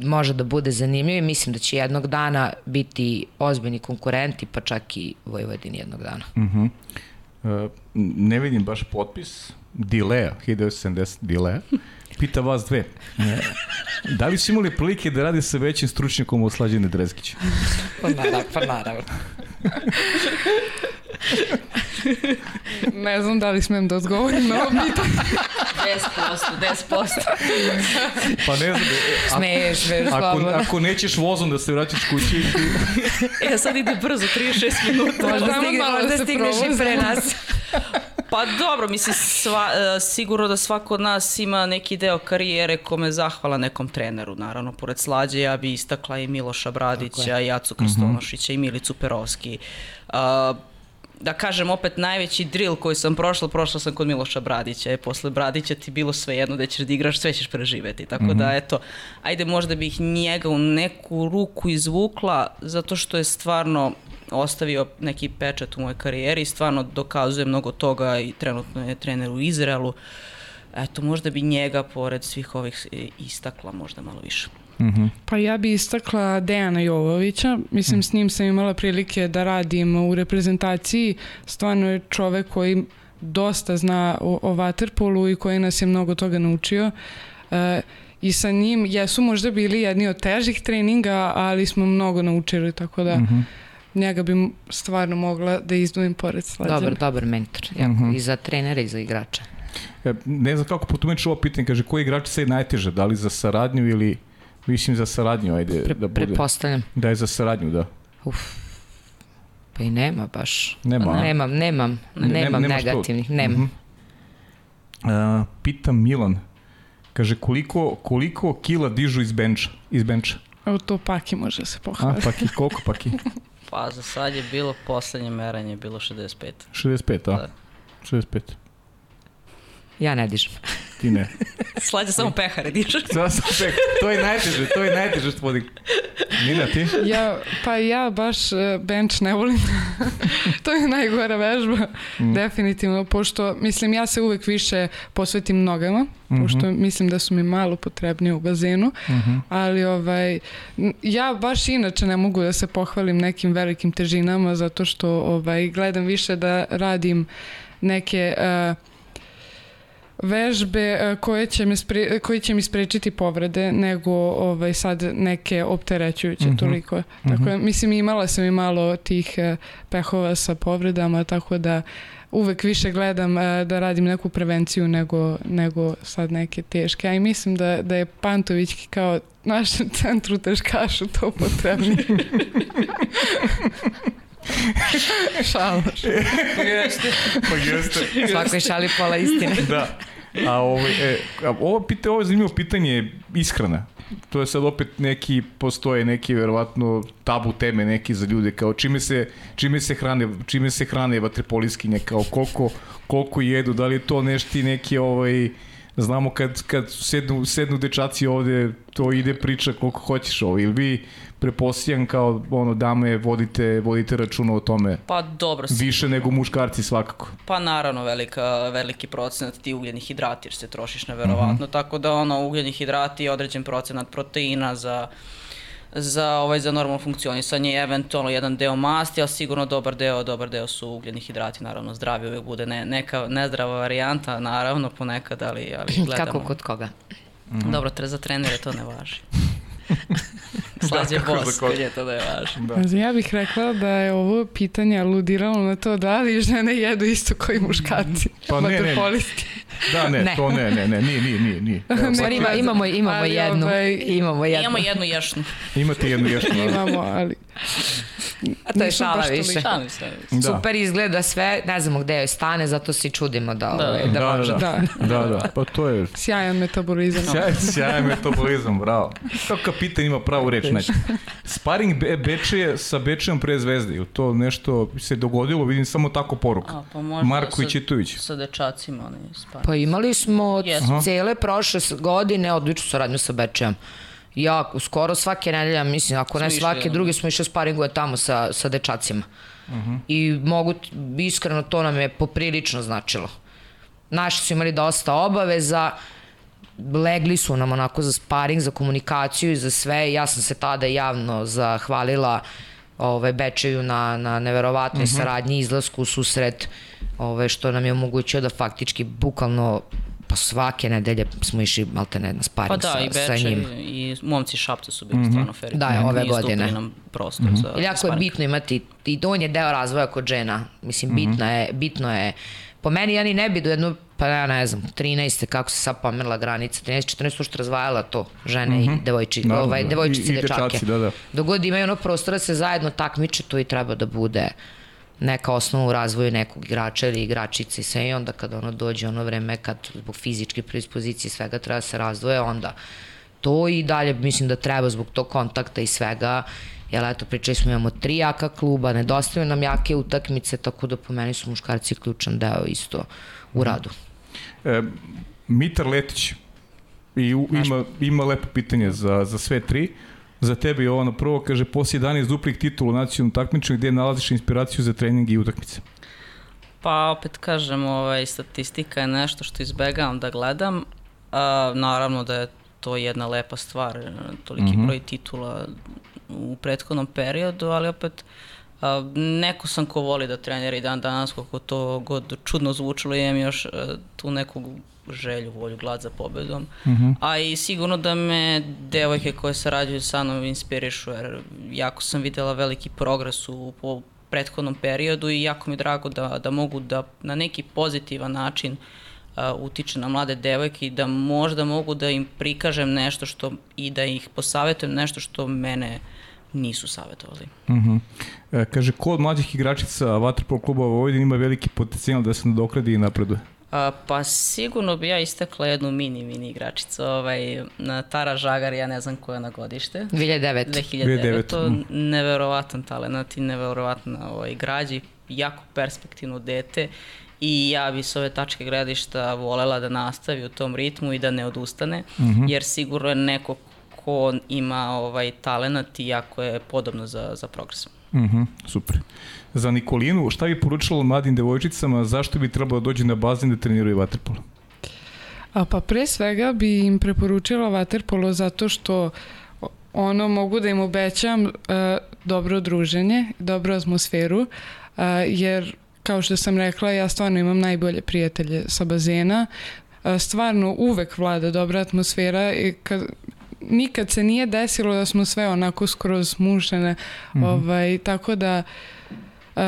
može da bude zanimljivo i mislim da će jednog dana biti ozbiljni konkurenti, pa čak i Vojvodini jednog dana. Mhm. E, ne vidim baš potpis. Dilea, 1970 Dilea. Pita vas dve. Da li su imali prilike da radi sa većim stručnjakom od Slađene Drezgića? Pa naravno, pa naravno. (laughs) Ne znam da li smem da odgovorim na ovo pitanje. 10%, 10%. Pa ne znam. e, a- Smeješ, smeješ, Ako, ako nećeš vozom da se vraćaš kući, (laughs) E, sad ide brzo, 36 minuta. Možda, Samo stigne, malo da možda se stigneš i pre nas. Pa dobro, mislim, sva, e, sigurno da svako od nas ima neki deo karijere kome zahvala nekom treneru. Naravno, pored Slađe ja bi istakla i Miloša Bradića, i Jacu Krstonošića, i Milicu Perovski. A, da kažem opet najveći drill koji sam prošla, prošla sam kod Miloša Bradića. E, posle Bradića ti bilo sve jedno da ćeš da igraš, sve ćeš preživeti. Tako da, eto, ajde možda bih njega u neku ruku izvukla, zato što je stvarno ostavio neki pečat u mojoj karijeri i stvarno dokazuje mnogo toga i trenutno je trener u Izraelu. Eto, možda bi njega, pored svih ovih, istakla možda malo više. Pa ja bi istakla Dejana Jovovića. Mislim, s njim sam imala prilike da radim u reprezentaciji. Stvarno je čovek koji dosta zna o, o vaterpolu i koji nas je mnogo toga naučio. E, I sa njim jesu možda bili jedni od težih treninga, ali smo mnogo naučili, tako da njega bi stvarno mogla da izdvojim pored Slađana. Dobar, dobar mentor. Jako, I za trenera i za igrača. E, ne znam kako potumeniš ovo pitanje, kaže koji igrač se najteže, da li za saradnju ili mislim za saradnju, ajde Pre, da bude. Pretpostavljam. Da je za saradnju, da. Uf. Pa i nema baš. Nema, a? Nemam, nemam, Ne- nemam nemaš to? negativnih, nemam. Mhm. Uh, pita Milan, kaže koliko, koliko kila dižu iz benča? Iz benča? Evo to Paki može se A, pohvaliti. paki, koliko paki? (laughs) Pa za sad je bilo, poslednje meranje je bilo 65. 65, a? Da. 65. Ja ne dižem. Ti ne. (laughs) Slađa samo pehare dižeš. (laughs) Samo sam pek, to je najteže, to je najteže što vodim. Nina, ti? Ja, pa ja baš uh, bench ne volim. (laughs) to je najgora vežba, mm. definitivno, pošto, mislim, ja se uvek više posvetim nogama, mm -hmm. pošto mislim da su mi malo potrebnije u bazenu, mm -hmm. ali ovaj, ja baš inače ne mogu da se pohvalim nekim velikim težinama, zato što ovaj, gledam više da radim neke... Uh, vežbe e, koje će, me spre, koje će mi sprečiti povrede nego ovaj, sad neke opterećujuće mm -hmm. toliko. Tako, mm -hmm. mislim imala sam i malo tih e, pehova sa povredama, tako da uvek više gledam e, da radim neku prevenciju nego, nego sad neke teške. A i mislim da, da je Pantović kao našem centru teškašu to potrebni. (laughs) (laughs) Šalaš. Pa jeste. Pa jeste. Svakoj šali pola istine. (laughs) da. A ovo, e, a ovo, pita, ovo je zanimljivo pitanje ishrana. To je sad opet neki, postoje neki verovatno tabu teme neki za ljude, kao čime se, čime se hrane, čime se hrane vatrepoliskinje, kao koliko, koliko jedu, da li je to nešto neki ovaj, znamo kad, kad sednu, sednu dečaci ovde, to ide priča koliko hoćeš ovo, ili vi prepostavljam kao ono dame vodite vodite računa o tome. Pa dobro. Više nego muškarci svakako. Pa naravno velika veliki procenat ti ugljenih hidrata jer se trošiš neverovatno, mm -hmm. tako da ono ugljeni hidrati i određen procenat proteina za za ovaj za normalno funkcionisanje eventualno jedan deo masti, ali sigurno dobar deo, dobar deo su ugljeni hidrati, naravno zdravi uvek bude ne, neka nezdrava varijanta, naravno ponekad, ali, ali (clears throat) gledamo. Kako kod koga? Mm -hmm. Dobro, tre, za trenere to ne važi. (laughs) Slađe da, je to da je važno. Da. Ja bih rekla da je ovo pitanje aludiralo na to da li žene jedu isto koji muškarci. Pa ne, ne. Da, ne, ne, to ne, ne, ne, nije, nije, nije. nije. (laughs) ne, ima, imamo, imamo jednu. Ovaj, imamo jednu. Imamo jednu ješnu. Imate jednu ješnu. imamo, ali... A to je šala više. Šalim se. Da. Super izgleda sve, ne znamo gde joj stane, zato se čudimo da, da, ovaj, da, da, može. Da. da, da, pa to je... Sjajan metabolizam. Sjaj, sjajan metabolizam, bravo. Kao kapitan ima pravu reč, znači. Sparing be, Bečeje sa Bečejom pre Zvezde, ili to nešto se dogodilo, vidim samo tako poruka. A, pa Marko i Čitović. Sa dečacima oni sparing. Pa imali smo yes. cele prošle godine odličnu saradnju sa Bečejom ja skoro svake nedelje, mislim, ako ne svake druge, smo išli sparinguje tamo sa, sa dečacima. Uh mhm. -huh. I mogu, iskreno, to nam je poprilično značilo. Naši su imali dosta obaveza, legli su nam onako za sparing, za komunikaciju i za sve. Ja sam se tada javno zahvalila ovaj, Bečeju na, na neverovatnoj uh mhm. -huh. saradnji, izlasku, susret, ovaj, što nam je omogućio da faktički bukvalno pa svake nedelje smo išli malte ne na sparing pa da, sa, i Beče, sa njim. i momci Šapca su bili mm -hmm. stvarno feri. Da, je, ove godine. nam prostor mm -hmm. za, jako za je bitno imati, i on je deo razvoja kod žena. Mislim, mm -hmm. bitno je, bitno je, po meni ja ni ne bi do jednu, pa ja ne znam, 13. kako se sad pomerila granica, 13, 14 što razvajala to, žene mm -hmm. i mhm. devojči, da, ovaj, da, devojčice i, i dečake. Da, da. Dogod imaju ono prostora da se zajedno takmiče, to i treba da bude neka osnova u razvoju nekog igrača ili igračice i sve i onda kad ono dođe ono vreme kad zbog fizičke predispozicije svega treba da se razdvoje, onda to i dalje mislim da treba zbog tog kontakta i svega Jel, eto, pričali smo, imamo tri jaka kluba, nedostaju nam jake utakmice, tako da po meni su muškarci ključan deo isto u radu. E, Mitar Letić i u, ima, ima lepo pitanje za, za sve tri. Za tebe je ono prvo, kaže, posle 11 duplih titula u nacionalnom takmičenju, gde nalaziš inspiraciju za trening i utakmice? Pa opet kažem, ovaj, statistika je nešto što izbegavam da gledam. A, naravno da je to jedna lepa stvar, toliki mm -hmm. broj titula u prethodnom periodu, ali opet a, neko sam ko voli da trenira i dan danas, kako to god čudno zvučilo, imam još a, tu nekog želju, volju, glad za pobedom. Mm -hmm. A i sigurno da me devojke koje sarađuju sa mnom inspirišu, jer jako sam videla veliki progres u, u prethodnom periodu i jako mi je drago da, da mogu da na neki pozitivan način uh, utiče na mlade devojke i da možda mogu da im prikažem nešto što i da ih posavetujem nešto što mene nisu savjetovali. Uh mhm. -huh. e, kaže, ko od mlađih igračica Vatrpol kluba Vojvodina ima veliki potencijal da se nadokradi i napreduje? A, pa sigurno bi ja istekla jednu mini, mini igračicu. Ovaj, Tara Žagar, ja ne znam koja na godište. 2009. 2009. 2009. To mm. neverovatan talent i neverovatna ovaj, građi, jako perspektivno dete i ja bi s ove tačke gledišta volela da nastavi u tom ritmu i da ne odustane, mm -hmm. jer sigurno je neko ko ima ovaj talenat i jako je podobno za, za progres. Mhm, mm super. Za Nikolinu, šta bi poručila mladim devojčicama, zašto bi trebalo da dođu na bazen da treniraju vaterpolo? A pa pre svega bi im preporučila vaterpolo zato što ono mogu da im obećam uh, dobro druženje, dobru atmosferu, uh, jer kao što sam rekla, ja stvarno imam najbolje prijatelje sa bazena, uh, stvarno uvek vlada dobra atmosfera i kad, nikad se nije desilo da smo sve onako skroz mušene, mm -hmm. ovaj, tako da uh,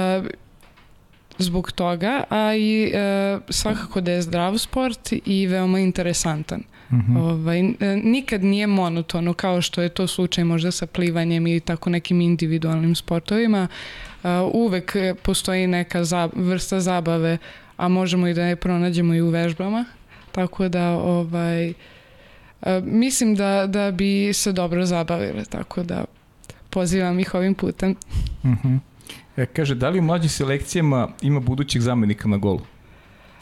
zbog toga, a i uh, svakako da je zdrav sport i veoma interesantan. Mm -hmm. ovaj, nikad nije monotono kao što je to slučaj možda sa plivanjem i tako nekim individualnim sportovima. Uh, uvek postoji neka za, vrsta zabave, a možemo i da je pronađemo i u vežbama. Tako da ovaj, mislim da, da bi se dobro zabavile, tako da pozivam ih ovim putem. Uh mhm. -huh. e, kaže, da li u mlađim selekcijama ima budućih zamenika na golu?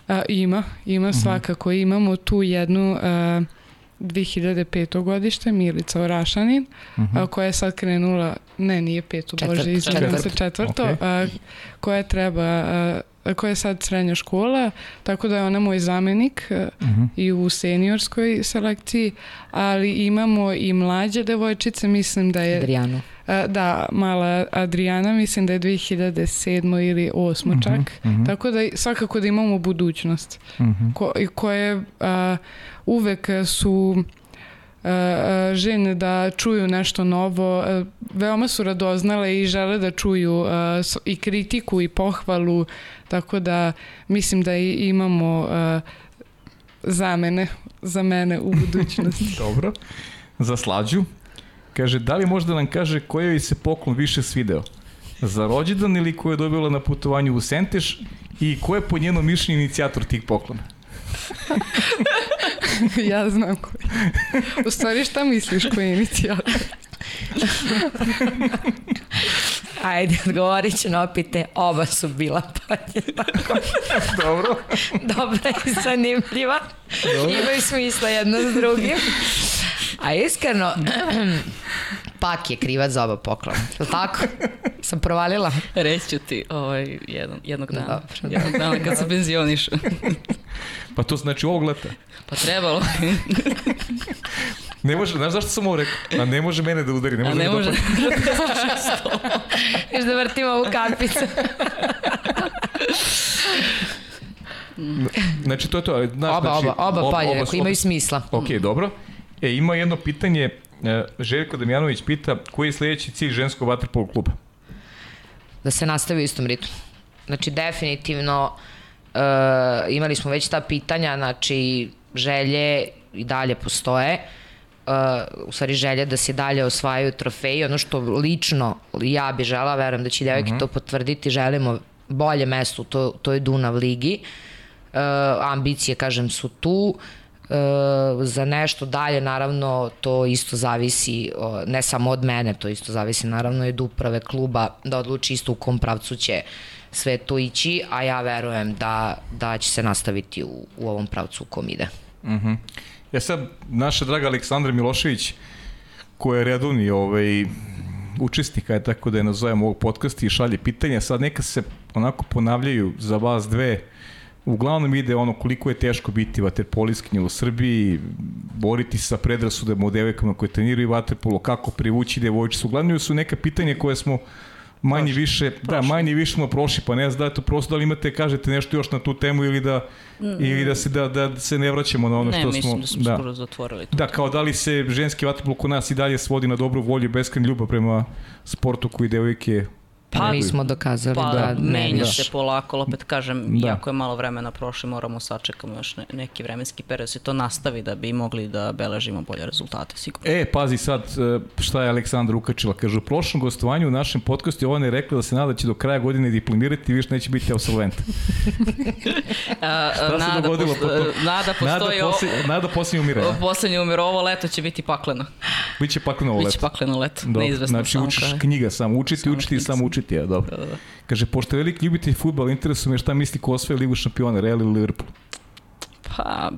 A, ima, ima uh mhm. -huh. svakako. Imamo tu jednu a, 2005. godište, Milica Orašanin, uh -huh. a, koja je sad krenula, ne, nije petu, Četvrt, bože, izgledam se četvrto, okay. a, koja treba a, koja je sad srednja škola, tako da je ona moj zamenik uh -huh. Mhm. i u seniorskoj selekciji, ali imamo i mlađe devojčice, mislim da je... Adrianu. Eh, da, mala Adriana, mislim da je 2007. ili 8. Uh -huh, čak. Uh -huh. Tako da svakako da imamo budućnost. Uh -huh. ko, koje a, uvek su žene da čuju nešto novo, veoma su radoznale i žele da čuju i kritiku i pohvalu, tako da mislim da i imamo zamene za mene u budućnosti. (laughs) Dobro. Za slađu, kaže, da li možda nam kaže koji se poklon više svideo? Za rođendan ili ko je dobila na putovanju u Senteš i ko je po njenom mišljenju inicijator tih poklona? (laughs) (laughs) ja znam koji. U stvari šta misliš koji je inicijator? (laughs) Ajde, odgovorit ću na opite. Oba su bila paljena. (laughs) Dobro. Dobra i zanimljiva. Dobro. Imaju smisla jedno s drugim. A iskreno, (clears throat) Pak je krivac za oba poklona. Je li tako? Sam provalila? Reću ti ovaj, jednog, jednog dana. Dobro. Jednog dana kad se penzioniš. Pa to znači ovog leta? Pa trebalo. ne može, znaš zašto sam ovo rekao? A ne može mene da udari, ne može, A ne može da (laughs) Viš da vrtimo ovu kapicu. (laughs) znači to je to. Znaš, oba, znači, oba, oba, oba palje, ako imaju smisla. Ok, dobro. E, ima jedno pitanje E, Željko Damjanović pita koji je sledeći cilj ženskog vaterpolo kluba? Da se nastavi u istom ritmu. Znači, definitivno uh, imali smo već ta pitanja, znači želje i dalje postoje. Uh, u stvari želje da se dalje osvajaju trofeji. Ono što lično ja bi žela, verujem da će devojke uh mhm. -huh. to potvrditi, želimo bolje mesto u to, toj Dunav ligi. Uh, ambicije, kažem, su tu. Uh, E, za nešto dalje, naravno, to isto zavisi, ne samo od mene, to isto zavisi naravno i od uprave kluba da odluči isto u kom pravcu će sve to ići, a ja verujem da, da će se nastaviti u, u ovom pravcu u kom ide. Uh. -huh. Ja sad, naša draga Aleksandra Milošević, koja je redovni ovaj, učesnika, je tako da je nazovem ovog podcasta i šalje pitanja, sad neka se onako ponavljaju za vas dve, uglavnom ide ono koliko je teško biti vaterpoliskinja u Srbiji, boriti sa predrasudama u devojkama koje treniraju vaterpolo, kako privući devojčice. Uglavnom su neka pitanja koje smo manje prošli, više, prošli. da, manje više smo prošli, pa ne znam da je to prosto da li imate, kažete nešto još na tu temu ili da, mm. ili da se, da, da se ne vraćamo na ono ne, što smo... Ne, mislim da smo da. skoro zatvorili. To. Da, kao da li se ženski vaterpolo kod nas i dalje svodi na dobru volju beskren ljubav prema sportu koji devojke Pa, mi smo dokazali pa, da menja se polako, opet kažem, da. iako je malo vremena prošlo, moramo sačekamo još ne, neki vremenski period, da se to nastavi da bi mogli da beležimo bolje rezultate, sigurno. E, pazi sad e, šta je Aleksandra ukačila. Kaže, u prošlom gostovanju u našem podcastu ona je rekla da se nada da će do kraja godine diplomirati i više neće biti absolvent. (laughs) a, šta se nada dogodilo? Posto, potom? Nada postoji... Nada, posle, nada posljednje umire. Poslednje umire, ovo leto će biti pakleno. Biće pakleno ovo leto. Biće pakleno leto, neizvesno Znači, učiš knjiga samo, učiti, učiti samo učiti učiti, a dobro. Da, da. Kaže, pošto je veliki ljubitelj futbala, interesuje me šta misli ko osvaja Ligu šampiona, Real ili Liverpool? Pa,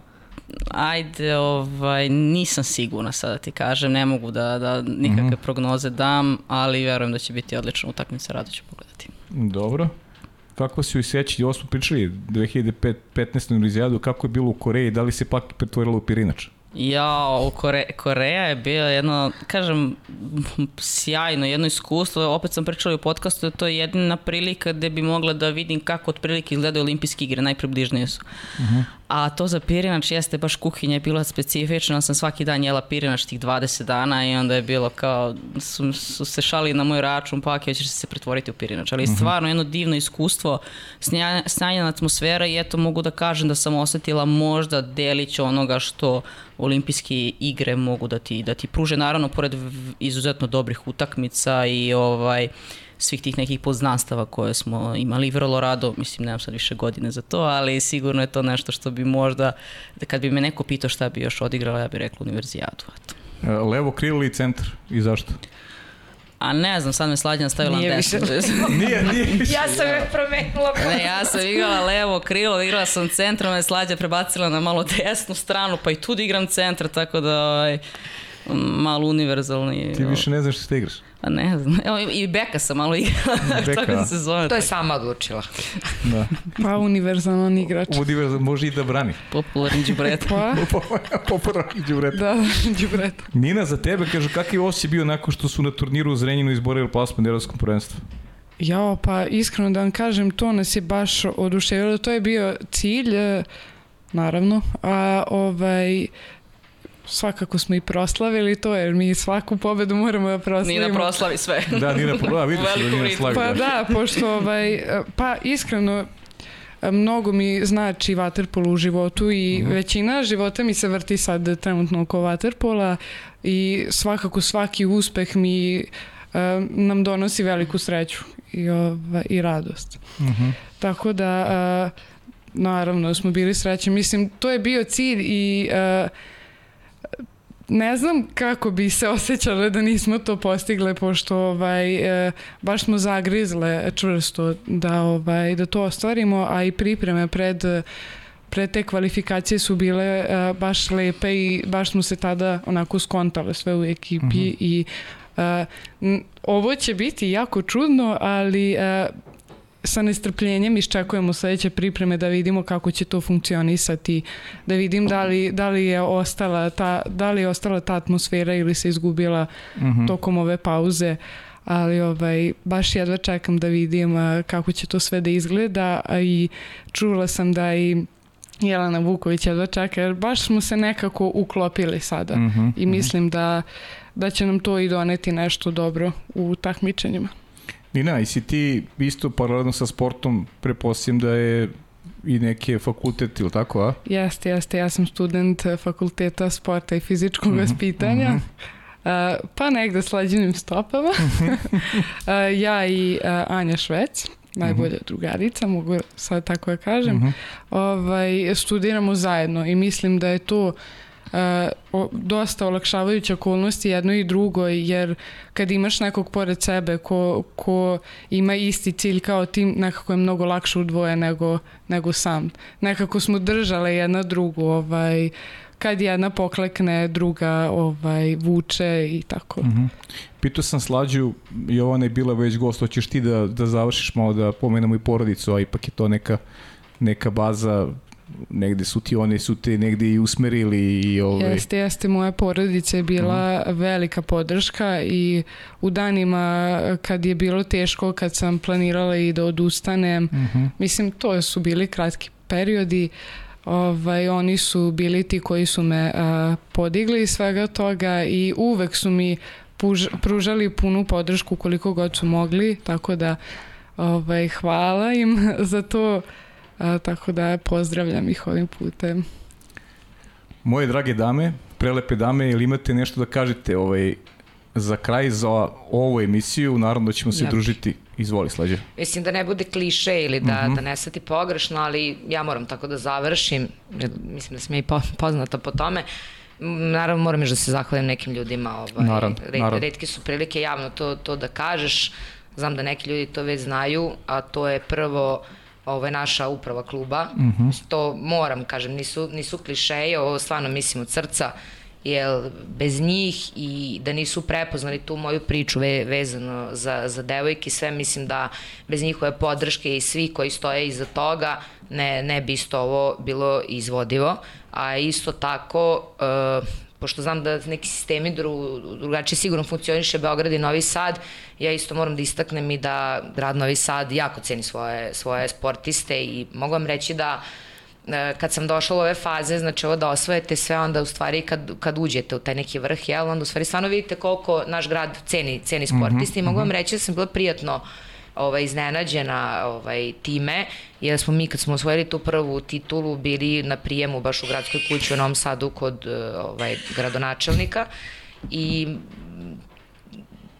ajde, ovaj, nisam sigurna sada ti kažem, ne mogu da, da nikakve mm -hmm. prognoze dam, ali verujem da će biti odlična utakmica, rado ću pogledati. Dobro. Kako si u seći, ovo smo pričali 2015. Unizijadu, kako je bilo u Koreji, da li se pak pretvorilo u pirinač? Ja, Kore, Koreja je bila jedno, kažem, sjajno, jedno iskustvo. Opet sam pričala u podcastu da to je jedina prilika gde bi mogla da vidim kako otprilike izgledaju olimpijske igre, najpribližnije su. Uh -huh. A to za pirinač jeste baš kuhinja je bila specifična, sam svaki dan jela pirinač tih 20 dana i onda je bilo kao, su, su se šali na moj račun, pa hoćeš se pretvoriti u pirinač. Ali uh -huh. stvarno jedno divno iskustvo, snajna atmosfera i eto mogu da kažem da sam osetila možda delić onoga što olimpijske igre mogu da ti, da ti pruže, naravno pored izuzetno dobrih utakmica i ovaj, svih tih nekih poznanstava koje smo imali vrlo rado, mislim nemam sad više godine za to, ali sigurno je to nešto što bi možda, da kad bi me neko pitao šta bi još odigrala, ja bih rekla univerzijadu. Eto. E, levo krilo ili centar i zašto? A ne znam, sad me slađana stavila Nije na desno. (laughs) nije, nije (laughs) više. ja sam je promenila. ne, ja sam igrala levo krilo, igrala sam centrom, me slađa prebacila na malo desnu stranu, pa i tu da igram centar, tako da ovaj, malo univerzalni. Ti više ne znaš što igraš. Pa ne znam. Evo, i Beka sam malo igrala. (laughs) Beka. tako da se zove. To je sama odlučila. Da. Pa univerzalan igrač. Univerzal može i da brani. Popularni džubret. (laughs) Pa, (laughs) Popularni đubret. da, džubret. Nina, za tebe, kaže, kakav je osjećaj bio nakon što su na turniru u Zrenjinu izborili plasman na Evropskom prvenstvu? Jao, pa iskreno da vam kažem, to nas je baš oduševilo. To je bio cilj, e, naravno, a ovaj, svakako smo i proslavili to, jer mi svaku pobedu moramo da proslavimo. Nina proslavi sve. Da, Nina, da, vidiš da Nina slaga. Pa da, pošto ovaj, pa iskreno mnogo mi znači vaterpolo u životu i Mhm. većina života mi se vrti sad trenutno oko vaterpola i svakako svaki uspeh mi eh, nam donosi veliku sreću i, ovaj, i radost. Mhm. Tako da eh, naravno smo bili srećni. Mislim, to je bio cilj i eh, ne znam kako bi se osjećale da nismo to postigle pošto ovaj e, baš smo zagrizle čvrsto da ovaj da to ostvarimo a i pripreme pred pred te kvalifikacije su bile e, baš lepe i baš smo se tada onako skontale sve u ekipi Mhm. i e, ovo će biti jako čudno ali e, sa nestrpljenjem iščekujemo sledeće pripreme da vidimo kako će to funkcionisati, da vidim da li, da li je ostala ta, da li je ostala ta atmosfera ili se izgubila Mhm. tokom ove pauze ali ovaj, baš jedva čekam da vidim a, kako će to sve da izgleda a i čula sam da i Jelena Vuković jedva čeka jer baš smo se nekako uklopili sada Mhm, i mislim da, da će nam to i doneti nešto dobro u takmičenjima. Nina, i si ti isto paralelno sa sportom, prepostavljam da je i neke fakultet ili tako, a? Jeste, jeste. Ja sam student eh, fakulteta sporta i fizičkog Mhm, vaspitanja. mhm. Uh, pa negde s lađenim stopama. uh, (laughs) ja i uh, Anja Švec, najbolja drugarica, mogu sad tako da kažem, Mhm. ovaj, studiramo zajedno i mislim da je to Uh, o, dosta olakšavajuća okolnosti jedno i drugo jer kad imaš nekog pored sebe ko, ko ima isti cilj kao ti nekako je mnogo lakše u dvoje nego, nego sam nekako smo držale jedna drugu ovaj, kad jedna poklekne druga ovaj, vuče i tako Mhm. Pitao sam Slađu, Jovana je bila već gost, hoćeš ti da, da završiš malo da pomenemo i porodicu, a ipak je to neka, neka baza negde su ti oni su te negde i usmerili i ovaj, Jeste, jeste, moja porodica je bila velika podrška i u danima kad je bilo teško, kad sam planirala i da odustanem, Mhm. mislim, to su bili kratki periodi, ovaj, oni su bili ti koji su me a, podigli iz svega toga i uvek su mi puž, pružali punu podršku koliko god su mogli, tako da ovaj, hvala im (laughs) za to, a, tako da pozdravljam ih ovim putem. Moje drage dame, prelepe dame, ili imate nešto da kažete ovaj, za kraj za ovu emisiju, naravno da ćemo se Ja. družiti. Izvoli, Slađe. Mislim da ne bude kliše ili da, Mhm. da ne sati pogrešno, ali ja moram tako da završim. Mislim da sam ja i po- poznata po tome. Naravno moram još da se zahvalim nekim ljudima. Ovaj, Naravno, red, naravno. Redke su prilike javno to, to da kažeš. znam da neki ljudi to već znaju, a to je prvo ovo je naša uprava kluba. Mm -hmm. To moram, kažem, nisu, nisu klišeje, ovo stvarno mislim od srca, jer bez njih i da nisu prepoznali tu moju priču ve, vezano za, za devojke, sve mislim da bez njihove podrške i svi koji stoje iza toga ne, ne bi isto ovo bilo izvodivo. A isto tako, uh, pošto znam da neki sistemi dru, drugačije sigurno funkcioniše Beograd i Novi Sad, ja isto moram da istaknem i da grad Novi Sad jako ceni svoje, svoje sportiste i mogu vam reći da e, kad sam došla u ove faze, znači ovo da osvojete sve, onda u stvari kad, kad uđete u taj neki vrh, jel, onda u stvari stvarno vidite koliko naš grad ceni, ceni sportiste mm -hmm, i mogu vam mhm. reći da sam bila prijatno uh, ovaj, iznenađena ovaj, time, jer smo mi kad smo osvojili tu prvu titulu bili na prijemu baš u gradskoj kući u Novom Sadu kod ovaj, gradonačelnika i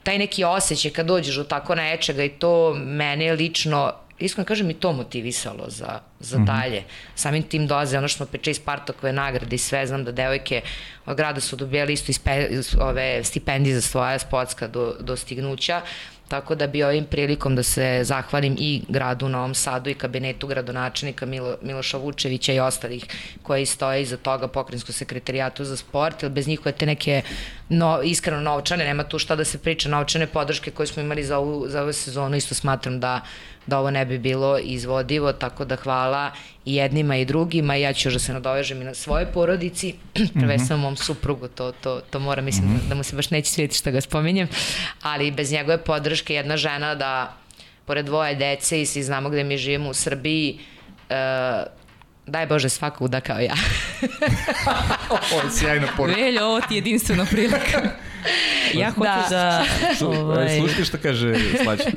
taj neki osjećaj kad dođeš do tako nečega i to mene lično iskreno kažem i to motivisalo za, za mm -hmm. dalje. Samim tim doze, ono što smo pričali iz Partokove nagrade i sve, znam da devojke od grada su dobijali isto ispe, ove stipendije za svoja sportska do, dostignuća Tako da bi ovim prilikom da se zahvalim i gradu Novom Sadu i kabinetu gradonačelnika Milo, Miloša Vučevića i ostalih koji stoje iza toga pokrinjsko sekretarijatu za sport, jer bez njihove te neke no, iskreno novčane, nema tu šta da se priča, novčane podrške koje smo imali za ovu, za ovu sezonu, isto smatram da da ovo ne bi bilo izvodivo, tako da hvala i jednima i drugima ja ću još da se nadovežem i na svoje porodici, (clears throat) prvenstveno mm -hmm. mom suprugu, to, to, to mora, mislim mm -hmm. da mu se baš neće svijeti što ga spominjem, ali bez njegove podrške jedna žena da pored dvoje dece i svi znamo gde mi živimo u Srbiji, uh, daj Bože svakog da kao ja. (laughs) ovo je sjajna poruka. Veljo, ovo ti je jedinstvena prilika. (laughs) ja hoću da... da ovaj... Slušaj što kaže Slađa. (laughs)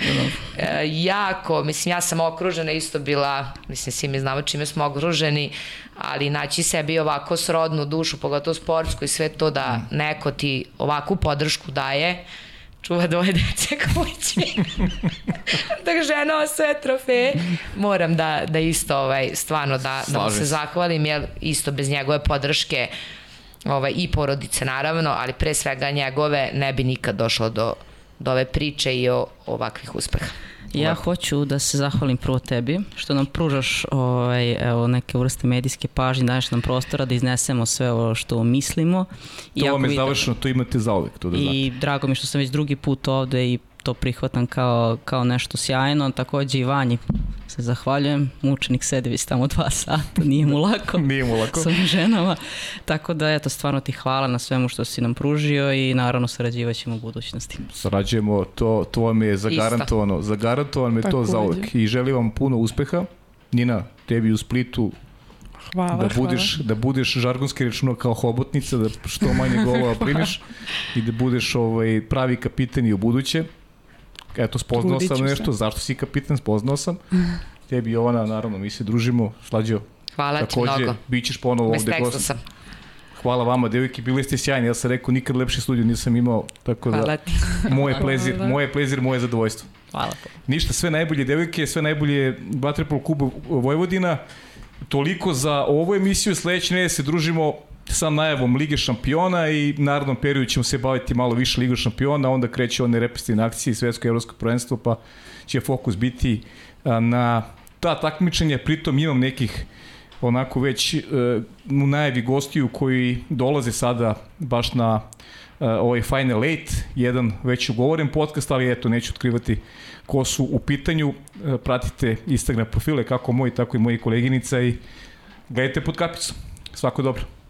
e, jako, mislim, ja sam okružena isto bila, mislim, svi mi znamo čime smo okruženi, ali naći sebi ovako srodnu dušu, pogotovo sportsku i sve to da mm. neko ti ovakvu podršku daje, čuva dvoje dece (laughs) kući. (laughs) da žena sve trofeje. Moram da, da isto ovaj, stvarno da, da mu se zahvalim, jer isto bez njegove podrške ovaj, i porodice naravno, ali pre svega njegove ne bi nikad došlo do, do ove priče i o, ovakvih uspeha. Ja hoću da se zahvalim prvo tebi, što nam pružaš ovaj, evo, neke vrste medijske pažnje, daješ nam prostora da iznesemo sve ovo što mislimo. To vam je završeno, to imate zauvek. To da I znate. drago mi što sam već drugi put ovde i to prihvatam kao, kao nešto sjajno. Takođe i Vanji se zahvaljujem. Mučenik sedi već tamo dva sata, nije mu lako. (laughs) nije mu lako. Sa ženama. Tako da, eto, stvarno ti hvala na svemu što si nam pružio i naravno sarađivaćemo u budućnosti. Sarađujemo, to, to vam je zagarantovano. Isto. Zagarantovano je to za uvek. I želim vam puno uspeha. Nina, tebi u Splitu Hvala, da budeš, hvala. da budeš žargonski rečeno kao hobotnica, da što manje golova primiš (laughs) i da budeš ovaj, pravi kapitan i u buduće eto, spoznao Trudit sam nešto, se. zašto si kapitan, spoznao sam. (laughs) Tebi Jovana, naravno, mi se družimo, slađo. Hvala takođe, ti mnogo. Bićeš ponovo Bez ovde gost. sam. Hvala vama, devojke, bili ste sjajni. Ja sam rekao, nikad lepši studiju nisam imao, tako da Hvala ti. (laughs) moje plezir, moje plezir, moje zadovoljstvo. Hvala. Ništa, sve najbolje devojke, sve najbolje Vatrepol klubu Vojvodina. Toliko za ovu emisiju, sledeće nedelje se družimo sa najavom Lige šampiona i narednom periodu ćemo se baviti malo više Liga šampiona, onda kreće one reprezentativne akcije svetsko evropsko prvenstvo, pa će fokus biti na ta takmičenja, pritom imam nekih onako već uh, u najavi gostiju koji dolaze sada baš na uh, ovaj Final Eight, jedan već ugovoren podcast, ali eto neću otkrivati ko su u pitanju. Uh, pratite Instagram profile kako moji, tako i moji koleginica i gledajte pod kapicom. Svako dobro.